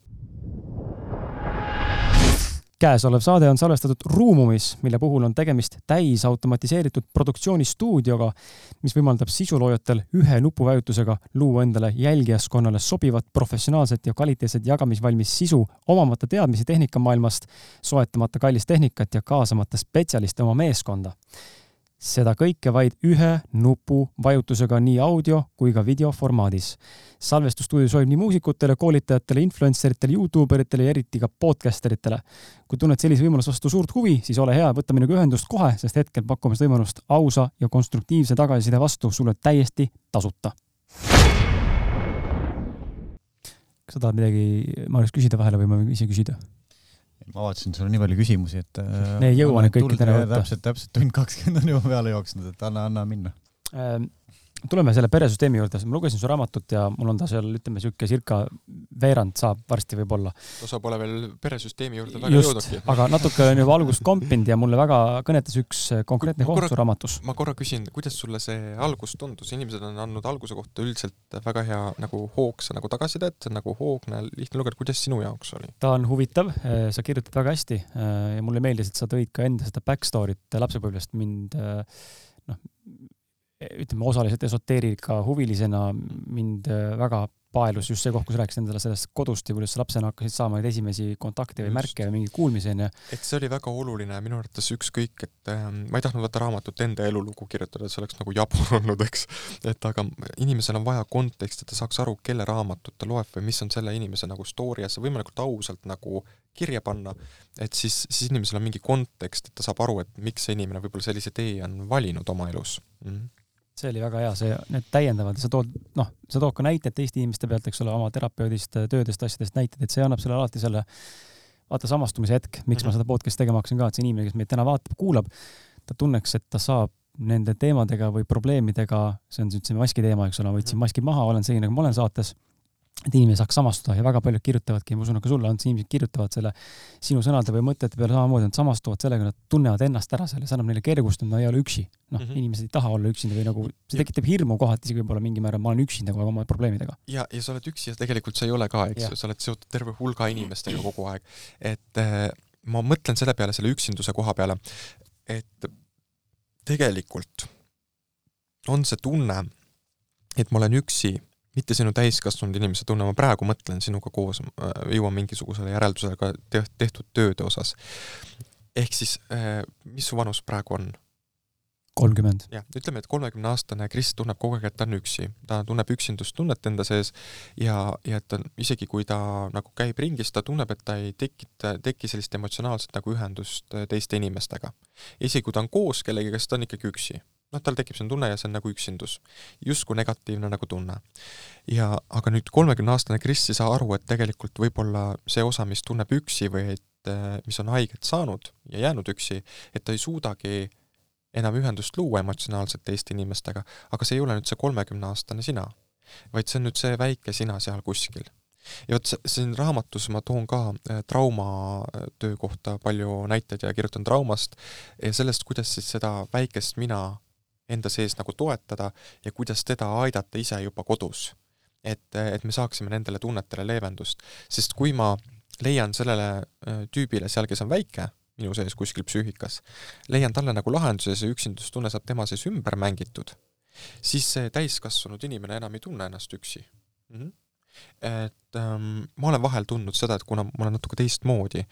käesolev saade on salvestatud Ruumumis, mille puhul on tegemist täisautomatiseeritud produktsioonistuudioga, mis võimaldab sisuloojatel ühe nupuvajutusega luua endale jälgijaskonnale sobivat, professionaalset ja kvaliteetset jagamisvalmis sisu, omamata teadmisi tehnikamaailmast, soetamata kallist tehnikat ja kaasamata spetsialiste oma meeskonda seda kõike vaid ühe nupu vajutusega nii audio kui ka video formaadis. salvestusstuudio sobib nii muusikutele, koolitajatele, influencer itele, Youtube eritele ja eriti ka podcaster itele. kui tunned sellise võimaluse vastu suurt huvi, siis ole hea, võta minuga ühendust kohe, sest hetkel pakume seda võimalust ausa ja konstruktiivse tagasiside vastu sulle täiesti tasuta. kas sa tahad midagi, Marius, küsida vahele või ma võin ise küsida? Ma vaatasin, sul on nii palju küsimusi, et äh, me ei jõua neid kõiki täna võtta. täpselt, täpselt tund kakskümmend on juba peale jooksnud, et anna, anna minna ähm, tuleme selle peresüsteemi juurde, ma lugesin su raamatut ja mul on ta seal, ütleme sihuke circa veerand saab varsti võib-olla. no sa pole veel peresüsteemi juurde väga jõudnudki. aga natuke on juba algust [LAUGHS] kompinud ja mulle väga kõnetas üks konkreetne koht su raamatus. ma korra küsin, kuidas sulle see algus tundus, inimesed on andnud alguse kohta üldiselt väga hea nagu hoogsa nagu tagasisidet, nagu hoogne, lihtne lugeda, kuidas sinu jaoks oli? ta on huvitav, sa kirjutad väga hästi ja mulle meeldis, et sa tõid ka enda seda backstory't lapsepõlvest mind noh, ütleme, osaliselt esoteerika huvilisena mind äh, väga paelus just see koht, kus rääkisid endale sellest kodust ja kuidas sa lapsena hakkasid saama neid esimesi kontakte või just. märke või mingeid kuulmisi onju. et see oli väga oluline minu arvates ükskõik, et äh, ma ei tahtnud vaata raamatut enda elulugu kirjutada, see oleks nagu jabur [LAUGHS] olnud, eks. et aga inimesel on vaja konteksti, et ta saaks aru, kelle raamatut ta loeb või mis on selle inimese nagu story ja see võimalikult ausalt nagu kirja panna, et siis, siis inimesel on mingi kontekst, et ta saab aru, et miks see inimene võib-olla sellise tee on valinud oma elus mm. -hmm see oli väga hea, see, need täiendavad, sa tood, noh, sa tood ka näiteid teiste inimeste pealt, eks ole, oma terapeudist, töödest, asjadest näiteid, et see annab sulle alati selle, vaata, samastumise hetk, miks mm -hmm. ma mhm. seda podcast'i tegema hakkasin ka, et see inimene, kes meid täna vaatab, kuulab, ta tunneks, et ta saab nende teemadega või probleemidega, see on nüüd see maski teema, eks ole, ma võtsin mhm. maski maha, olen selline, nagu ma olen saates et inimene saaks samastuda ja väga paljud kirjutavadki, ma usun, ka sulle, Ants, inimesed kirjutavad selle sinu sõnade või mõtete peale samamoodi, nad samastuvad sellega, nad tunnevad ennast ära seal ja see annab neile kergust, et nad ei ole üksi. noh mm -hmm., inimesed ei taha olla üksinda või nagu, see tekitab hirmu kohati isegi võib-olla mingil määral, ma olen üksinda kogu aeg oma probleemidega. ja, ja sa oled üksi ja tegelikult sa ei ole ka, eks ju, sa oled seotud terve hulga inimestega kogu aeg. et äh, ma mõtlen selle peale, selle üksinduse koha peale, et tegelikult on see tunne, et ma olen üksi mitte sinu täiskasvanud inimese tunne, ma praegu mõtlen sinuga koos, äh, jõuan mingisugusele järeldusele ka tehtud tööde osas. ehk siis, äh, mis su vanus praegu on? kolmkümmend. jah, ütleme, et kolmekümneaastane Kris tunneb kogu aeg, et ta on üksi, ta tunneb üksindustunnet enda sees ja, ja et ta isegi kui ta nagu käib ringis, ta tunneb, et ta ei tekita, teki sellist emotsionaalset nagu ühendust äh, teiste inimestega. isegi kui ta on koos kellegagi, siis ta on ikkagi üksi noh, tal tekib selline tunne ja see on nagu üksindus. justkui negatiivne nagu tunne. ja aga nüüd kolmekümneaastane Kris ei saa aru, et tegelikult võib-olla see osa, mis tunneb üksi või et eh, mis on haiget saanud ja jäänud üksi, et ta ei suudagi enam ühendust luua emotsionaalselt teiste inimestega, aga see ei ole nüüd see kolmekümneaastane sina, vaid see on nüüd see väike sina seal kuskil ja vot siin raamatus ma toon ka eh, traumatöö eh, kohta palju näiteid ja kirjutan traumast ja sellest, kuidas siis seda väikest mina enda sees nagu toetada ja kuidas teda aidata ise juba kodus. et, et me saaksime nendele tunnetele leevendust, sest kui ma leian sellele äh, tüübile seal, kes on väike, minu sees kuskil psüühikas, leian talle nagu lahenduse, see üksindustunne saab tema sees ümber mängitud, siis see täiskasvanud inimene enam ei tunne ennast üksi mm. -hmm et ähm, ma olen vahel tundnud seda, et kuna ma olen natuke teistmoodi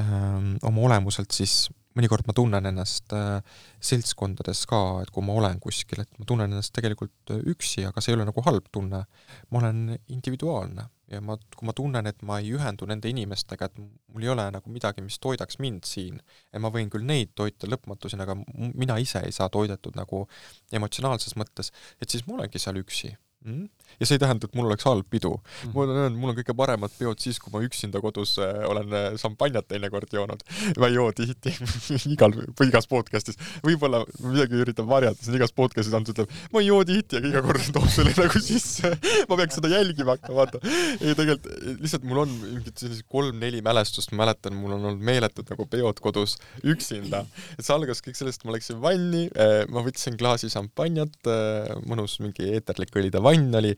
ähm, oma olemuselt, siis mõnikord ma tunnen ennast äh, seltskondades ka, et kui ma olen kuskil, et ma tunnen ennast tegelikult äh, üksi, aga see ei ole nagu halb tunne. ma olen individuaalne ja ma, kui ma tunnen, et ma ei ühendu nende inimestega, et mul ei ole nagu midagi, mis toidaks mind siin, et ma võin küll neid toita lõpmatuseni, aga mina ise ei saa toidetud nagu emotsionaalses mõttes, et siis ma olengi seal üksi mm.. ja see ei tähenda, et mul oleks halb pidu mm.. ma olen öelnud, mul on kõige paremad peod siis, kui ma üksinda kodus äh, olen äh, šampanjat teinekord joonud. [LAUGHS] ma ei joo tihti [LAUGHS] igal, igas podcast'is, võib-olla midagi üritan varjata, siin igas podcast'is Ants ütleb, ma ei joo tihti, aga iga kord [LAUGHS] toob selle nagu sisse ma peaks seda jälgima hakkama, vaata. ei tegelikult lihtsalt mul on mingid sellised kolm-neli mälestust, ma mäletan, mul on olnud meeletud nagu peod kodus üksinda. et see algas kõik sellest, ma läksin vanni, äh, ma võtsin klaasi šampanjat, mõnus mingi eeterlik õli vann vann oli.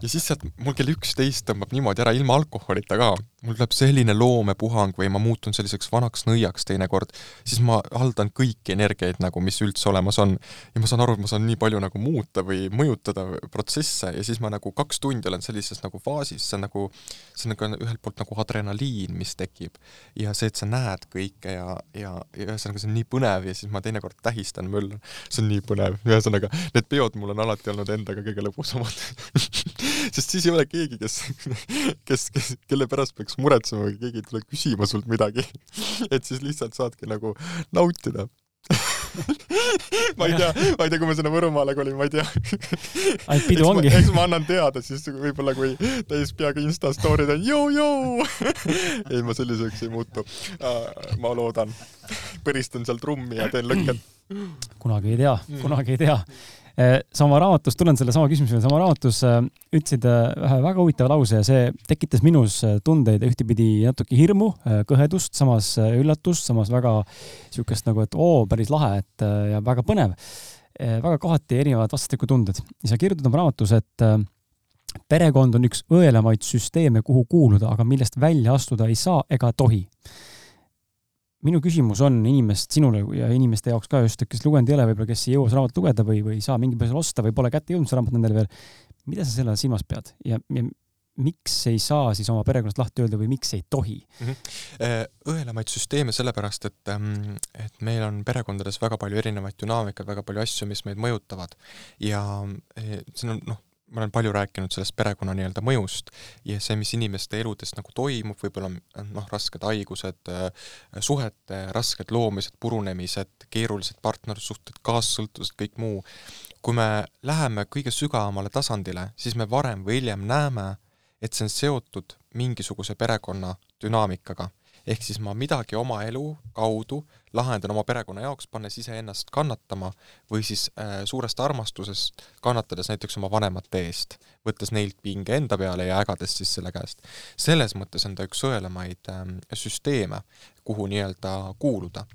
Ja siis sealt mul kell üksteist tõmbab niimoodi ära ilma alkoholita ka. Mul tuleb selline loomepuhang või ma muutun selliseks vanaks nõiaks teinekord, siis ma haldan kõiki energiaid nagu, mis üldse olemas on. ja ma saan aru, et ma saan nii palju nagu muuta või mõjutada protsesse. Ja siis ma nagu kaks tundi olen sellises nagu faasis, see on nagu, see on nagu ühelt poolt nagu adrenaliin, mis tekib. ja see, et sa näed kõike ja, ja, ja ühesõnaga see on nii põnev ja siis ma teinekord tähistan, möllan. see on nii põnev, ühesõnaga need peod mul on alati olnud endaga kõige lõbusamad [LAUGHS] sest siis ei ole keegi, kes, kes, kes, kelle pärast peaks muretsema, kui keegi ei tule küsima sult midagi. et siis lihtsalt saadki nagu nautida ma ei tea, ma ei tea, kui ma sinna Võrumaale kolin, ma ei tea. ainult pidu ongi. eks ma annan teada siis võib-olla, kui täis peaga Insta story'd on joo-joo ei, ma selliseks ei muutu. ma loodan. põristan seal trummi ja teen lõkket. kunagi ei tea, kunagi ei tea sama raamatus, tulen selle sama küsimuse juurde, sama raamatus eh, ütlesid eh, ühe väga huvitava lause ja see tekitas minus tundeid ühtepidi natuke hirmu, kõhedust, samas üllatust, samas väga niisugust nagu, et oo, päris lahe, et ja väga põnev. väga kohati erinevad vastastikku tunded ja sa kirjutad oma raamatus, et perekond on üks õelamaid süsteeme, kuhu kuuluda, aga millest välja astuda ei saa ega tohi minu küsimus on inimest, sinule ja inimeste jaoks ka just, kes lugenud ei ole, võib-olla kes ei jõua seda raamatut lugeda või, või ei saa mingil põhjusel osta või pole kätte jõudnud see raamat nendele veel. mida sa selle silmas pead ja, ja miks ei saa siis oma perekonnast lahti öelda või miks ei tohi mm? -hmm. õelamaid süsteeme sellepärast, et, ähm, et meil on perekondades väga palju erinevaid dünaamikaid, väga palju asju, mis meid mõjutavad ja äh, siin on noh, ma olen palju rääkinud sellest perekonna nii-öelda mõjust ja see, mis inimeste eludes nagu toimub, võib-olla noh, rasked haigused, äh, suhete rasked loomised, purunemised, keerulised partnerlussuhted, kaassõltuvused, kõik muu. kui me läheme kõige sügavamale tasandile, siis me varem või hiljem näeme, et see on seotud mingisuguse perekonna dünaamikaga ehk siis ma midagi oma elu kaudu lahendan oma perekonna jaoks, pannes iseennast kannatama või siis äh, suurest armastusest kannatades näiteks oma vanemate eest, võttes neilt pinge enda peale ja ägades siis selle käest. selles mõttes on ta üks sõelamaid äh, süsteeme, kuhu nii-öelda kuuluda.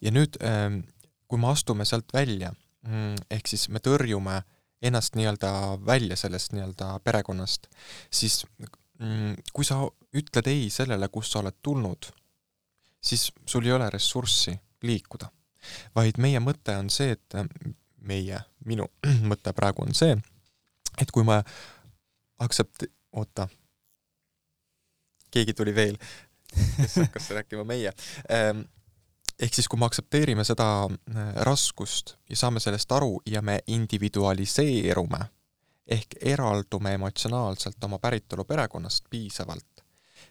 ja nüüd äh,, kui me astume sealt välja mm,, ehk siis me tõrjume ennast nii-öelda välja sellest nii-öelda perekonnast, siis kui sa ütled ei sellele, kust sa oled tulnud, siis sul ei ole ressurssi liikuda. vaid meie mõte on see, et meie, minu [CLEARS THROAT] mõte praegu on see, et kui me aktsept-, oota, keegi tuli veel, kes hakkas rääkima meie, ehm, ehk siis, kui me aktsepteerime seda äh, raskust ja saame sellest aru ja me individualiseerume ehk eraldume emotsionaalselt oma päritolu perekonnast piisavalt,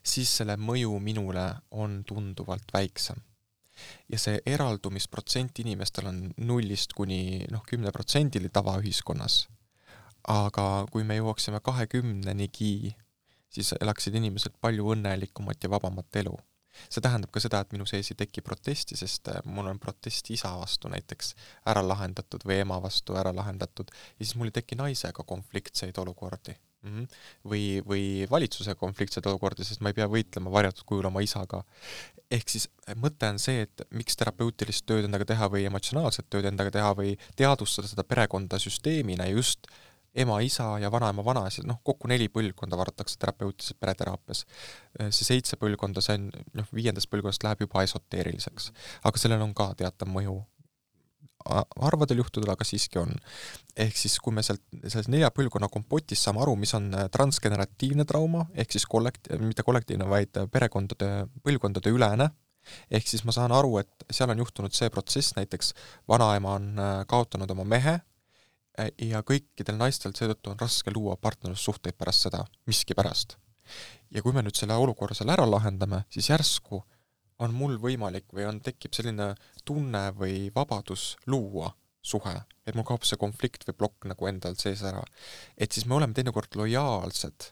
siis selle mõju minule on tunduvalt väiksem. ja see eraldumisprotsent inimestel on nullist kuni noh, kümne protsendini tavaühiskonnas. aga kui me jõuaksime kahekümnenigi, siis elaksid inimesed palju õnnelikumat ja vabamat elu see tähendab ka seda, et minu sees ei teki protesti, sest äh, mul on protest isa vastu näiteks ära lahendatud või ema vastu ära lahendatud ja siis mul ei teki naisega konfliktseid olukordi mm. -hmm. või, või valitsuse konfliktseid olukordi, sest ma ei pea võitlema varjatud kujul oma isaga. ehk siis äh, mõte on see, et miks terapeutilist tööd endaga teha või emotsionaalset tööd endaga teha või teadvustada seda perekonda süsteemina just äh, ema, isa ja vanaema, vanaisa, noh, kokku neli põlvkonda vaadatakse terapeutilises pereteraapias. see seitse põlvkonda, see on, noh, viiendast põlvkonnast läheb juba esoteeriliseks. aga sellel on ka teatav mõju harvadel juhtudel, aga siiski on. ehk siis, kui me sealt, sellest nelja põlvkonna kompotist saame aru, mis on äh, transgeneratiivne trauma, ehk siis kollekt-, mitte kollektiivne, vaid perekondade, põlvkondade ülene, ehk siis ma saan aru, et seal on juhtunud see protsess, näiteks vanaema on äh, kaotanud oma mehe, Äh, ja kõikidel naistel seetõttu on raske luua partnerlussuhteid pärast seda, miskipärast. ja kui me nüüd selle olukorra seal ära lahendame, siis järsku on mul võimalik või on, tekib selline tunne või vabadus luua suhe, et mul kaob see konflikt või plokk nagu endal sees ära. et siis me oleme teinekord lojaalsed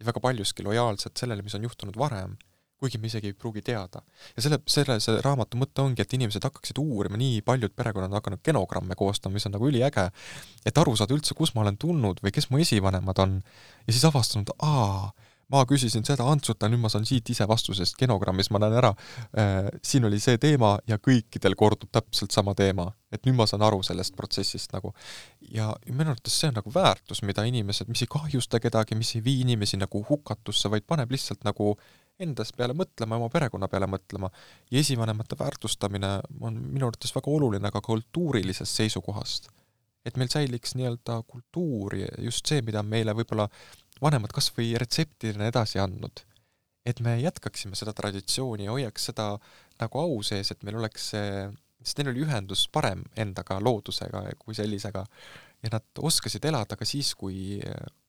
ja väga paljuski lojaalsed sellele, mis on juhtunud varem kuigi me isegi ei pruugi teada. ja selle, selle, see raamatu mõte ongi, et inimesed hakkaksid uurima, nii paljud perekonnad on hakanud genogramme koostama, mis on nagu üliäge, et aru saada üldse, kust ma olen tulnud või kes mu esivanemad on, ja siis avastanud, aa, ma küsisin seda Antsut, nüüd ma saan siit ise vastusest genogrammis, ma näen ära äh,, siin oli see teema ja kõikidel kordub täpselt sama teema. et nüüd ma saan aru sellest protsessist nagu. ja minu arvates see on nagu väärtus, mida inimesed, mis ei kahjusta kedagi, mis ei vii inimesi nagu hukatusse, vaid paneb lihtsalt nagu endas peale mõtlema, oma perekonna peale mõtlema. ja esivanemate väärtustamine on minu arvates väga oluline ka kultuurilisest seisukohast. et meil säiliks nii-öelda kultuur ja just see, mida meile võib-olla vanemad kas või retseptidena edasi andnud. et me jätkaksime seda traditsiooni ja hoiaks seda nagu au sees, et meil oleks see, sest neil oli ühendus parem endaga, loodusega kui sellisega, ja nad oskasid elada ka siis, kui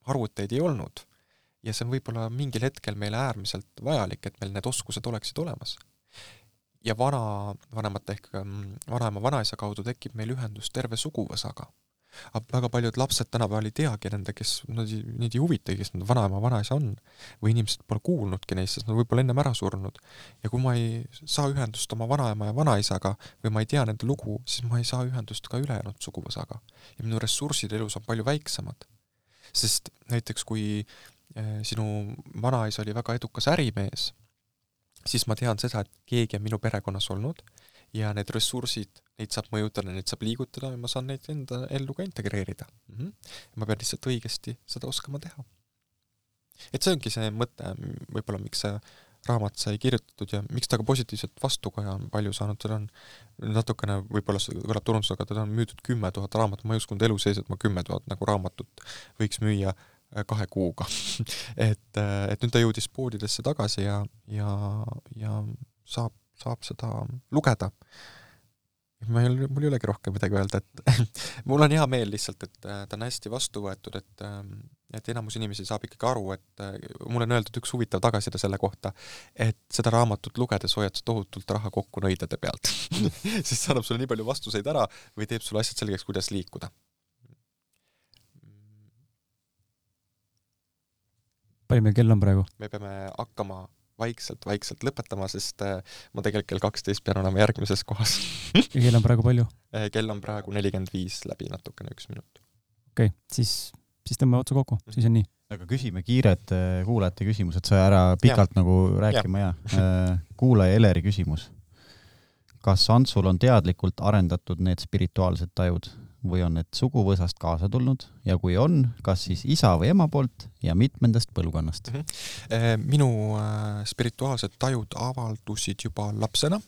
arvuteid ei olnud ja see on võib-olla mingil hetkel meile äärmiselt vajalik, et meil need oskused oleksid olemas. ja vana, vanemate ehk mm, vanaema, vanaisa kaudu tekib meil ühendus terve suguvõsaga. Aga väga paljud lapsed tänapäeval ei teagi nende, kes, nad ei, neid ei huvitagi, kes need vanaema, vanaisa on. või inimesed pole kuulnudki neist, sest nad võib-olla ennem ära surnud. ja kui ma ei saa ühendust oma vanaema ja vanaisaga või ma ei tea nende lugu, siis ma ei saa ühendust ka ülejäänud suguvõsaga. ja minu ressursid elus on palju väiksemad sest näiteks kui Äh, sinu vanaisa oli väga edukas ärimees, siis ma tean seda, et keegi on minu perekonnas olnud ja need ressursid, neid saab mõjutada, neid saab liigutada ja ma saan neid enda ellu ka integreerida mm. -hmm. ma pean lihtsalt õigesti seda oskama teha. et see ongi see mõte võib-olla, miks see raamat sai kirjutatud ja miks ta ka positiivset vastukaja on palju saanud, teda on natukene, võib-olla see kõlab turundusega, teda on müüdud kümme tuhat raamatut, ma ei uskunud elu sees, et ma kümme tuhat nagu raamatut võiks müüa Äh, kahe kuuga [LAUGHS] et, äh, et nüüd ta jõudis poodidesse tagasi ja, ja, ja saab, saab seda lugeda. Ma ei ole, mul ei olegi rohkem midagi öelda, et [LAUGHS] mul on hea meel lihtsalt, et äh, ta on hästi vastu võetud, et et enamus inimesi saab ikkagi aru, et mulle on öeldud üks huvitav tagasiside selle kohta, et seda raamatut lugedes hoiad sa tohutult raha kokku nõidade pealt [LAUGHS] [LAUGHS] sest see annab sulle nii palju vastuseid ära või teeb sulle asjad selgeks, kuidas liikuda palju meil kell on praegu? me peame hakkama vaikselt-vaikselt lõpetama, sest äh, ma tegelikult kell kaksteist pean olema järgmises kohas ja [LAUGHS] kell on praegu palju? Äh, kell on praegu nelikümmend viis läbi natukene üks minut. okei okay,, siis, siis tõmbame otsa kokku, mhm. siis on nii. aga küsime kiired äh, kuulajate küsimused, sa ära pikalt ja. nagu rääkima ja, ja.. kuulaja Eleri küsimus. kas Antsul on teadlikult arendatud need spirituaalsed tajud? Või on need suguvõsast kaasa tulnud ja kui on, kas siis isa või ema poolt ja mitmendast põlvkonnast mm? -hmm. minu äh, spirituaalsed tajud avaldusid juba lapsena,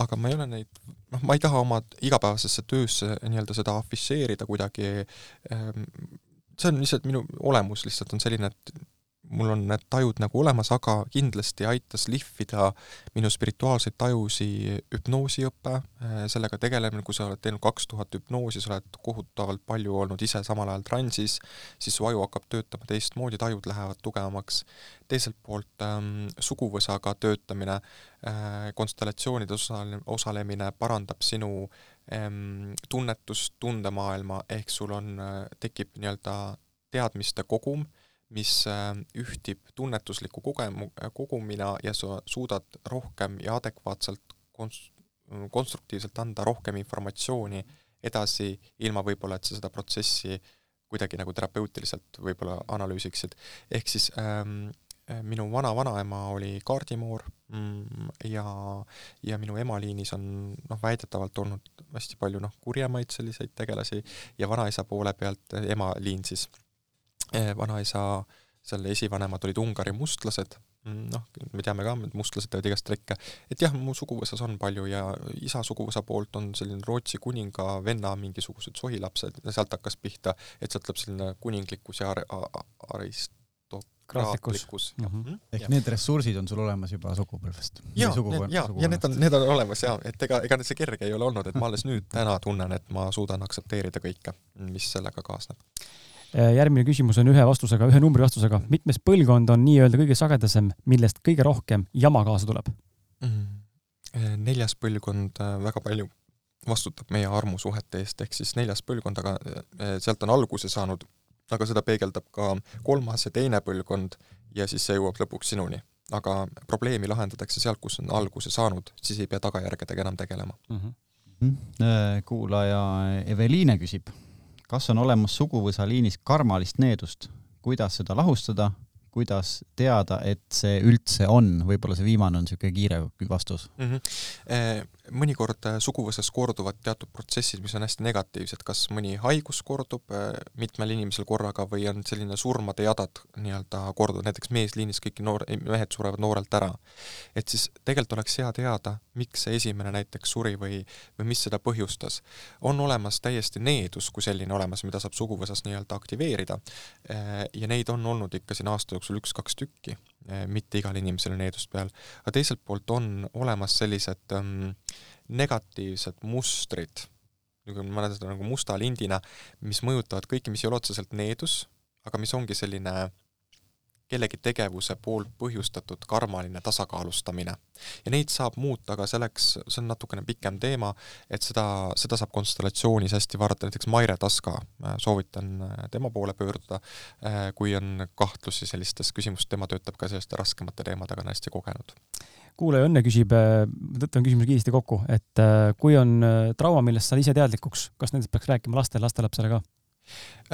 aga ma ei ole neid, noh, ma ei taha oma igapäevasesse töösse nii-öelda seda afišeerida kuidagi. Ähm, see on lihtsalt minu olemus lihtsalt on selline, et mul on need tajud nagu olemas, aga kindlasti aitas lihvida minu spirituaalseid tajusi hüpnoosiõpe, äh, sellega tegelemine, kui sa oled teinud kaks tuhat hüpnoosi, sa oled kohutavalt palju olnud ise samal ajal transis, siis su aju hakkab töötama teistmoodi, tajud lähevad tugevamaks. teiselt poolt ähm, suguvõsaga töötamine äh,, konstellatsioonides osale-, osalemine parandab sinu ähm, tunnetust, tundemaailma, ehk sul on äh,, tekib nii-öelda teadmiste kogum äh,, mis äh, ühtib tunnetusliku kogemu-, kogumina ja sa suudad rohkem ja adekvaatselt konst-, konstruktiivselt anda rohkem informatsiooni edasi, ilma võib-olla, et sa seda protsessi kuidagi nagu terapeutiliselt võib-olla analüüsiksid. ehk siis ähm, minu vana-vanaema oli kaardimoor mm, ja, ja minu emaliinis on noh, väidetavalt olnud hästi palju noh, kurjemaid selliseid tegelasi ja vanaisa poole pealt, emaliin siis Eh, vanaisa, seal esivanemad olid Ungari mustlased, mm, noh, me teame ka, et mustlased teevad igast trikke, et jah, mu suguvõsas on palju ja isa suguvõsa poolt on selline Rootsi kuninga venna mingisugused sohilapsed ja sealt hakkas pihta, et sealt tuleb selline kuninglikkus ja ar-, arist-, kraatlikkus mm. -hmm. ehk ja. need ressursid on sul olemas juba sugupõlvest? ja, ja, ja need on, need on olemas ja, et ega, ega see kerge ei ole olnud, et ma alles nüüd täna tunnen, et ma suudan aktsepteerida kõike, mis sellega kaasneb järgmine küsimus on ühe vastusega, ühe numbri vastusega. mitmes põlvkond on nii-öelda kõige sagedasem, millest kõige rohkem jama kaasa tuleb mm.? Äh, neljas põlvkond äh, väga palju vastutab meie armusuhete eest, ehk siis neljas põlvkond, aga sealt on alguse saanud, aga seda peegeldab ka kolmas ja teine põlvkond ja siis see jõuab lõpuks sinuni. aga probleemi lahendatakse sealt, kus on alguse saanud, siis ei pea tagajärgedega enam tegelema mm. -hmm. kuulaja Eveliine küsib kas on olemas suguvõsa liinis karmalist needust, kuidas seda lahustada, kuidas teada, et see üldse on, võib-olla see viimane on niisugune kiire vastus mm. -hmm. Mõnikord äh, suguvõsas korduvad teatud protsessid, mis on hästi negatiivsed, kas mõni haigus kordub äh, mitmel inimesel korraga või on selline surmade jadad nii-öelda korduvad, näiteks meesliinis kõik noor, mehed surevad noorelt ära. et siis tegelikult oleks hea teada, miks see esimene näiteks suri või, või mis seda põhjustas. on olemas täiesti needus kui selline olemas, mida saab suguvõsas nii-öelda aktiveerida ja neid on olnud ikka siin aasta jooksul üks-kaks tükki, mitte igal inimesel needust peal, aga teiselt poolt on olemas sellised ähm, negatiivsed mustrid, nagu ma näen seda nagu musta lindina, mis mõjutavad kõiki, mis ei ole otseselt needus, aga mis ongi selline kellegi tegevuse poolt põhjustatud karmaline tasakaalustamine. ja neid saab muuta, aga selleks, see on natukene pikem teema, et seda, seda saab konstellatsioonis hästi vaadata, näiteks Maire Taska, soovitan äh, tema poole pöörduda, äh, kui on kahtlusi sellistes küsimustes, tema töötab ka selliste raskemate teemadega, on hästi kogenud kuulaja Õnne küsib, äh, võtan küsimuse kiiresti kokku, et kui on trauma, millest saad ise teadlikuks, kas nendest peaks rääkima lastel, lastelapsele ka?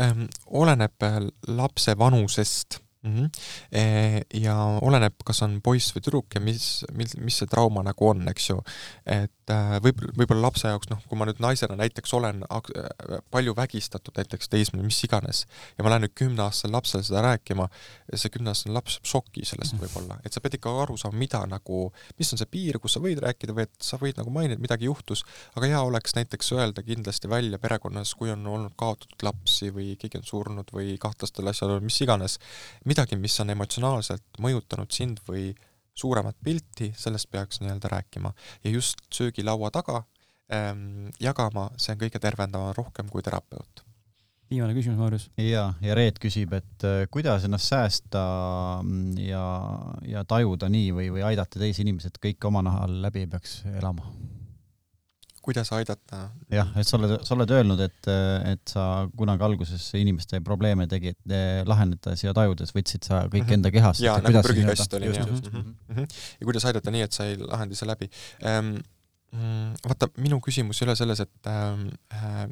Ähm, oleneb lapse vanusest mm. -hmm. ja oleneb, kas on poiss või tüdruk ja mis, mis, mis see trauma nagu on, eks ju. et äh, võib, võib-olla lapse jaoks, noh, kui ma nüüd naisena näiteks olen äh, palju vägistatud, näiteks teismeline, mis iganes, ja ma lähen nüüd kümneaastasele lapsele seda rääkima, see kümneaastane laps saab šoki sellest mhm. võib-olla, et sa pead ikka aru saama, mida nagu, mis on see piir, kus sa võid rääkida või et sa võid nagu mainida, midagi juhtus, aga hea oleks näiteks öelda kindlasti välja perekonnas, kui on olnud kaotatud lapsi või keegi on surnud või kahtlastel asjaoludel, mis iganes, midagi, mis on emotsionaalselt mõjutanud sind või suuremat pilti, sellest peaks nii-öelda rääkima. ja just söögilaua taga ähm, jagama, see on kõige tervendavam rohkem kui terapeut. viimane küsimus, Maarjus. ja, ja Reet küsib, et äh, kuidas ennast säästa mm, ja, ja tajuda nii või, või aidata teisi inimesi, et kõik oma nahal läbi ei peaks elama kuidas aidata? jah, et sa oled, sa oled öelnud, et, et sa kunagi alguses inimeste probleeme tegid, lahendades ja tajudes võtsid sa kõik mm -hmm. enda kehasse. jaa, nagu prügikast oli, jah. Mhm, mhm. ja kuidas aidata nii, et sa ei lahendi see läbi ähm,. Vaata, minu küsimus ei ole selles, et ähm, äh,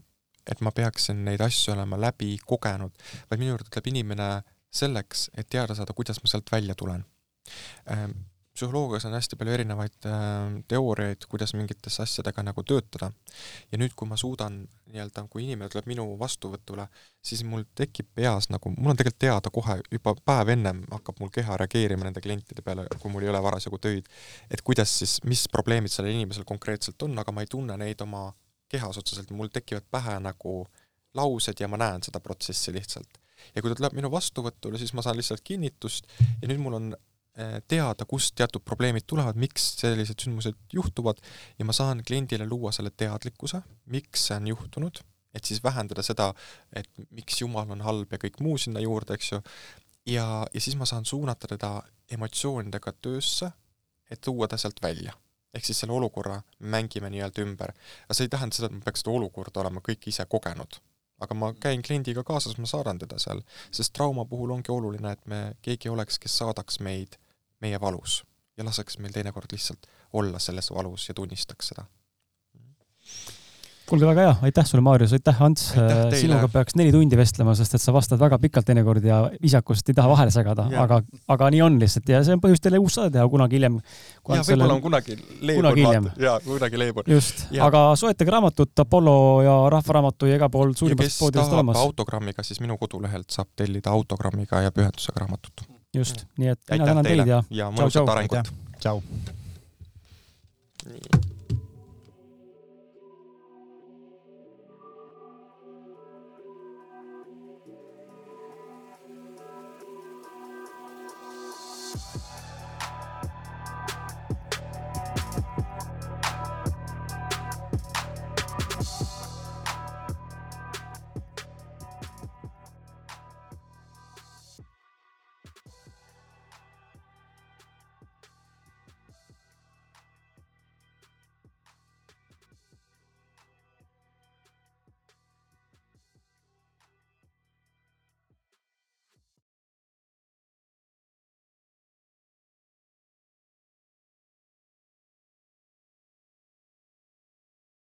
et ma peaksin neid asju olema läbi kogenud, vaid minu juurde tuleb inimene selleks, et teada saada, kuidas ma sealt välja tulen ähm, psühholoogias on hästi palju erinevaid äh, teooriaid, kuidas mingitesse asjadega nagu töötada. ja nüüd, kui ma suudan nii-öelda, kui inimene tuleb minu vastuvõtule, siis mul tekib peas nagu, mul on tegelikult teada kohe, juba päev ennem hakkab mul keha reageerima nende klientide peale, kui mul ei ole parasjagu töid, et kuidas siis, mis probleemid sellel inimesel konkreetselt on, aga ma ei tunne neid oma kehas otseselt, mul tekivad pähe nagu laused ja ma näen seda protsessi lihtsalt ja kui ta tuleb minu vastuvõtule, siis ma saan lihtsalt kinnitust ja nüüd mul on teada, kust teatud probleemid tulevad, miks sellised sündmused juhtuvad ja ma saan kliendile luua selle teadlikkuse, miks see on juhtunud, et siis vähendada seda, et miks Jumal on halb ja kõik muu sinna juurde, eks ju, ja, ja siis ma saan suunata teda emotsioonidega töösse, et tuua ta sealt välja. ehk siis selle olukorra mängime nii-öelda ümber. aga see ei tähenda seda, et ma peaks seda olukorda olema kõik ise kogenud aga ma käin kliendiga kaasas, ma saadan teda seal, sest trauma puhul ongi oluline, et me, keegi oleks, kes saadaks meid meie valus ja laseks meil teinekord lihtsalt olla selles valus ja tunnistaks seda. kuulge, väga hea, aitäh sulle, Maarjus, aitäh, Ants. sinuga peaks neli tundi vestlema, sest et sa vastad väga pikalt teinekord ja viisakust ei taha vahele segada, aga, aga nii on lihtsalt ja see on põhjust teile uus saade teha kunagi hiljem. ja võib-olla on kunagi leebur, vaata, jaa, kunagi leebur. just, aga soetage raamatut Apollo ja Rahvaraamatu ja igal pool suurimast poodidest olemas. autogrammiga, siis minu kodulehelt saab tellida autogrammiga ja pühendusega raamatut just, nii et mina tänan teid ja, ja mõnusat arengut. tšau. nii.